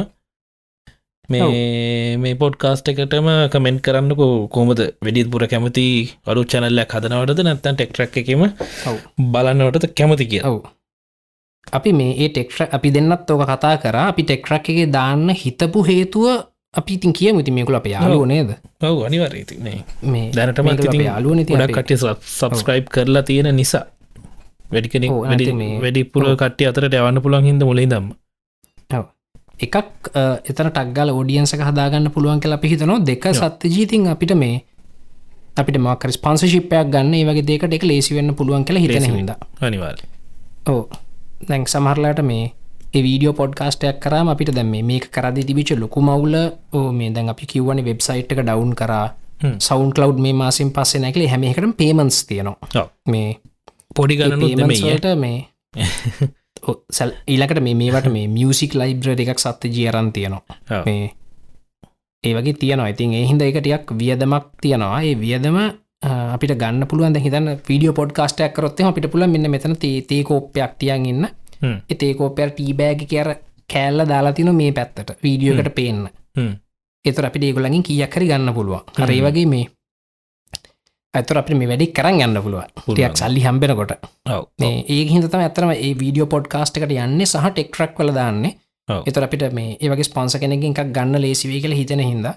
Speaker 1: මේ මේ පොඩ්කාස්ට එකටම කමෙන්ට් කරන්නකු කොමද වෙඩිත් පුර කැමති අරු චැනල්ලයක් හදනවටද? නැත්තන් ටෙක්ට්‍රක් එකම. බලන්නවටද කැමති කිය
Speaker 2: ඔව්. අපි මේ ඒ ටෙක්්‍ර අපි දෙන්නත් ඕක කතා කර. අපි ටෙක්රක් එක දාන්න හිතපු හේතුව අපි ඉතින් කිය මති මේකුල අප යාලුව නේද?
Speaker 1: ඔව අනිවරතිනේ
Speaker 2: මේ
Speaker 1: දැනටම
Speaker 2: යාලුව
Speaker 1: ගොඩක් කට්ටිය සබස්ක්‍රයිබ් කරලා තියෙන නිසා වැඩිකෙන
Speaker 2: මේ-
Speaker 1: වැඩිපුර කට්ටිය අතරට යවන්න පුළන් හිද මුලේ දම්ම
Speaker 2: එකක් එතන ටක්ගල ෝඩියන්සක හදාගන්න පුළුවන් කියලා අපි හිතනවා. දෙක සත්‍ය ජීතින් අපිට මේ අපිට මකර ස්පන්සශිප්පයක් ගන්න ඒ වගේ දෙකට එක ලේසි වෙන්න පුළුවන් කියලා හිතන හිද
Speaker 1: අනිවාර
Speaker 2: ඕ දැන් සමහරලාට මේ වීඩියෝ පොඩ්කාස්ටයක් කරම අපිට දැම මේක කරදි තිබිච ලොකු මවුල ඕ මේ දැන් අපි කිව්වනි වෙබ්සයිට් එක ඩවන්් කරා. සෞන් කලව් මේ මාසින් පස්සේ නැකලේ හැමකට පේමන්ස් තියනවා. මේ
Speaker 1: පොඩි
Speaker 2: වලට මේ සැල් ඊලකට මේ මේවට මේ මියසික් ලයිබ්‍ර එකක් සත්‍ය ජීරන් තියනවා. මේ ඒ වගේ තියනවා. ඉතින් එහින්ද එකටයක් වියදමක් තියනවා. ඒ වියදම අපිට ගන්න පුළුවන් හිතන්න වීඩියෝ පොඩ්කාස්ටයක් කරොත්තේ අපිට පුල මෙන්න මෙතන තේ කෝප්පයක් තියන් ඉන්න. එතේකෝපයර් ටීබෑග කියර කෑල්ල දාලා තින මේ පැත්තට. වීඩියෝකට පේන්න. එතුර අපි ඒගොලඟින් කියක් හරි ගන්න පුළුවන්. හරේ වගේ මේ ඇතුර අපි මේ වැඩි කරන්න ගන්න පුළුවන්. ටියක් සල්ලි හම්බෙනකොට. ඒ හිතම ඇතරම ඒ වීඩියෝ පොඩ්කාස්ට එකට යන්නේ සහ ටෙක්ට්‍රක් වල දාන්නේ. එතර අපිට මේ ඒවගේ ස්පොන්ස කෙනකින් එකක් ගන්න ලේසිවේ කියල හිතන හිද.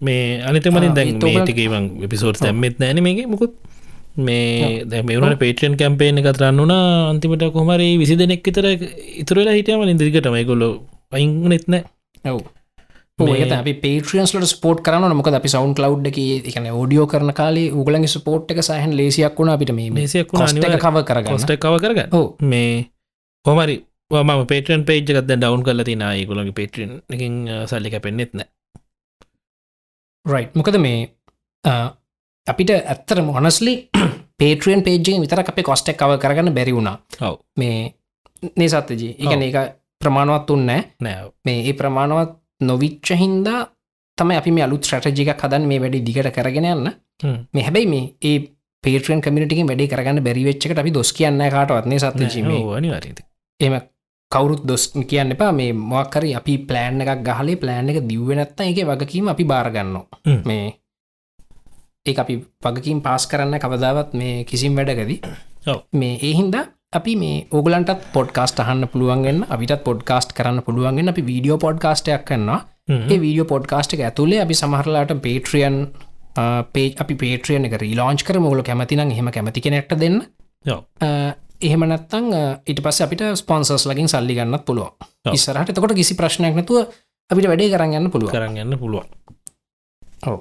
Speaker 1: මේ අනිතමලින්
Speaker 2: ආ,
Speaker 1: දැන් මේටිකවන් එපිසෝඩ් දැම්මෙත් නෑන මේක. මුකුත් මේ දැමවන පේටන් කැම්පේන එකතරන්න වුණා. අන්තිමට කොමරි විසි දෙනෙක් විතර ඉතුරලා හිටමලින් දිගටම ගොල්ලො අයිංනෙත් නෑ.
Speaker 2: ඔව් ඒත අපි පේට්‍රියන්ස්ලට ස්පෝට් කරන මොක අපි සවන් කලව් එක එකන ෝඩියෝ කරන කාලේ උගලගේ ස්පෝට් එක සහන් ලේසියක් වුණ අපිට මේ එක
Speaker 1: අනිවාර්යෙන්.
Speaker 2: කව කරගන්න.
Speaker 1: කොස්ට කව කරගන්න.
Speaker 2: ඕ
Speaker 1: මේ කොමරි ම පේටන් පේජ්ගත් ඩවන් කල තින ඒගොලගේ පේටන් එකින් සල්ලි කැපෙන්න්නෙත් නෑ
Speaker 2: රයි් මොකද මේ අපිට ඇත්තර මොනස්ලි පේට්‍රියන් පේජෙන් විතර අපේ කොස්ටක් කව කරගන්න බැරි වුණා. මේ නේ සත්තජී එකන. ඒක ප්‍රමාණවත් උන්නෑ
Speaker 1: නෑ
Speaker 2: මේ ඒ ප්‍රමාණවත් නොවිච්ච හින්දා තමයි අපි මේ අලුත් ට්‍රටජික හදන් මේ වැඩි දිගට කරගෙන යන්න. මේ හැබැයි මේ ඒ පේට්‍රන් කමිටිකින් වැඩි කරගන්න බැරිවෙච්චකට අපි දොස් කියන්න කාටවත්න්නේ
Speaker 1: අනිවාරද
Speaker 2: එම කවුරුත් දොස් කියන්න එපා මේ මොක්කර අපි ප්ලෑන් එකක් ගහලේ ප්ලෑන් එක දිව්වෙනත්ත එක වගකීම අපි බාරගන්න
Speaker 1: හ්ම්.
Speaker 2: මේ ඒ අපි වගකින් පාස් කරන්න කවදාවත් මේ කිසිම් වැඩකදී. මේ ඒහින්ද අපි මේ ඕගලන්ටත් පොඩ්කාස්ට අහන්න පුළුවන්ගන්න අපිටත් පොඩ්කාස්ට කරන්න පුළුවන්ගෙන අපි වීඩියෝ පොඩ්කාස්ටයක් කන්නවා ඒ වීඩියෝ පොඩ්කාස්ට එක ඇතුළේ අපි සමහරලාට පේට්‍රියන් පේ අපි පේට්‍රියන එක රීලාංච් කර මුල කැමතිනම් එහෙම කැමති කෙනෙක්ට දෙන්න. එහෙම නැත්තං ඉට පස්ස අපිට ස්පොන්සර්ස් ලකින් සල්ලි ගන්නත් පුළුව. ඉස්සරහට එතකොට කිසි ප්‍රශ්නයක් නැතුව අපිට වැඩේ කරන්න පුළුව
Speaker 1: කරන්න යන්න පුළුවන්.
Speaker 2: ඔව.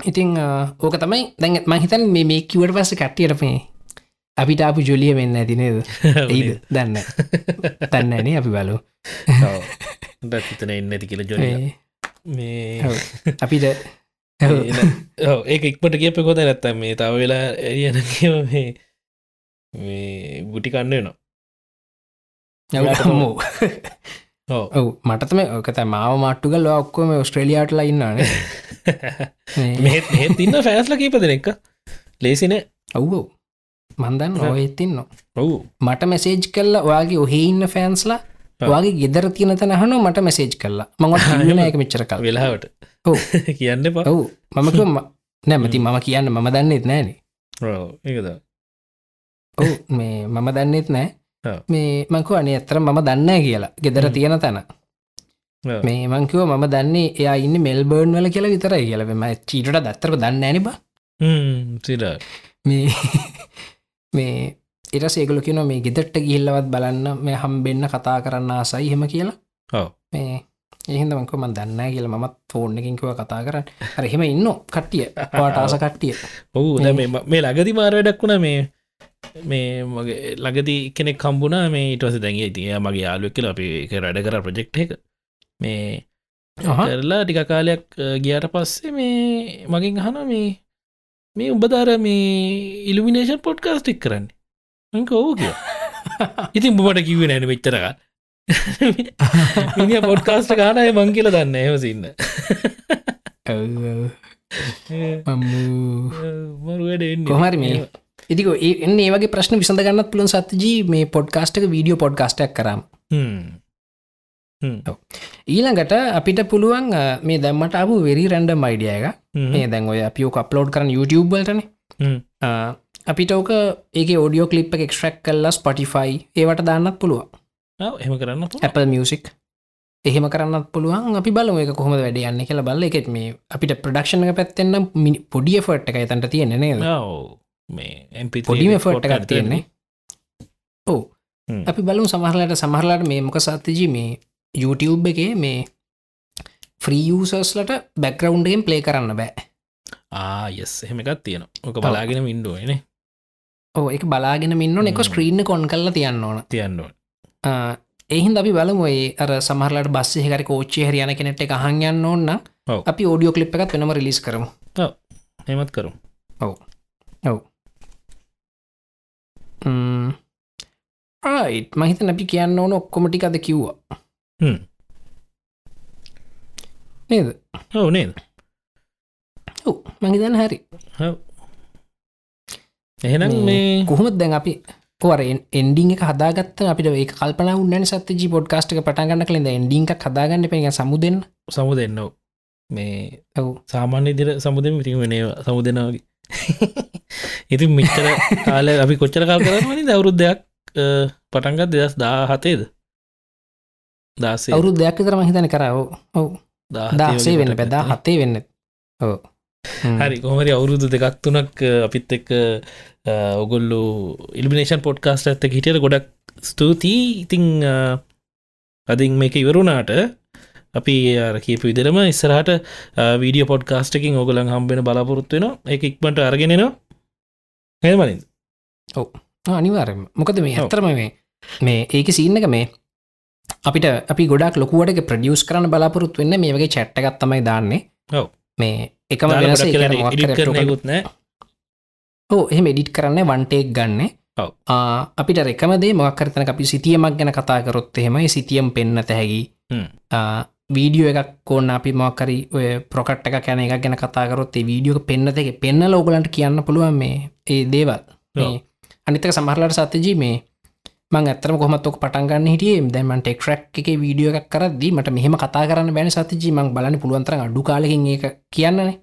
Speaker 2: ඉතිං ඕක තමයි. දැන් මහිතන් මේ කිවට පස්ස කට්ටියට මේ අපිට අපපු ජොලිය වෙන්න ඇතිනේද ඒද දන්න තන්නනේ අපි බලු
Speaker 1: හිතන එන්න ඇති කියල ජොල මේ.
Speaker 2: අපිට
Speaker 1: ඒක ඉක්මට කියප කොත නැත්තම් මේ තව වෙලා එයන කියව මේ මේ ගුටි කන්න නවා ඕ
Speaker 2: ඔව. මටතම ඕකත මාව මට්ටුගල් ඔක්කොම ඔස්ට්‍රලියයාටල ඉන්නන
Speaker 1: මෙත් ඉන්න ෆෑස්ල කීප දෙනෙක්ක? ලේසින
Speaker 2: ඔව්ෝ මන්දන්
Speaker 1: ඔව්.
Speaker 2: ඔයඉතින්න
Speaker 1: ඔවු.
Speaker 2: මට මෙසේජ් කල්ලා ඔයාගේ ඔහෙ ඉන්න ෆෑන්ස්ලා. වගේ ගෙදර තියන තැනහන මට මෙසේජ් කල්ලා හන්න එක මෙච්චර කල්.
Speaker 1: වෙලාවට. කියන්න
Speaker 2: ඔවු. මමක නැමති මම කියන්න මම දන්නෙත් නෑන
Speaker 1: ඒකද
Speaker 2: ඔවු මේ මම දන්නෙත් නෑ. මේ මංකු අනේ ඇත්තර මම දන්න කියලා. ගෙදර. තියෙන තැන. මේ මංකිව මම දන්නේ එයා ඉන්න මෙල්බර්න් වල කියලා විතරයි කියලම චීටට දත්තරක දන්න ඇනිබ
Speaker 1: සිට
Speaker 2: මේ මේ එට සේකල කියන මේ ගෙදට්ට ගිල්ලවත් බලන්න මේ හම්බෙන්න්න කතා කරන්න ආසයි හෙම කියලා. මේ එහිදමක ම දන්න කියල මත් ෆෝර්න් එකින්කව කතා කරන්න අර එහෙම ඉන්න කට්ටිය වාට ආස කට්ටිය
Speaker 1: ඔහු මේ ලගදි මාරවැඩක් වුණ මේ මේ මගේ ලගති කෙනෙක් කම්බුණා මේ ඉටවස දැන්ගේ ඉතිය මගේ යාලුවක් කියලා අපි රඩ කර ප්‍රජෙක්් එක මේ. කරලා ටික කාලයක් ගියාට පස්සේ මේ මගින් අහන මේ මේ උඹදාර මේ ඉල්ිනේෂන් පොඩ්කාස් ටික් කරන්න? මක ඕ කිය ඉතින් බමට කිව නැන වෙච්චරක මිනි පොඩ්කාස්ට කානය මං කියල දන්න එහසින්න
Speaker 2: කොහරි මේ. ඉතික එන්න ඒවගේ ප්‍රශ්න විසඳගන්නත් පුළන් සත්ජී මේ පොඩ්කාස්ටක වීඩියෝ පොඩ්කාස්ටක් කරම්. ඊළඟට අපිට පුළුවන් මේ දැම්මට අපපු වෙරි රැන්ඩ මයිඩිය එක මේ දැන් ඔය අපියෝ අප්ලෝඩ් කරන YouTubeබලටන අපිට ඕක ඒක ෝඩියෝ කලිප් එක්ස්ට්‍රක් කල්ලා ස්පටිෆයි ඒවට දාන්නත් පුළුව
Speaker 1: එහම කරන්න
Speaker 2: Apple මියසික් එහෙම කරන්නත් පුළුවන්. අපි බල එක කොහොම වැඩ යන්න කියලා බල්ල. එකෙත් මේ අපිට ප්‍රඩක්ෂණ පැත්තෙන්න්න පොඩිය ෆට් එක තැන්ට තියෙන නේද?
Speaker 1: මේ MP3
Speaker 2: පොඩිම ෆට් එකක්
Speaker 1: කරන්න
Speaker 2: තියෙන්නේ. ඕ. අපි බලු සමහරලට සමහරලාට මේ මොක සත්තිජී මේ YouTube එකේ මේ ෆ්‍රීයසස්ලට බැක්රවන්්ඩෙන් ප්ලේ කරන්න බෑ.
Speaker 1: ආයස් එහෙම එකත් තියෙන ඕක බලාගෙන මින්ඩුවන
Speaker 2: ඕ එක බලාගෙන මින්න එක. ස්ක්‍රීන්න කොන් කරලා තියන්න ඕන.
Speaker 1: තියන්නුව
Speaker 2: එහින් අපි බලමු ඒ අර සමහරලට බස්ස හරි කෝච්චි හරියන කෙනෙට එක හන් යන්න ඕන්න
Speaker 1: ඔව්.
Speaker 2: අපි ෝඩියෝ කලිප් එකත් වෙනම රිලිස් කරමු.
Speaker 1: හෙමත් කරු
Speaker 2: ආයිත් මහිත අපි කියන්න ඕන ඔක්කොමටික අද කිව්වා.
Speaker 1: හ්ම්.
Speaker 2: නේද?
Speaker 1: ඔව නේද?
Speaker 2: ඔව් මහිතන් හරි.
Speaker 1: ඔව්. එහෙනම් මේ
Speaker 2: කොහොමත් දැන් අපි එන්ඩිං එක හදාගත්ත? අපිට ඒ කල්පන උන්න සත ජි පොඩ්කාස්ට පටගන්න කලින්ද එන්ඩිං හදාගන්න පෙ සමුදෙන්
Speaker 1: සමු දෙන්න මේ
Speaker 2: ඔව්.
Speaker 1: සාමාන්‍ය දිර සමුදම ඉතින් වෙන සමු දෙනවාගේ ඉතින් මිච්චර කාල අපි කොච්චර කාල් කරනනි දවරුද්දයක් පටන්ගත් දෙදස් දා හතේද දාසේ
Speaker 2: අවුරු දෙයක් තර මහිතන කරව ඔව් දාසේ වෙන්න පැදා හතේ වෙන්න. ඕ
Speaker 1: හරි කොමරි අවුරුදු දෙකක් තුනක් අපිත් එක්ක ඔගොල්ලු ඉල්ිනේෂන් පොඩ්කාස්ට ඇත්ත හිටියට ගොඩක් ස්තුතියි. ඉතිං අදින් මේක ඉවරුණාට අපි අර කියපු විදිරම ඉස්සරහට වීඩිය පොඩ්කාස්ටකින් ඔගලන් හම්බෙන බලාපොරොත්වෙන එක ඉක්මට අරගෙනනවා හෙමනින්
Speaker 2: අනිවාරම මොකද මේ
Speaker 1: ඔව්.
Speaker 2: ඇතරම මේ මේ ඒක සිීන්න එක මේ අපිට අපි ගොඩක් ලොකුවට ප්‍රඩියස් කරන බලාපොරොත් වෙන්න මේ වගේ චැට්ටගත් තමයි දාන්නේ. මේ එකම වෙනස ඒක මොකක් කර අපිට
Speaker 1: කුත් නෑ.
Speaker 2: ඕ එහෙම එඩිට් කරන්න වන්ටේක් ගන්න. අපිට රෙකමදේ මොක්කරතන අපි සිතියමක් ගැන කතා කරොත් එහෙමයි සිතියම් පෙන්න්න තැහැකි. වීඩියෝ එකක් කෝන්න අපි මොක්කරි ඔය ප්‍රොකට් එක කැන එක ගැන කතාකරොත් ඒ වීඩියෝ පෙන්න්න එක පෙන්න ලෝගලන්ට කියන්න පුළුවන් මේ ඒ දේවල්. අනිතක සමහරලට සත්‍යජී මේ මං ඇතරම කොමත්ක පටන්ගන්න හිටිය. දැමන් ටෙක්රක් එක වීඩියෝ එකක් කරදදි මට මෙහම කතා කරන්න බැන සතිජී මං බලන්න පුළුවන්තර අඩු කාලකින් ඒක කියන්නනේ.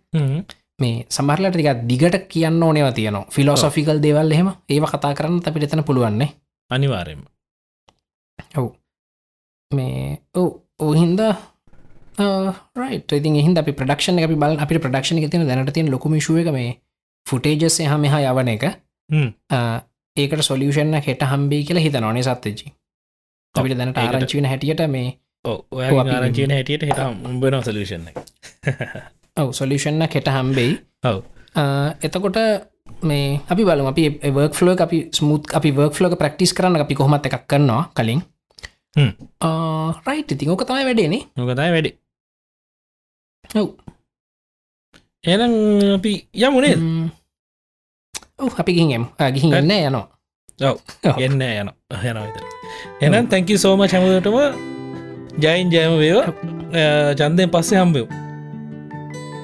Speaker 2: මේ සමහරලට ටික දිගට කියන්න ඕනව තියනවා. ෆිලෝසොෆිකල් දේවල් එහෙම ඒව කතා කරන්න අපිට එතන පුළුවන්නේ
Speaker 1: අනිවාරෙන්ම
Speaker 2: ඔව්. මේ ඔව ඕහින්ද රයිට ඉතින් එහින්ද අපි ප්‍රඩක්ෂණ අපි බල අපි ප්‍රඩක්ෂණ තින දැනට තියන ලොකුම ශුව එක මේ ෆුටේජස් එහ මෙහා යවන එක ඒකට සොලියෂන්න හෙට හම්බේ කියලා හිත නොනේ සත්තජී අපිට දැනට ආරංචිවෙන හැටියට මේ
Speaker 1: ආරංචන හැටියට හිට උඹන සලූෂණ
Speaker 2: ඔව සොලියෂන්න කෙට හම්බෙයි.
Speaker 1: ඔව.
Speaker 2: එතකොට මේ අපි බලම අපි වර්ක් ෆලෝ අපි ස්මුත් අපි වර්ක් ෆලෝක ප්‍රක්ටිස් කරන්න අපි කොහොමත් එකක් කරනවා කලින්. රයිට් ඉතින් ඕක තමයි වැඩේනේ
Speaker 1: නොකතයි වැඩි.
Speaker 2: ඔව්.
Speaker 1: එනම් අපි යමුණේ
Speaker 2: අපි ගිහිම් ගිහින් එන්න යනවා.
Speaker 1: ඔව. එන්න යන යනවිත එනම් තැංකි සෝම චැමතටම ජයින් ජයම වේව. චන්දයෙන් පස්සේ හම්බයෝ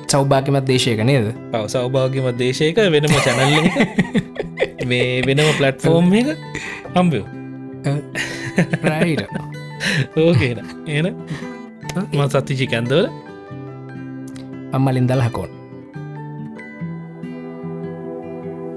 Speaker 2: සෞභාගමත් දේශයක නේද?
Speaker 1: පව සෞභාග්‍යම දේශයක වෙනම චැනල්ල මේ වෙනම පලට්ෆෝර්ම් එක
Speaker 2: රයිට
Speaker 1: ඕකේන එන ම සත්තිචි කැන්දවල
Speaker 2: අම්මලින් දල්හකෝන්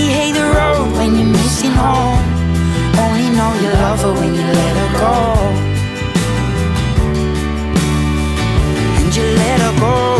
Speaker 3: Only hate the road when you're missing home. Only know you love her when you let her go. And you let her go.